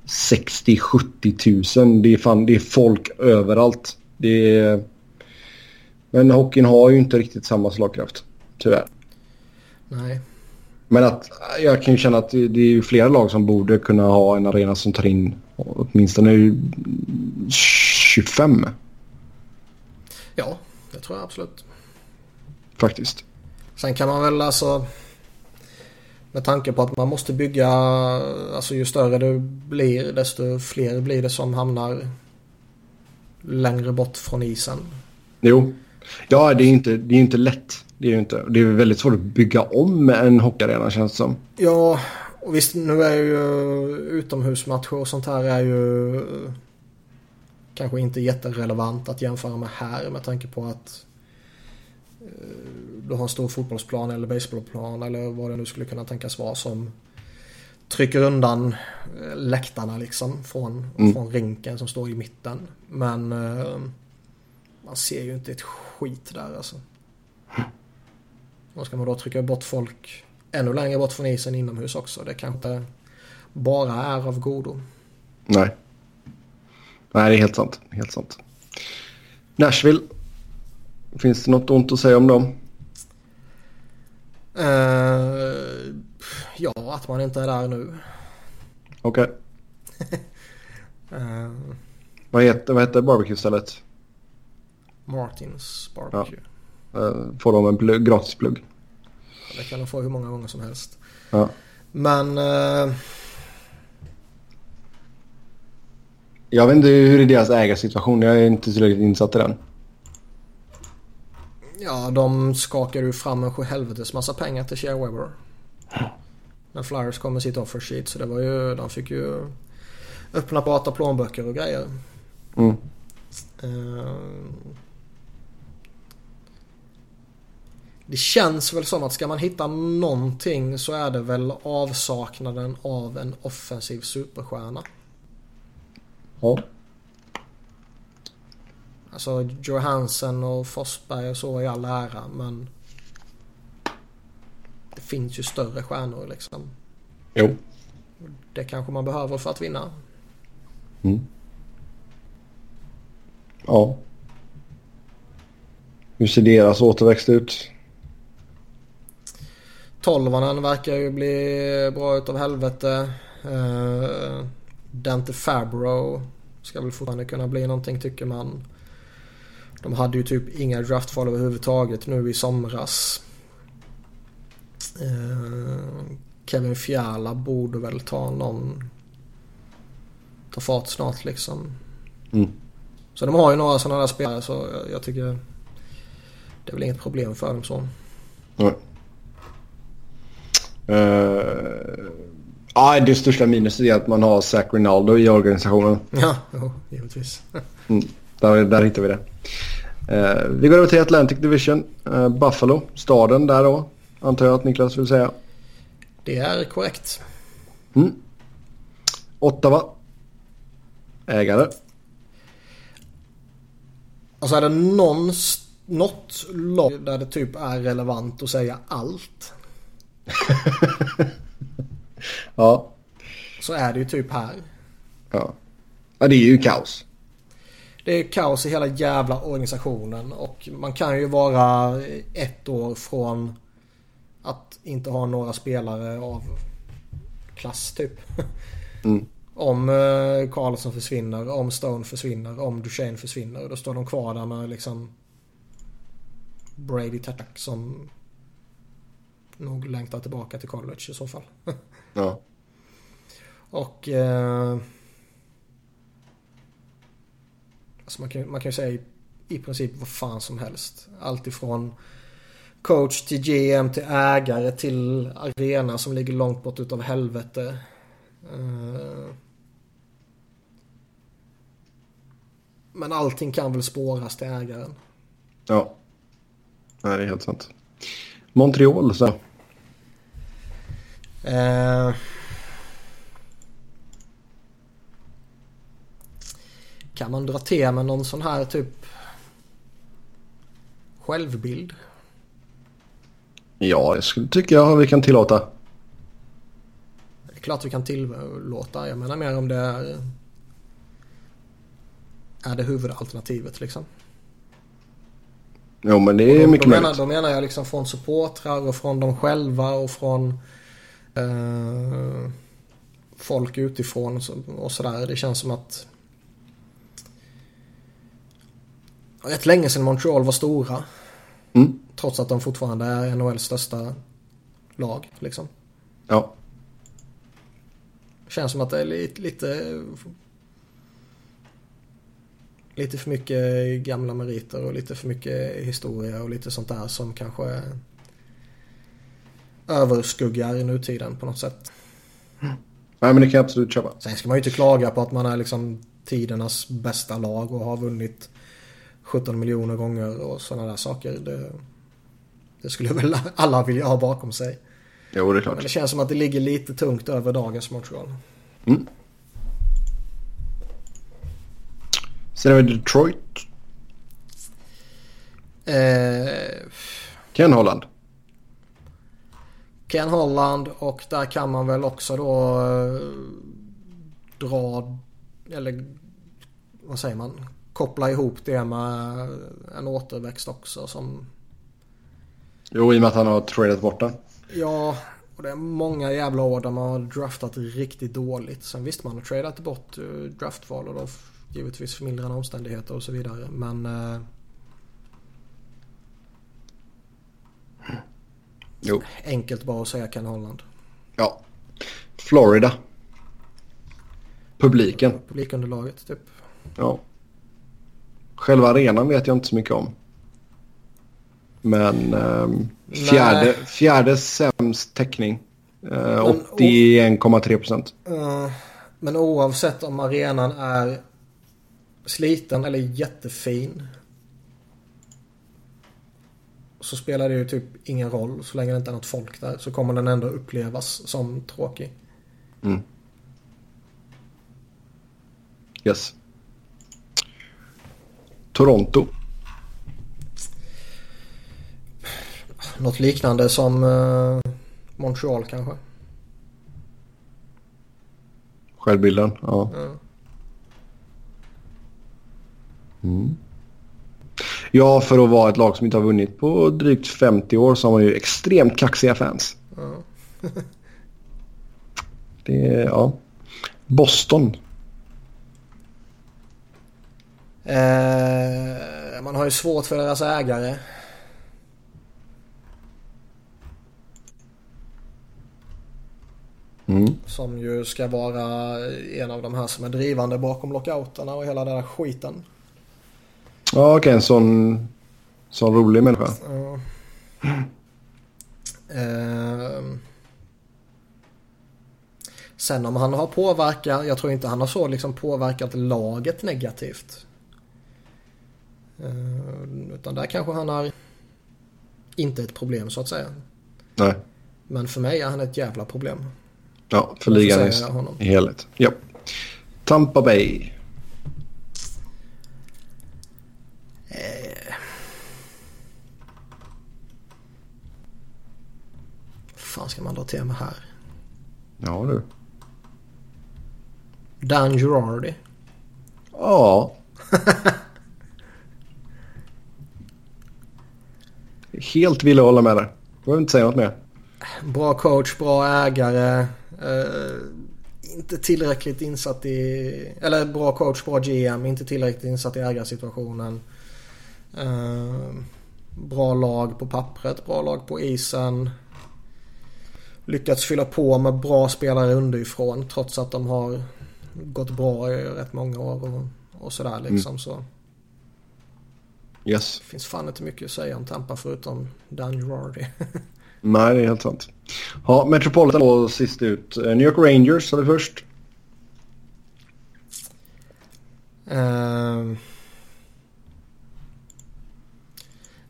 60-70 tusen. Det är, fan, det är folk överallt. Det är... Men hockeyn har ju inte riktigt samma slagkraft. Tyvärr. nej. Men att jag kan ju känna att det det är ju flera lag som borde kunna ha en arena som tar in åtminstone 25 Ja, det tror jag absolut. faktiskt. Sen kan man väl alltså med tanke på att man måste bygga, alltså ju större det blir desto fler blir det som hamnar längre bort från isen. Jo. Ja, det är ju inte, det är ju inte lätt. Det är ju inte. Det är väldigt svårt att bygga om en hockeyarena känns det som. Ja, och visst nu är ju utomhusmatcher och sånt här är ju kanske inte jätterelevant att jämföra med här med tanke på att eh, du har en stor fotbollsplan eller baseballplan eller vad det nu skulle kunna tänkas vara som trycker undan eh, läktarna liksom från, Mm. från rinken som står i mitten. Men eh, man ser ju inte ett skit där alltså. Och ska man då trycka bort folk ännu längre bort från isen inomhus också. Det kanske inte bara är av godo. Nej. Nej, det är helt sant. Helt sant. Nashville. Finns det något ont att säga om dem? Eh, ja, att man inte är där nu. Okej. [LAUGHS] Eh, Vad heter, vad heter barbecue-stället? Martins Barbecue. Uh, får de en plugg, gratis plugg? Det kan de få hur många gånger som helst. Ja. Men eh, Jag vet inte hur är deras ägarsituation. Jag är inte tillräckligt insatt i den. Ja, de skakar ju fram en sjuhelvetes massa pengar till Shea Weber. När Flyers kom med sitt offer sheet så det var ju, de fick ju öppna prata plånböcker och grejer. Mm. Eh, Det känns väl som att ska man hitta någonting så är det väl avsaknaden av en offensiv superstjärna. Ja. Alltså Johansen och Forsberg och så i all ära men det finns ju större stjärnor liksom. Jo. Det kanske man behöver för att vinna. Mm. Ja. Hur ser deras återväxt ut? Tolvanen verkar ju bli bra utav helvete. Uh, Dante Fabro ska väl fortfarande kunna bli någonting tycker man. De hade ju typ inga draftval överhuvudtaget nu i somras. Eh, Kevin Fiala borde väl ta någon... Ta fart snart liksom. Mm. Så de har ju några sådana där spelare så jag, jag tycker... Det är väl inget problem för dem så. Nej. Uh, ja, det största minuset är att man har Zach Rinaldo i organisationen. Ja, jo, givetvis. Mm, där, där hittar vi det. Eh, vi går över till Atlantic Division. Eh, Buffalo, staden där då. Antar jag att Niklas vill säga. Det är korrekt. Mm. Ottawa. Ägare. Alltså är det någon, något lag där det typ är relevant att säga allt. [LAUGHS] Ja. Så är det ju typ här. ja. Ja, det är ju kaos. Det är kaos i hela jävla organisationen och man kan ju vara ett år från att inte ha några spelare av klass typ. Mm. Om eh, Karlsson försvinner, om Stone försvinner, om Duchene försvinner. Då står de kvar där med liksom Brady Tack som nog längtar tillbaka till college i så fall. Ja. [LAUGHS] Och... Eh, alltså man, kan, man kan ju säga i, i princip vad fan som helst. Allt ifrån coach till GM till ägare till arena som ligger långt bort utav helvete. Eh, men allting kan väl spåras till ägaren. Ja. Nej, det är helt sant. Montreal så. Eh, kan man dra till med någon sån här typ självbild? Ja, jag skulle tycka vi kan tillåta. Det är klart vi kan tillåta. Jag menar mer om det är... Är det huvudalternativet liksom? Jo, men det är då, mycket då menar, möjligt. då menar jag liksom från supportrar och från dem själva och från eh, folk utifrån och så- sådär. Det känns som att rätt länge sedan Montreal var stora. Mm. Trots att de fortfarande är NHLs största lag. Liksom. Ja. Känns som att det är lite, lite Lite för mycket gamla meriter och lite för mycket historia och lite sånt där som kanske överskuggar nutiden på något sätt. Nej, men det kan jag absolut köpa. Sen ska man ju inte klaga på att man är liksom tidernas bästa lag och har vunnit 17 miljoner gånger och sådana där saker. Det, det skulle [LAUGHS] väl alla vilja ha bakom sig. Jo, det är Men klart. det känns som att det ligger lite tungt över dagens Montreal. Mm. Sen har vi Detroit. Eh, Ken Holland. Ken Holland och där kan man väl också då eh, dra eller vad säger man koppla ihop det med en återväxt också som Jo, i och med att han har tradat borta. ja och det är många jävla år där man har draftat riktigt dåligt. Sen visst man har tradat bort eh, draftval och då givetvis förmildrande omständigheter och så vidare men eh, Jo. enkelt bara att säga Ken Holland. Ja. Florida. Publiken. Publikunderlaget typ. Ja. Själva arenan vet jag inte så mycket om. Men ehm, fjärde, fjärde sämst täckning. Eh, Men- 81,3 procent. Eh, Men oavsett om arenan är sliten eller jättefin. Så spelar det ju typ ingen roll. Så länge det inte är något folk där så kommer den ändå upplevas som tråkig. Yes. Toronto. Något liknande som eh, Montreal kanske. Självbilden. Ja. Mm. Ja, för att vara ett lag som inte har vunnit på drygt 50 år så har man ju extremt kaxiga fans. Ja. [LAUGHS] Det ja. Boston. Eh, man har ju svårt för deras ägare. Mm. Som ju ska vara en av de här som är drivande bakom lockouterna och hela den där skiten. Ja, okej. En sån, sån rolig människa. Ja. Ehm. Sen om han har påverkat, jag tror inte han har så liksom påverkat laget negativt. Ehm, Utan där kanske han har inte ett problem så att säga. Nej. Men för mig är han ett jävla problem. Ja, för ligan i, helhet. Ja. Tampa Bay. fan ska man dra till med här? Ja, du. Dan Girardi. Ja. [LAUGHS] Helt villig att hålla med där. Jag vill inte säga något mer. Bra coach, bra ägare. Eh, inte tillräckligt insatt i... Eller bra coach, bra GM. Inte tillräckligt insatt i ägarsituationen. Eh, bra lag på pappret, bra lag på isen. lyckats fylla på med bra spelare underifrån trots att de har gått bra i rätt många år och, och sådär liksom. Mm. Så. Yes. Det finns fan inte mycket att säga om Tampa förutom Dan Girardi. [LAUGHS] Nej, det är helt sant. Ja, Metropolitan då sist ut. Eh, New York Rangers vi först. Uh,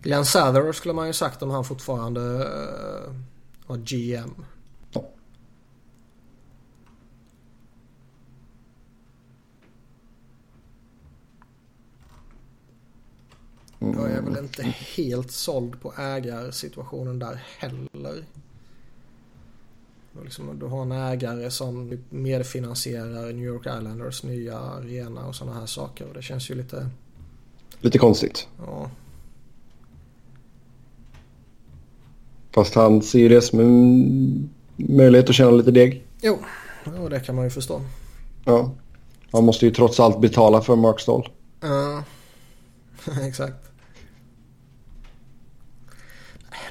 Glenn Sather skulle man ju sagt om han fortfarande uh, var GM. Jag är väl inte helt såld på ägarsituationen där heller. Liksom, du har en ägare som medfinansierar New York Islanders nya arena och sådana här saker. Och det känns ju lite... Lite konstigt. Ja. Fast han ser det som en möjlighet att tjäna lite deg. Jo, ja, det kan man ju förstå. Ja. Han måste ju trots allt betala för Mark Stoll. Ja, [LAUGHS] exakt.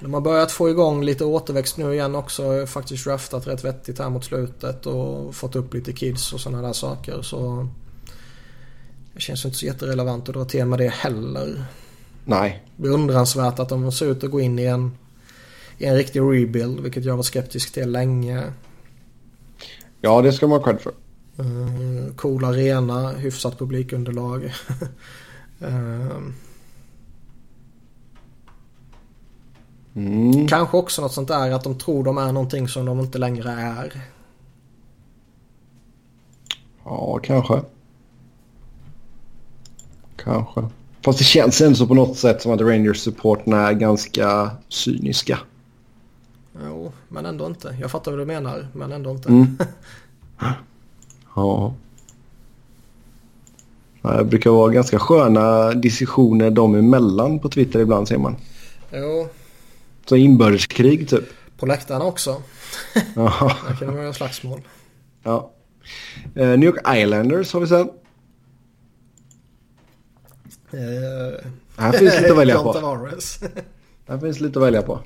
De har börjat få igång lite återväxt nu igen också. Faktiskt draftat rätt vettigt här mot slutet och fått upp lite kids och sådana där saker. Så det känns inte så jätterelevant att dra till med det heller. Nej. Beundransvärt att de ser ut att gå in i en, i en riktig rebuild, vilket jag var skeptisk till länge. Ja, det ska man ha för. Uh, cool arena, hyfsat publikunderlag. uh, [LAUGHS] Mm. Kanske också något sånt där att de tror de är någonting som de inte längre är. Ja, kanske. Kanske. Fast det känns ändå på något sätt som att Rangers-supporterna är ganska cyniska. Jo, men ändå inte. Jag fattar vad du menar, men ändå inte. Mm. [LAUGHS] ja. Det brukar vara ganska sköna diskussioner dem emellan på Twitter ibland ser man. Jo, så inbördeskrig typ. På läktarna också. Ja. [LAUGHS] Där kan det vara slagsmål. Ja. Uh, New York Islanders har vi sen. Uh, här finns lite att välja [LAUGHS] på. [LAUGHS] här finns lite att välja på.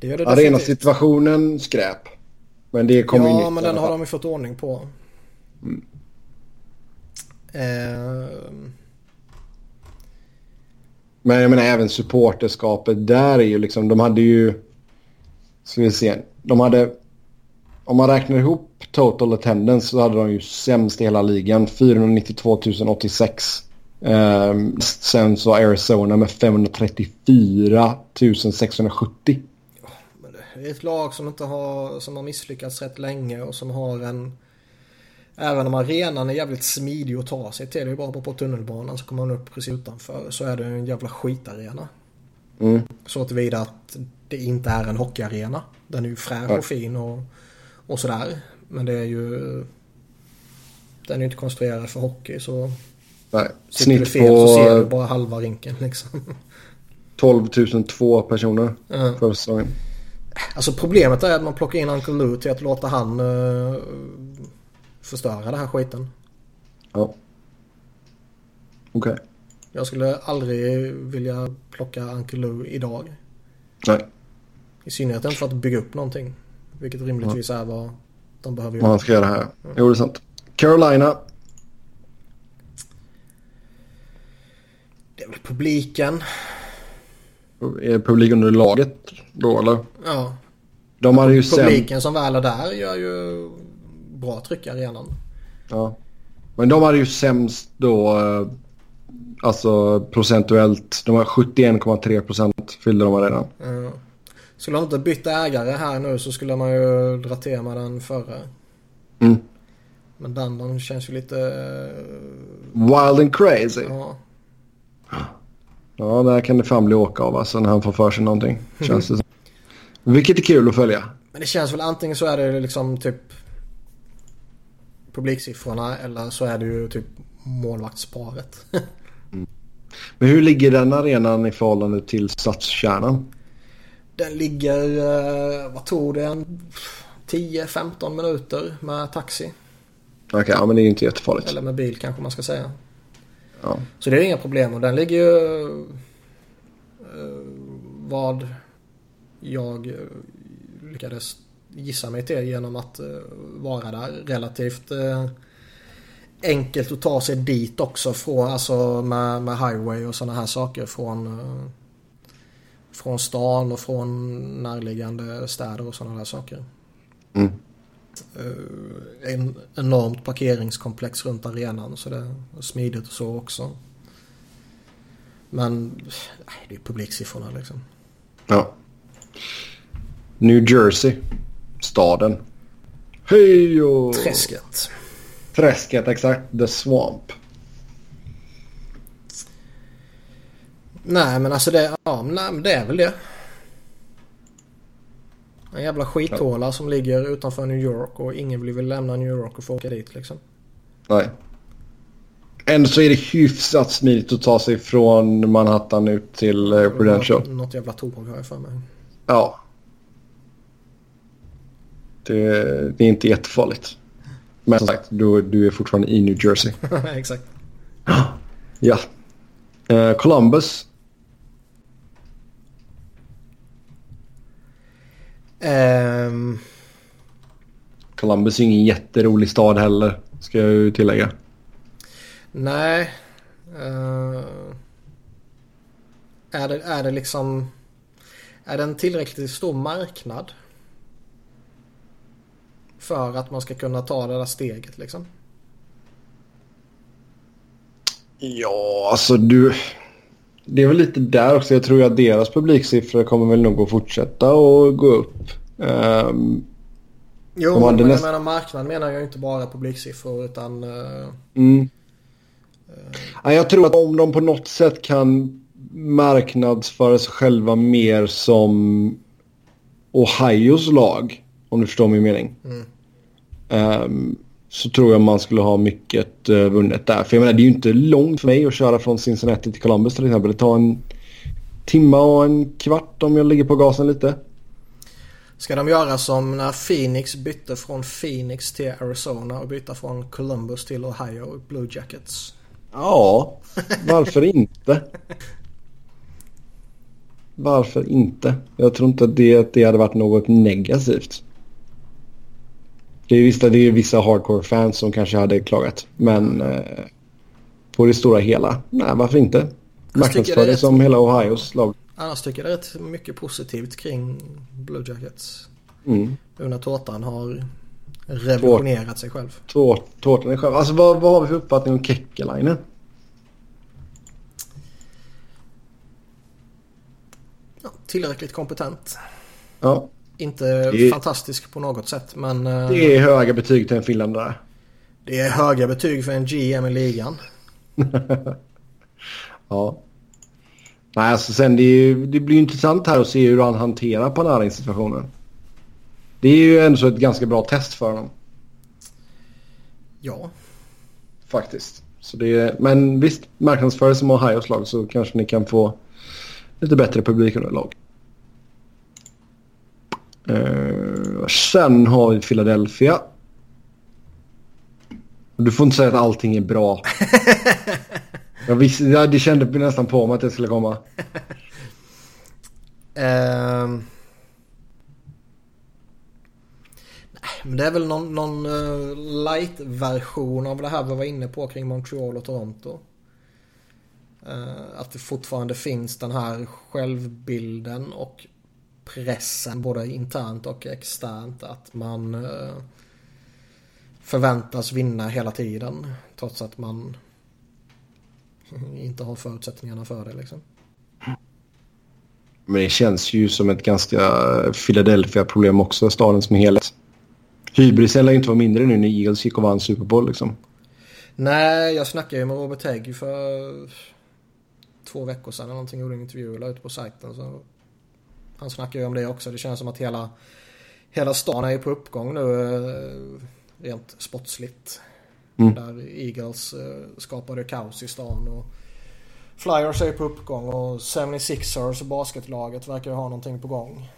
Det gör det Arenasituationen skräp. Men det kommer Ja, men den har de ju fått ordning på. Mm. Uh, men jag menar även supporterskapet där är ju liksom, de hade ju, ska vi se, de hade, om man räknar ihop total attendance så hade de ju sämst i hela ligan, 492 086. Um, sen så Arizona med 534 670. Men det är ett lag som inte har, som har misslyckats rätt länge och som har en Även om arenan är jävligt smidig att ta sig till. Det är bara på tunnelbanan så kommer man upp precis utanför. Så är det en jävla skitarena. Mm. Så tillvida att det inte är en hockeyarena. Den är ju fräsch och fin och, och sådär. Men det är ju... Den är ju inte konstruerad för hockey så... Nej. Sitter du fel på... så ser du bara halva rinken liksom. [LAUGHS] 12 002 personer mm. förra säsongen. Alltså problemet är att man plockar in Uncle Lou till att låta han uh, förstöra den här skiten. Ja. Okej. Okay. Jag skulle aldrig vilja plocka Uncle Lou idag. Nej. I synnerhet inte för att bygga upp någonting. Vilket rimligtvis ja. är vad de behöver göra. Man ska göra här. Ja. Jo, det är sant. Carolina. Det är väl publiken. Är publiken under laget då eller? Ja. De hade ju Publiken som väl är där gör ju bra tryck i arenan. Ja. Men de hade ju sämst då, eh, alltså procentuellt. De har 71,3 procent fyllde de redan. Ja. Skulle de inte byta ägare här nu så skulle man ju dra till med den förra. Mm. Men Dandon känns ju lite... Eh, Wild and crazy. Ja. Ja, där kan det fan bli åka av alltså när han får för sig någonting. Känns det som. [LAUGHS] Vilket är kul att följa. Men det känns väl antingen så är det liksom typ publiksiffrorna eller så är det ju typ målvaktsparet. mm. Men hur ligger den arenan i förhållande till stadskärnan? Den ligger, eh, vad tog det, 10-15 minuter med taxi. Okej, okay, ja, men det är ju inte jättefarligt. Eller med bil kanske man ska säga. Ja. Så det är inga problem och den ligger ju... Uh, vad jag eh, lyckades gissa mig till genom att eh, vara där relativt eh, enkelt att ta sig dit också från, alltså med, med highway och sådana här saker från från stan och från närliggande städer och sådana där saker. Mm. En enormt parkeringskomplex runt arenan så det är smidigt och så också. Men det är publiksiffrorna liksom. Ja. New Jersey. Staden. Hej och... Träsket. Träsket, exakt. The Swamp. Nej men alltså det, ja, nej, men det är väl det. En jävla skithåla ja. som ligger utanför New York och ingen vill väl lämna New York och få åka dit liksom. Nej. Ändå så är det hyfsat smidigt att ta sig från Manhattan ut till eh, Prudential. Något jävla tåg har jag för mig. Ja. Det, det, är inte jättefarligt. Men som sagt, du, du är fortfarande i New Jersey. [LAUGHS] Exakt. [GASPS] Ja. Uh, Columbus. Um... Columbus är ingen jätterolig stad heller, ska jag ju tillägga. Nej. Uh, är, det, är det liksom... Är det en tillräckligt stor marknad? För att man ska kunna ta det där steget liksom? Ja, alltså du... Det är väl lite där också. Jag tror att deras publiksiffror kommer väl nog att fortsätta och gå upp. Um, jo, men jag näst... menar marknad menar jag inte bara publiksiffror utan... Uh... Mm. Ja, jag tror att om de på något sätt kan marknadsföra sig själva mer som Ohios lag, om du förstår min mening. Mm. Um, så tror jag man skulle ha mycket uh, vunnet där. För jag menar, det är ju inte långt för mig att köra från Cincinnati till Columbus till exempel. Det tar en timma och en kvart om jag ligger på gasen lite. Ska de göra som när Phoenix bytte från Phoenix till Arizona och byta från Columbus till Ohio Blue Jackets? Ja, varför inte? Varför inte? Jag tror inte att det, det hade varit något negativt. Det är, vissa, det är vissa hardcore-fans som kanske hade klagat. Men eh, på det stora hela, nej varför inte? Marknadsför det som hela Ohios lag. Annars tycker jag det är rätt mycket positivt kring Blue Jackets. Mm. Nu när tårtan har revolutionerat sig själv. tårtan är själv. Alltså vad, vad har vi för uppfattning om Kekkelainen? Ja, tillräckligt kompetent. Ja. Inte är, fantastisk på något sätt men... Eh, det är höga betyg till en finländare. Det är höga betyg för en GM i ligan. [LAUGHS] ja. Nej, alltså sen det, ju, det blir intressant här att se hur han hanterar Panarin-situationen. Det är ju ändå ett ganska bra test för honom. Ja. Faktiskt. Så det är, men visst, marknadsför som Ohios lag så kanske ni kan få lite bättre publikunderlag. Uh, sen har vi Philadelphia. Du får inte säga att allting är bra. [LAUGHS] jag visste, ja, det kände nästan på mig att det skulle komma. uh, men det är väl någon, någon uh, light-version av det här vi var inne på kring Montreal och Toronto. Uh, att det fortfarande finns den här självbilden och pressen både internt och externt att man uh, förväntas vinna hela tiden trots att man inte har förutsättningarna för det liksom. Men det känns ju som ett ganska Philadelphia-problem också, staden som helhet. Hybrisen lär ju inte vara mindre nu när Eagles gick och vann Super Bowl liksom. Nej, jag snackade ju med Robert Hägg för två veckor sedan eller någonting. Gjorde en intervju eller ute på sajten. Så han snackade ju om det också. Det känns som att hela, hela stan är på uppgång nu eh, rent sportsligt. Mm. Där Eagles eh, skapade kaos i stan. Och Flyers är på uppgång och 76ers och basketlaget verkar ju ha någonting på gång.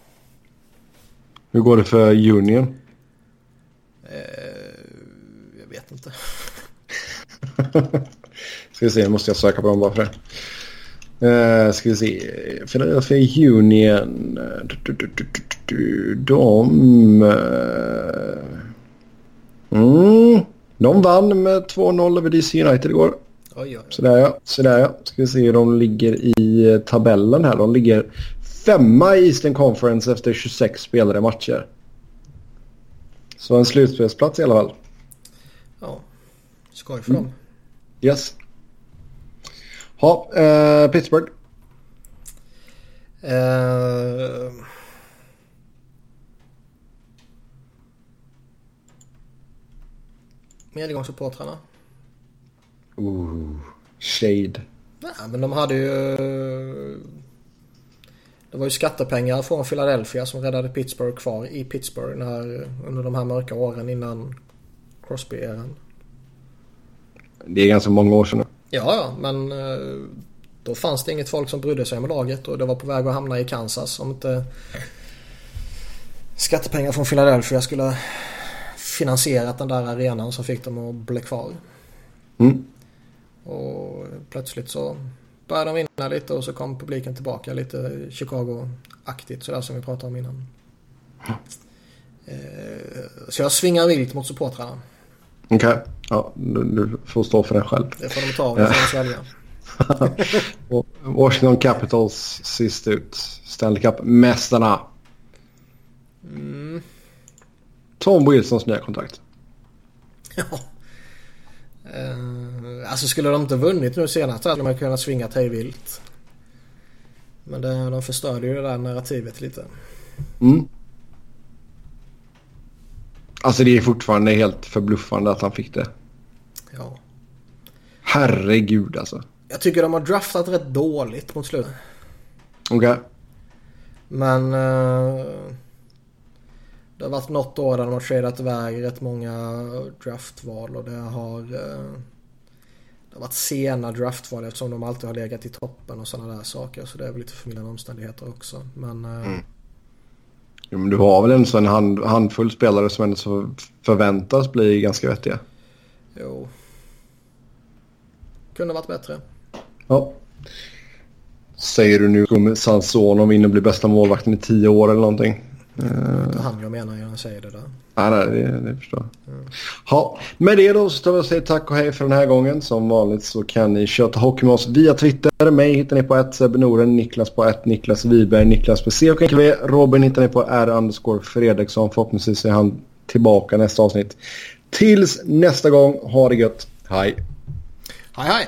Hur går det för Union? Eh, jag vet inte. [LAUGHS] Ska vi se, nu måste jag söka på dem bara för det. Uh, ska vi se. Philadelphia Union. De... Uh, mm, de vann med 2-0 över DC United igår. Oj, oj. Sådär ja. Sådär ja. Ska vi se hur de ligger i tabellen här. De ligger femma i Eastern Conference efter 26 spelade matcher. Så en slutspelsplats i alla fall. Ja, skoj för dem. Yes. Ha, eh, Pittsburgh. Eh, Medgångssupportrarna. Ooh, shade. Nej, men de hade ju... Det var ju skattepengar från Philadelphia som räddade Pittsburgh kvar i Pittsburgh när, under de här mörka åren innan Crosby-eran. Det är ganska många år sedan nu. Ja, ja, men eh, då fanns det inget folk som brydde sig om laget och det var på väg att hamna i Kansas om inte skattepengar från Philadelphia skulle finansierat den där arenan som fick dem att bli kvar. Mm. Och plötsligt så började de vinna lite och så kom publiken tillbaka lite Chicago-aktigt sådär som vi pratade om innan. Eh, Så jag svingar vilt mot supportrarna. Okej. Ja, du, du får stå för det själv. Det får de ta det får de svälja. Washington Capitals sist ut. Stanley Cup-mästarna. Mm. Tom Wilsons nya kontrakt. Ja. Eh, alltså skulle de inte vunnit nu senast så hade man kunnat svinga hej vilt. Men det, de förstörde ju det där narrativet lite. Mm. Alltså det är fortfarande helt förbluffande att han fick det. Ja. Herregud alltså. Jag tycker de har draftat rätt dåligt mot slutet. Okej. Men eh, det har varit något år där de har tradat iväg rätt många draftval och det har eh, det har varit sena draftval eftersom de alltid har legat i toppen och sådana där saker. Så det är väl lite förmildrande omständigheter också. Men eh, Mm. Jo, men du har väl en sån hand, handfull spelare som ändå förväntas bli ganska vettiga. jo. Kunde varit bättre. Ja. Säger du nu kommer Sanson in och blir bästa målvakten i tio år eller någonting? Det är inte han jag menar när jag säger det där. Nej, nej, det, det förstår jag. Ja, med det då så tar vi och säger tack och hej för den här gången. Som vanligt så kan ni köta hockey med oss via Twitter. Mig hittar ni på ett Sebbe Niklas på ett Niklas Wiberg, Niklas på C och KV. Robin hittar ni på R underscore Fredriksson. Förhoppningsvis är han tillbaka nästa avsnitt. Tills nästa gång, ha det gött. Hej! Hej hej!